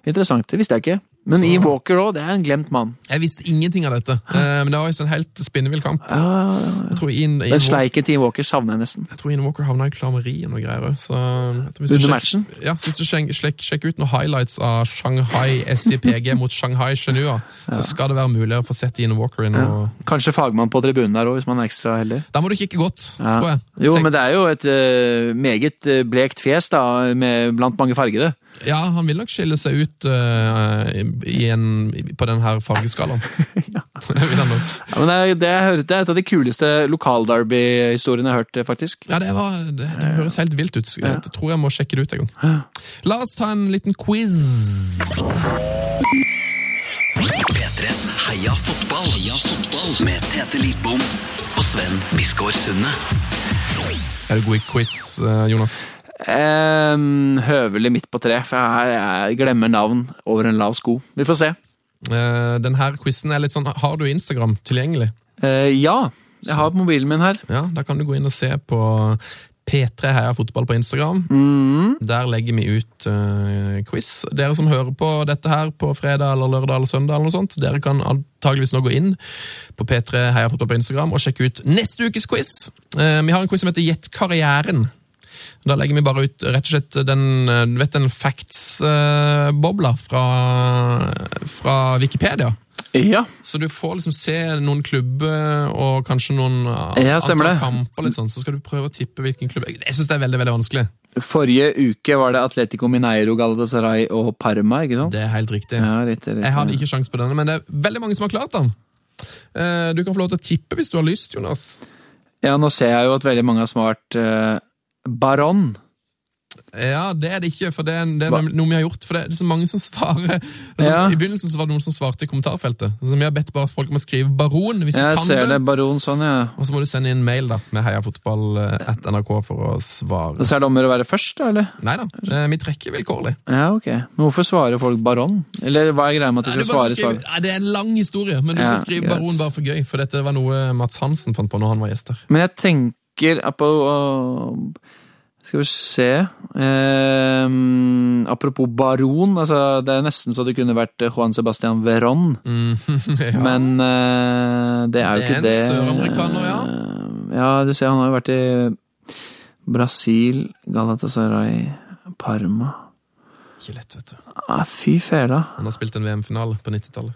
Interessant, det visste jeg ikke. Men Så- Ian Walker òg, det er en glemt mann. Jeg visste ingenting av dette, eh, men det var visst en helt spinnvill kamp. Jeg tror Ian, Ian, Den Walker, sleiken til Ian Walker savner jeg nesten. jeg tror Ian Walker havna i klammeri og noe greier òg. Under matchen? Ja, så hvis du sjek, sjek, sjekker ut noen highlights av Shanghai SIPG mot Shanghai Shenua, så skal det være mulig å få sett Ian Walker inn. Og... Kanskje fagmann på tribunen der òg, hvis man er ekstra heldig. Da må du kikke godt, Ja. tror jeg. Jo, men det er jo et uh, meget eh, blekt fjes, da, med, blant mange fargede. Ja, han vil nok skille seg ut uh, i en, på den her fargeskalaen. ja. vil han nok. Ja, men det, det, er, det er et av de kuleste lokalderby-historiene jeg har hørt, faktisk. Ja, det, var, det, det høres helt vilt ut. Jeg tror jeg må sjekke det ut en gang. La oss ta en liten quiz. P3s Heia fotball. Heia fotball. Med Tete Lidbom og Sven Biskår Sunde. Er du god i quiz, eh, Jonas? Um, høvelig midt på tre, for jeg, jeg glemmer navn over en lav sko. Vi får se. Eh, denne quizen er litt sånn Har du Instagram tilgjengelig? Eh, ja, jeg har mobilen min her. Ja, Da kan du gå inn og se på P3 Heia Fotball på Instagram. Der legger vi ut uh, quiz. Dere som hører på dette her på fredag eller lørdag eller søndag, eller noe sånt, dere kan antageligvis nå gå inn på P3 Heia Fotball på Instagram og sjekke ut neste ukes quiz. Vi har en quiz som heter Gjett karrieren. Da legger vi bare ut rett og slett den, eh, vet den facts-bobla fra, fra Wikipedia. Ja. Så du får liksom se noen klubber og kanskje noen eh, Ja, antall det. kamper, litt sånn, så skal du prøve å tippe hvilken klubb. Jeg syns det er veldig veldig vanskelig. Forrige uke var det Atletico Mineiro, Galatasaray og Parma, ikke sant? Det er helt riktig. Ja, litt, litt, Jeg hadde ikke sjans på denne, men det er veldig mange som har klart den. Eh, Du kan få lov til å tippe hvis du har lyst, Jonas. Ja, nå ser jeg jo at veldig mange har svart eh, Baron. Ja, det er det ikke, for det er, det er noe vi har gjort. For det er så mange som svarer altså, Ja. I begynnelsen så var det noen som svarte i kommentarfeltet. Så vi har bedt bare folk om å skrive baron hvis de Jeg kan ser det. det, Baron sånn, ja. Og så må du sende inn mail da, med heiafotball.nrk for å svare. Så er det om å være først, da, eller? Nei da, eh, vi trekker vilkårlig. Ja, ok. Men hvorfor svarer folk Baron? Eller hva er greia med at de skal svare skrive- Nei, det er en lang historie, men du Ja, skal skrive greit. baron bare for gøy. For dette var noe Mats Hansen fant på når han var gjest her. Men jeg tenker på Skal vi se eh, Apropos baron, altså det er nesten så det kunne vært Juan Sebastian Veron. ja. Men eh, det er jo ikke Det en søramerikaner, ja. Ja, du ser han har jo vært i Brasil, Galatasaray, Parma Ikke lett, vet du. ah, Fy fela. Han har spilt en VM-finale på 90-tallet.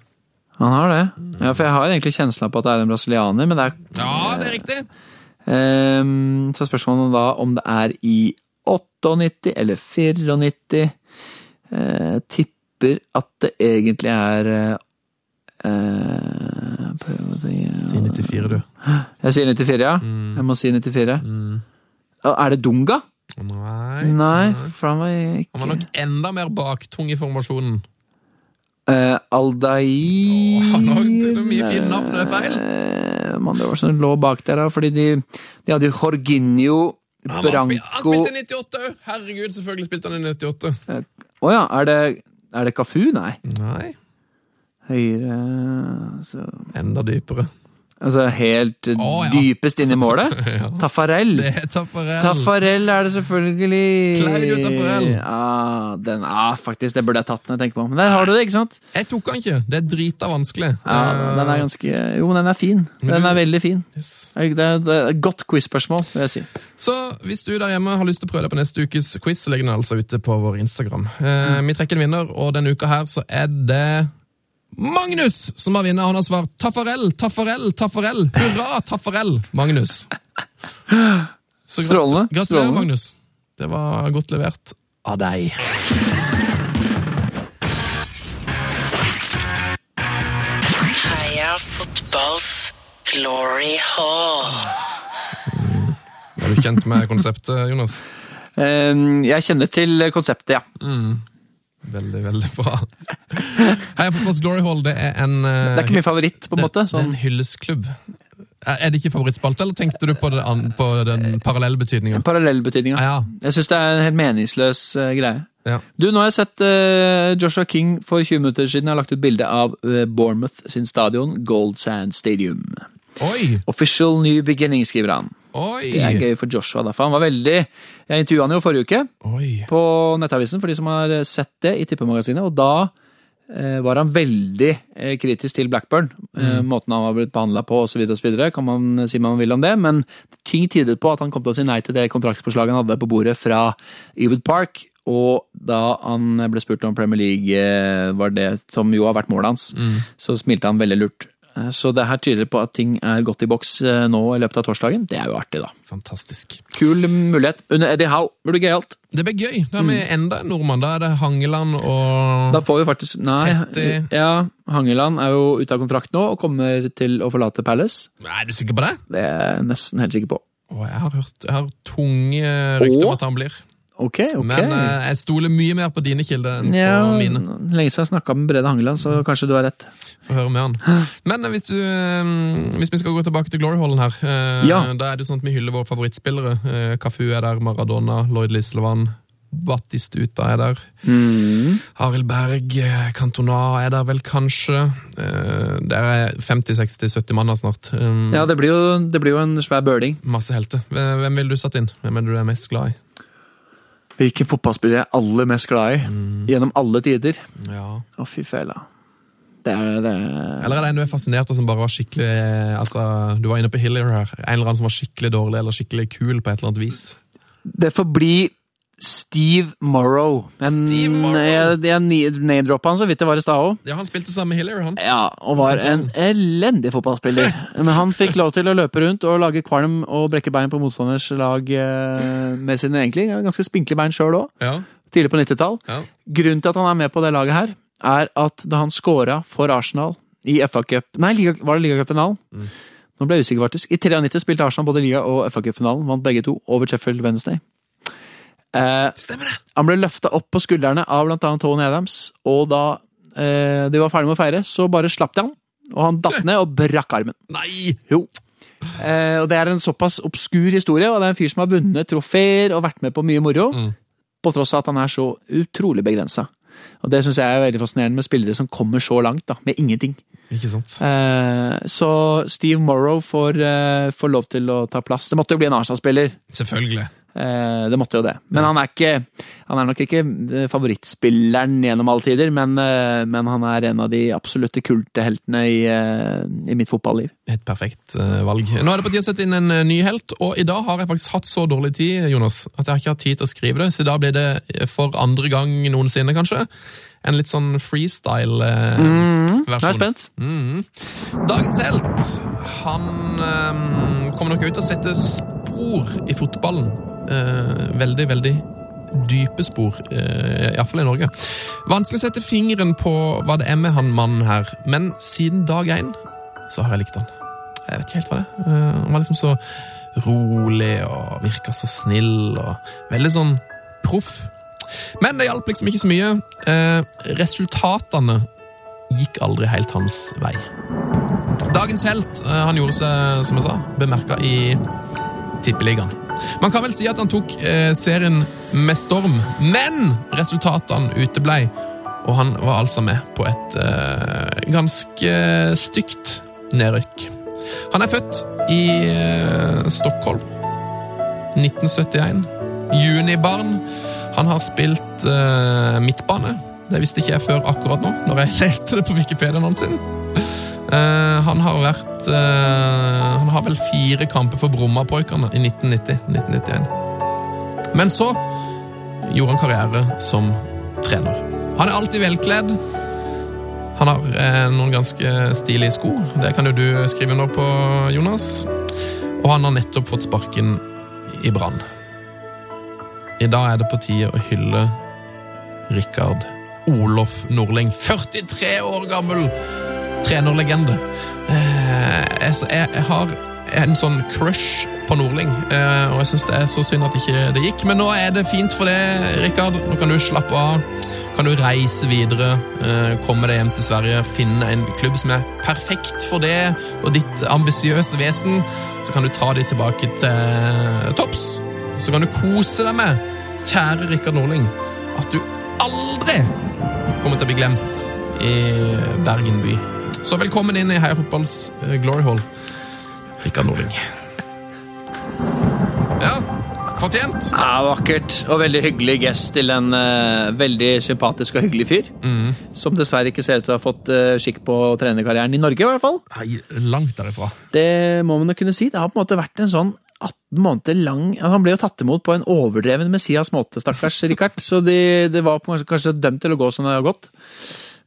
Han har det. Ja, for jeg har egentlig kjensla på at det er en brasilianer, men det er Ja, det er riktig! Ehm, Så er spørsmålet da om det er i 98 eller 94. Eh, tipper at det egentlig er eh, eh, si- Si 94, du. Jeg sier 94, ja. Mm. Jeg må si 94. Mm. Er det Dunga? Nei. Nei, for han var ikke Han var nok enda mer baktung i formasjonen. Eh, Aldair oh, han har det mye fine navn, det er feil. Eh, det var sånn lå bak der, da, fordi de, de hadde jo Jorginho, var han spilte i 98 òg! Herregud, selvfølgelig spilte han i 98. Å ja, er det, er det Cafu? Nei. Nei, Høyre så, enda dypere. Altså helt oh, ja. dypest inn i målet? Ja. Taffarel. Det er Taffarel. Taffarel er det selvfølgelig. Claudio Taffarel. Ja, den, ja, faktisk, det burde jeg tatt når jeg tenker på. Men der har du det, ikke sant? Jeg tok den ikke. Det er drita vanskelig. Ja, den er ganske Jo, den er fin. Den er veldig fin. Yes. Det er, et godt quiz-spørsmål, vil jeg si. Så hvis du der hjemme har lyst til å prøve deg på neste ukes quiz, så legger den altså ute på vår Instagram. Mm. vi trekker en vinner, og denne uka her så er det Magnus som har vunnet. Han har svart Taffarell, Taffarell, Taffarell. Hurra, Taffarell, Magnus. Så grat- Strålende, Gratulerer, strålende. Magnus. Det var godt levert av deg. Heia fotballs glory hall. Er du kjent med konseptet, Jonas? Eh, Jeg kjenner til konseptet, ja. Veldig, veldig bra. Heia Fotballs Glory Hall, det er en eh, Det er ikke min favoritt, på en måte. Det, det er Sånn. en hyllestklubb. Er er det ikke favorittspalte, eller tenkte du på, det, på den parallelle betydninga? Parallellbetydninga. Ja, Jeg syns det er en helt meningsløs uh, greie. ja. Du, Nå har jeg sett uh, Joshua King for 20 minutter siden. Har lagt ut bilde av uh, Bournemouth sin stadion, Gold Sand Stadium. Oi! Official new beginning, skriver han. Oi! Det er gøy for Joshua, da, for han var veldig Jeg intervjua han jo forrige uke Oi. på Nettavisen, for de som har sett det i Tippemagasinet, og da eh, var han veldig eh, kritisk til Blackburn. Eh, måten han var blitt behandla på osv. Kan man si man vil om det, men ting tydet på at han kom til å si nei til det kontraktspåslaget han hadde på bordet fra Ewood Park. Og da han ble spurt om Premier League eh, var det som jo har vært målet hans, så smilte han veldig lurt. Eh, Så det her tyder på at ting er godt i boks eh, nå i løpet av torsdagen. Det er jo artig, da. Fantastisk. Kul mulighet. Under Eddie Howe blir det gøyalt. Det blir gøy. Da er vi enda en nordmann. Da er det Hangeland og Da får vi faktisk Nei. Tetti. Ja, Hangeland er jo ute av kontrakt nå og kommer til å forlate Palace. Er du sikker på det? Det er jeg nesten helt sikker på. Å, jeg har hørt jeg har tunge rykter om at han blir. Ok, ok. Men eh, jeg stoler mye mer på dine kilder enn ja, på mine. Lenge siden jeg snakka med Brede Hangeland, så kanskje du har rett. Få høre med han. Men eh, hvis, du, eh, hvis vi skal gå tilbake til Glory-hallen her, eh, Ja. da er det jo sånn at vi hyller våre favorittspillere. Eh, Cafu er der, Maradona, Lloyd Lislevan, Battistuta er der. Mm. Arild Berg, eh, Cantona er der vel kanskje. Det er 50-60-70 manner snart. Um, Ja, det blir, jo, det blir jo en svær bøling. Masse helter. Hvem vil ville du satt inn? Hvem er du er mest glad i? Hvilken fotballspiller jeg er aller mest glad i gjennom alle tider? Ja. Å, fy fela. Det er det Eller er det en du er fascinert av som bare var skikkelig altså, Du var inne på Hillier her. En eller annen som var skikkelig dårlig eller skikkelig kul på et eller annet vis. Det får bli Steve Morrow. En, Steve Morrow. Jeg, jeg name-droppa han så vidt det var i stad òg. Ja, Han spilte sammen med Hiller, han. Ja, og var en elendig fotballspiller. Men han fikk lov til å løpe rundt og lage kvalm og brekke bein på motstanders lag eh, med sine egentlig ganske spinkle bein sjøl òg, Ja. tidlig på 90-tall. Ja. Grunnen til at han er med på det laget her, er at da han scora for Arsenal i FA Cup Nei, var det ligacupfinalen? Nå ble jeg usikker, faktisk. I 93 spilte Arsenal både liga- og FA Cup-finalen. Vant begge to over Sheffield Wednesday. Eh, Stemmer det. han ble løfta opp på skuldrene av blant annet Tony Adams, og da eh, de var ferdig med å feire, så bare slapp de han. Og han datt ned og brakk armen. Nei! Jo. Eh, og Det er en såpass obskur historie, og det er en fyr som har vunnet trofeer og vært med på mye moro, på tross av at han er så utrolig begrensa. Og Det syns jeg er veldig fascinerende med spillere som kommer så langt da, med ingenting. Ikke sant. Eh, så Steve Morrow får, eh, får lov til å ta plass. Det måtte jo bli en Arsenal-spiller. Selvfølgelig. Eh, det måtte jo det. Men han er, ikke, han er nok ikke eh, favorittspilleren gjennom alle tider, men, eh, men han er en av de absolutte kulteheltene i, i mitt fotballiv. Et perfekt valg. Nå er det på tide å sette inn en ny helt, og i dag har jeg faktisk hatt så dårlig tid, Jonas, at jeg har ikke hatt tid til å skrive det, så i dag blir det for andre gang noensinne, kanskje. En litt sånn er freestyle-versjon. jeg spent. Dagens helt, han um, kommer nok ut og setter spor i fotballen. Eh, veldig, veldig dype spor, eh, iallfall i Norge. Vanskelig å sette fingeren på hva det er med han mannen her, men siden dag én så har jeg likt han. Jeg vet ikke helt hva det er. Eh, han var liksom så rolig og virka så snill og veldig sånn proff. Men det hjalp liksom ikke så mye. Eh, resultatene gikk aldri helt hans vei. Dagens helt eh, han gjorde seg, som jeg sa, bemerka i Tippeligaen. Man kan vel si at han tok eh, serien med storm, men resultatene uteblei. Og han var altså med på et eh, ganske stygt nedrykk. Han er født i eh, Stockholm 1971. Junibarn. Han har spilt eh, midtbane. Det visste ikke jeg før akkurat nå, når jeg leste det på Wikipediaen sin. Eh, han har vært uh, Han har vel fire kamper for Brommapoikene i 1990-1991. Men så gjorde han karriere som trener. Han er alltid velkledd. Han har eh, noen ganske stilige sko. Det kan jo du skrive under på, Jonas. Og han har nettopp fått sparken i Brann. I dag er det på tide å hylle Rikard Olof Nordling. 43 år gammel trenerlegende. Eh, jeg, jeg, har en sånn crush på Nordling, eh, og jeg syns det er så synd at ikke det gikk. Men nå er det fint for det, Rikard. Nå kan du slappe av. Kan du reise videre, eh, komme deg hjem til Sverige, finne en klubb som er perfekt for det og ditt ambisiøse vesen. Så kan du ta de tilbake til topps. Så kan du kose deg med, kjære Rikard Nordling, at du aldri kommer til å bli glemt i Bergen by. Så velkommen inn i Heia Fotballs uh, Glory Hall, Rikard Nordling. Ja, fortjent. Ja, Vakkert og veldig hyggelig gest til en uh, veldig sympatisk og hyggelig fyr. Som dessverre ikke ser ut til å ha fått uh, skikk på trenerkarrieren i Norge, i hvert fall. Nei, langt derifra. Det må man jo kunne si. Det har på en måte vært en sånn 18 måneder lang Han ble jo tatt imot på en overdreven Messias måte, stakkars Rikard. Så det, det var på, kanskje dømt til å gå som det har gått.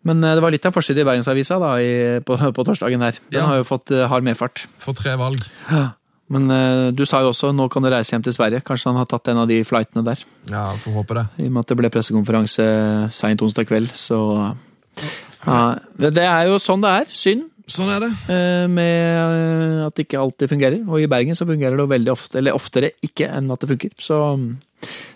Men eh, det var litt av forside i Bergensavisa da, i, på, på torsdagen her. Den Ja. har jo fått eh, hard medfart. For tre valg. Ja. Men eh, du sa jo også nå kan du reise hjem til Sverige. Kanskje han har tatt en av de flightene der. Ja, får håpe det. I og med at det ble pressekonferanse seint onsdag kveld, så ja, Det er jo sånn det er. Synd. Sånn er det. Med at det ikke alltid fungerer. Og i Bergen så fungerer det jo veldig ofte, eller oftere ikke enn at det funker. Så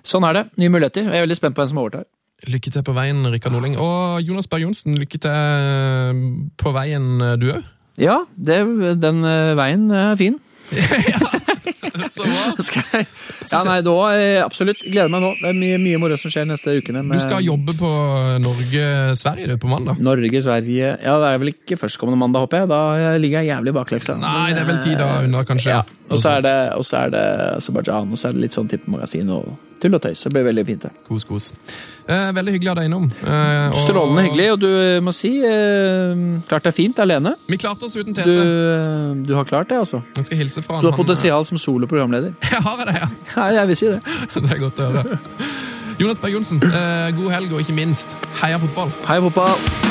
sånn er det. Nye muligheter. Jeg er veldig spent på hvem som overtar. Lykke til på veien, Rikard Norling. Og Jonas Berg Johnsen, lykke til på veien, du òg. Ja, det, den eh, veien er fin. Så bra. Jeg... Ja, nei, da eh, absolutt. Gleder meg nå. Det er mye, mye moro som skjer neste ukene. Du skal jobbe på Norge-Sverige på mandag. Norge, Sverige Ja, det er vel ikke førstkommende mandag, håper jeg. Da ligger jeg jævlig bakleksa. Nei, det er vel ti dager unna, kanskje. Ja, og så det, og så er det Aserbajdsjan, og så er det litt sånn tippemagasin og tull og tøys. Det blir veldig fint. det. Kos, kos. Eh, veldig hyggelig å ha deg innom. Eh, og- Strålende hyggelig, og du eh, må si klart det er fint alene. Vi klarte oss uten Tete. Du, du har klart det, altså. Jeg skal hilse fra Du har potensial som soloprogramleder. Jeg har det, ja. Ja, jeg vil si det. Det er godt å høre. Jonas Berg Johnsen, eh, god helg, og ikke minst, heia fotball. Heia fotball.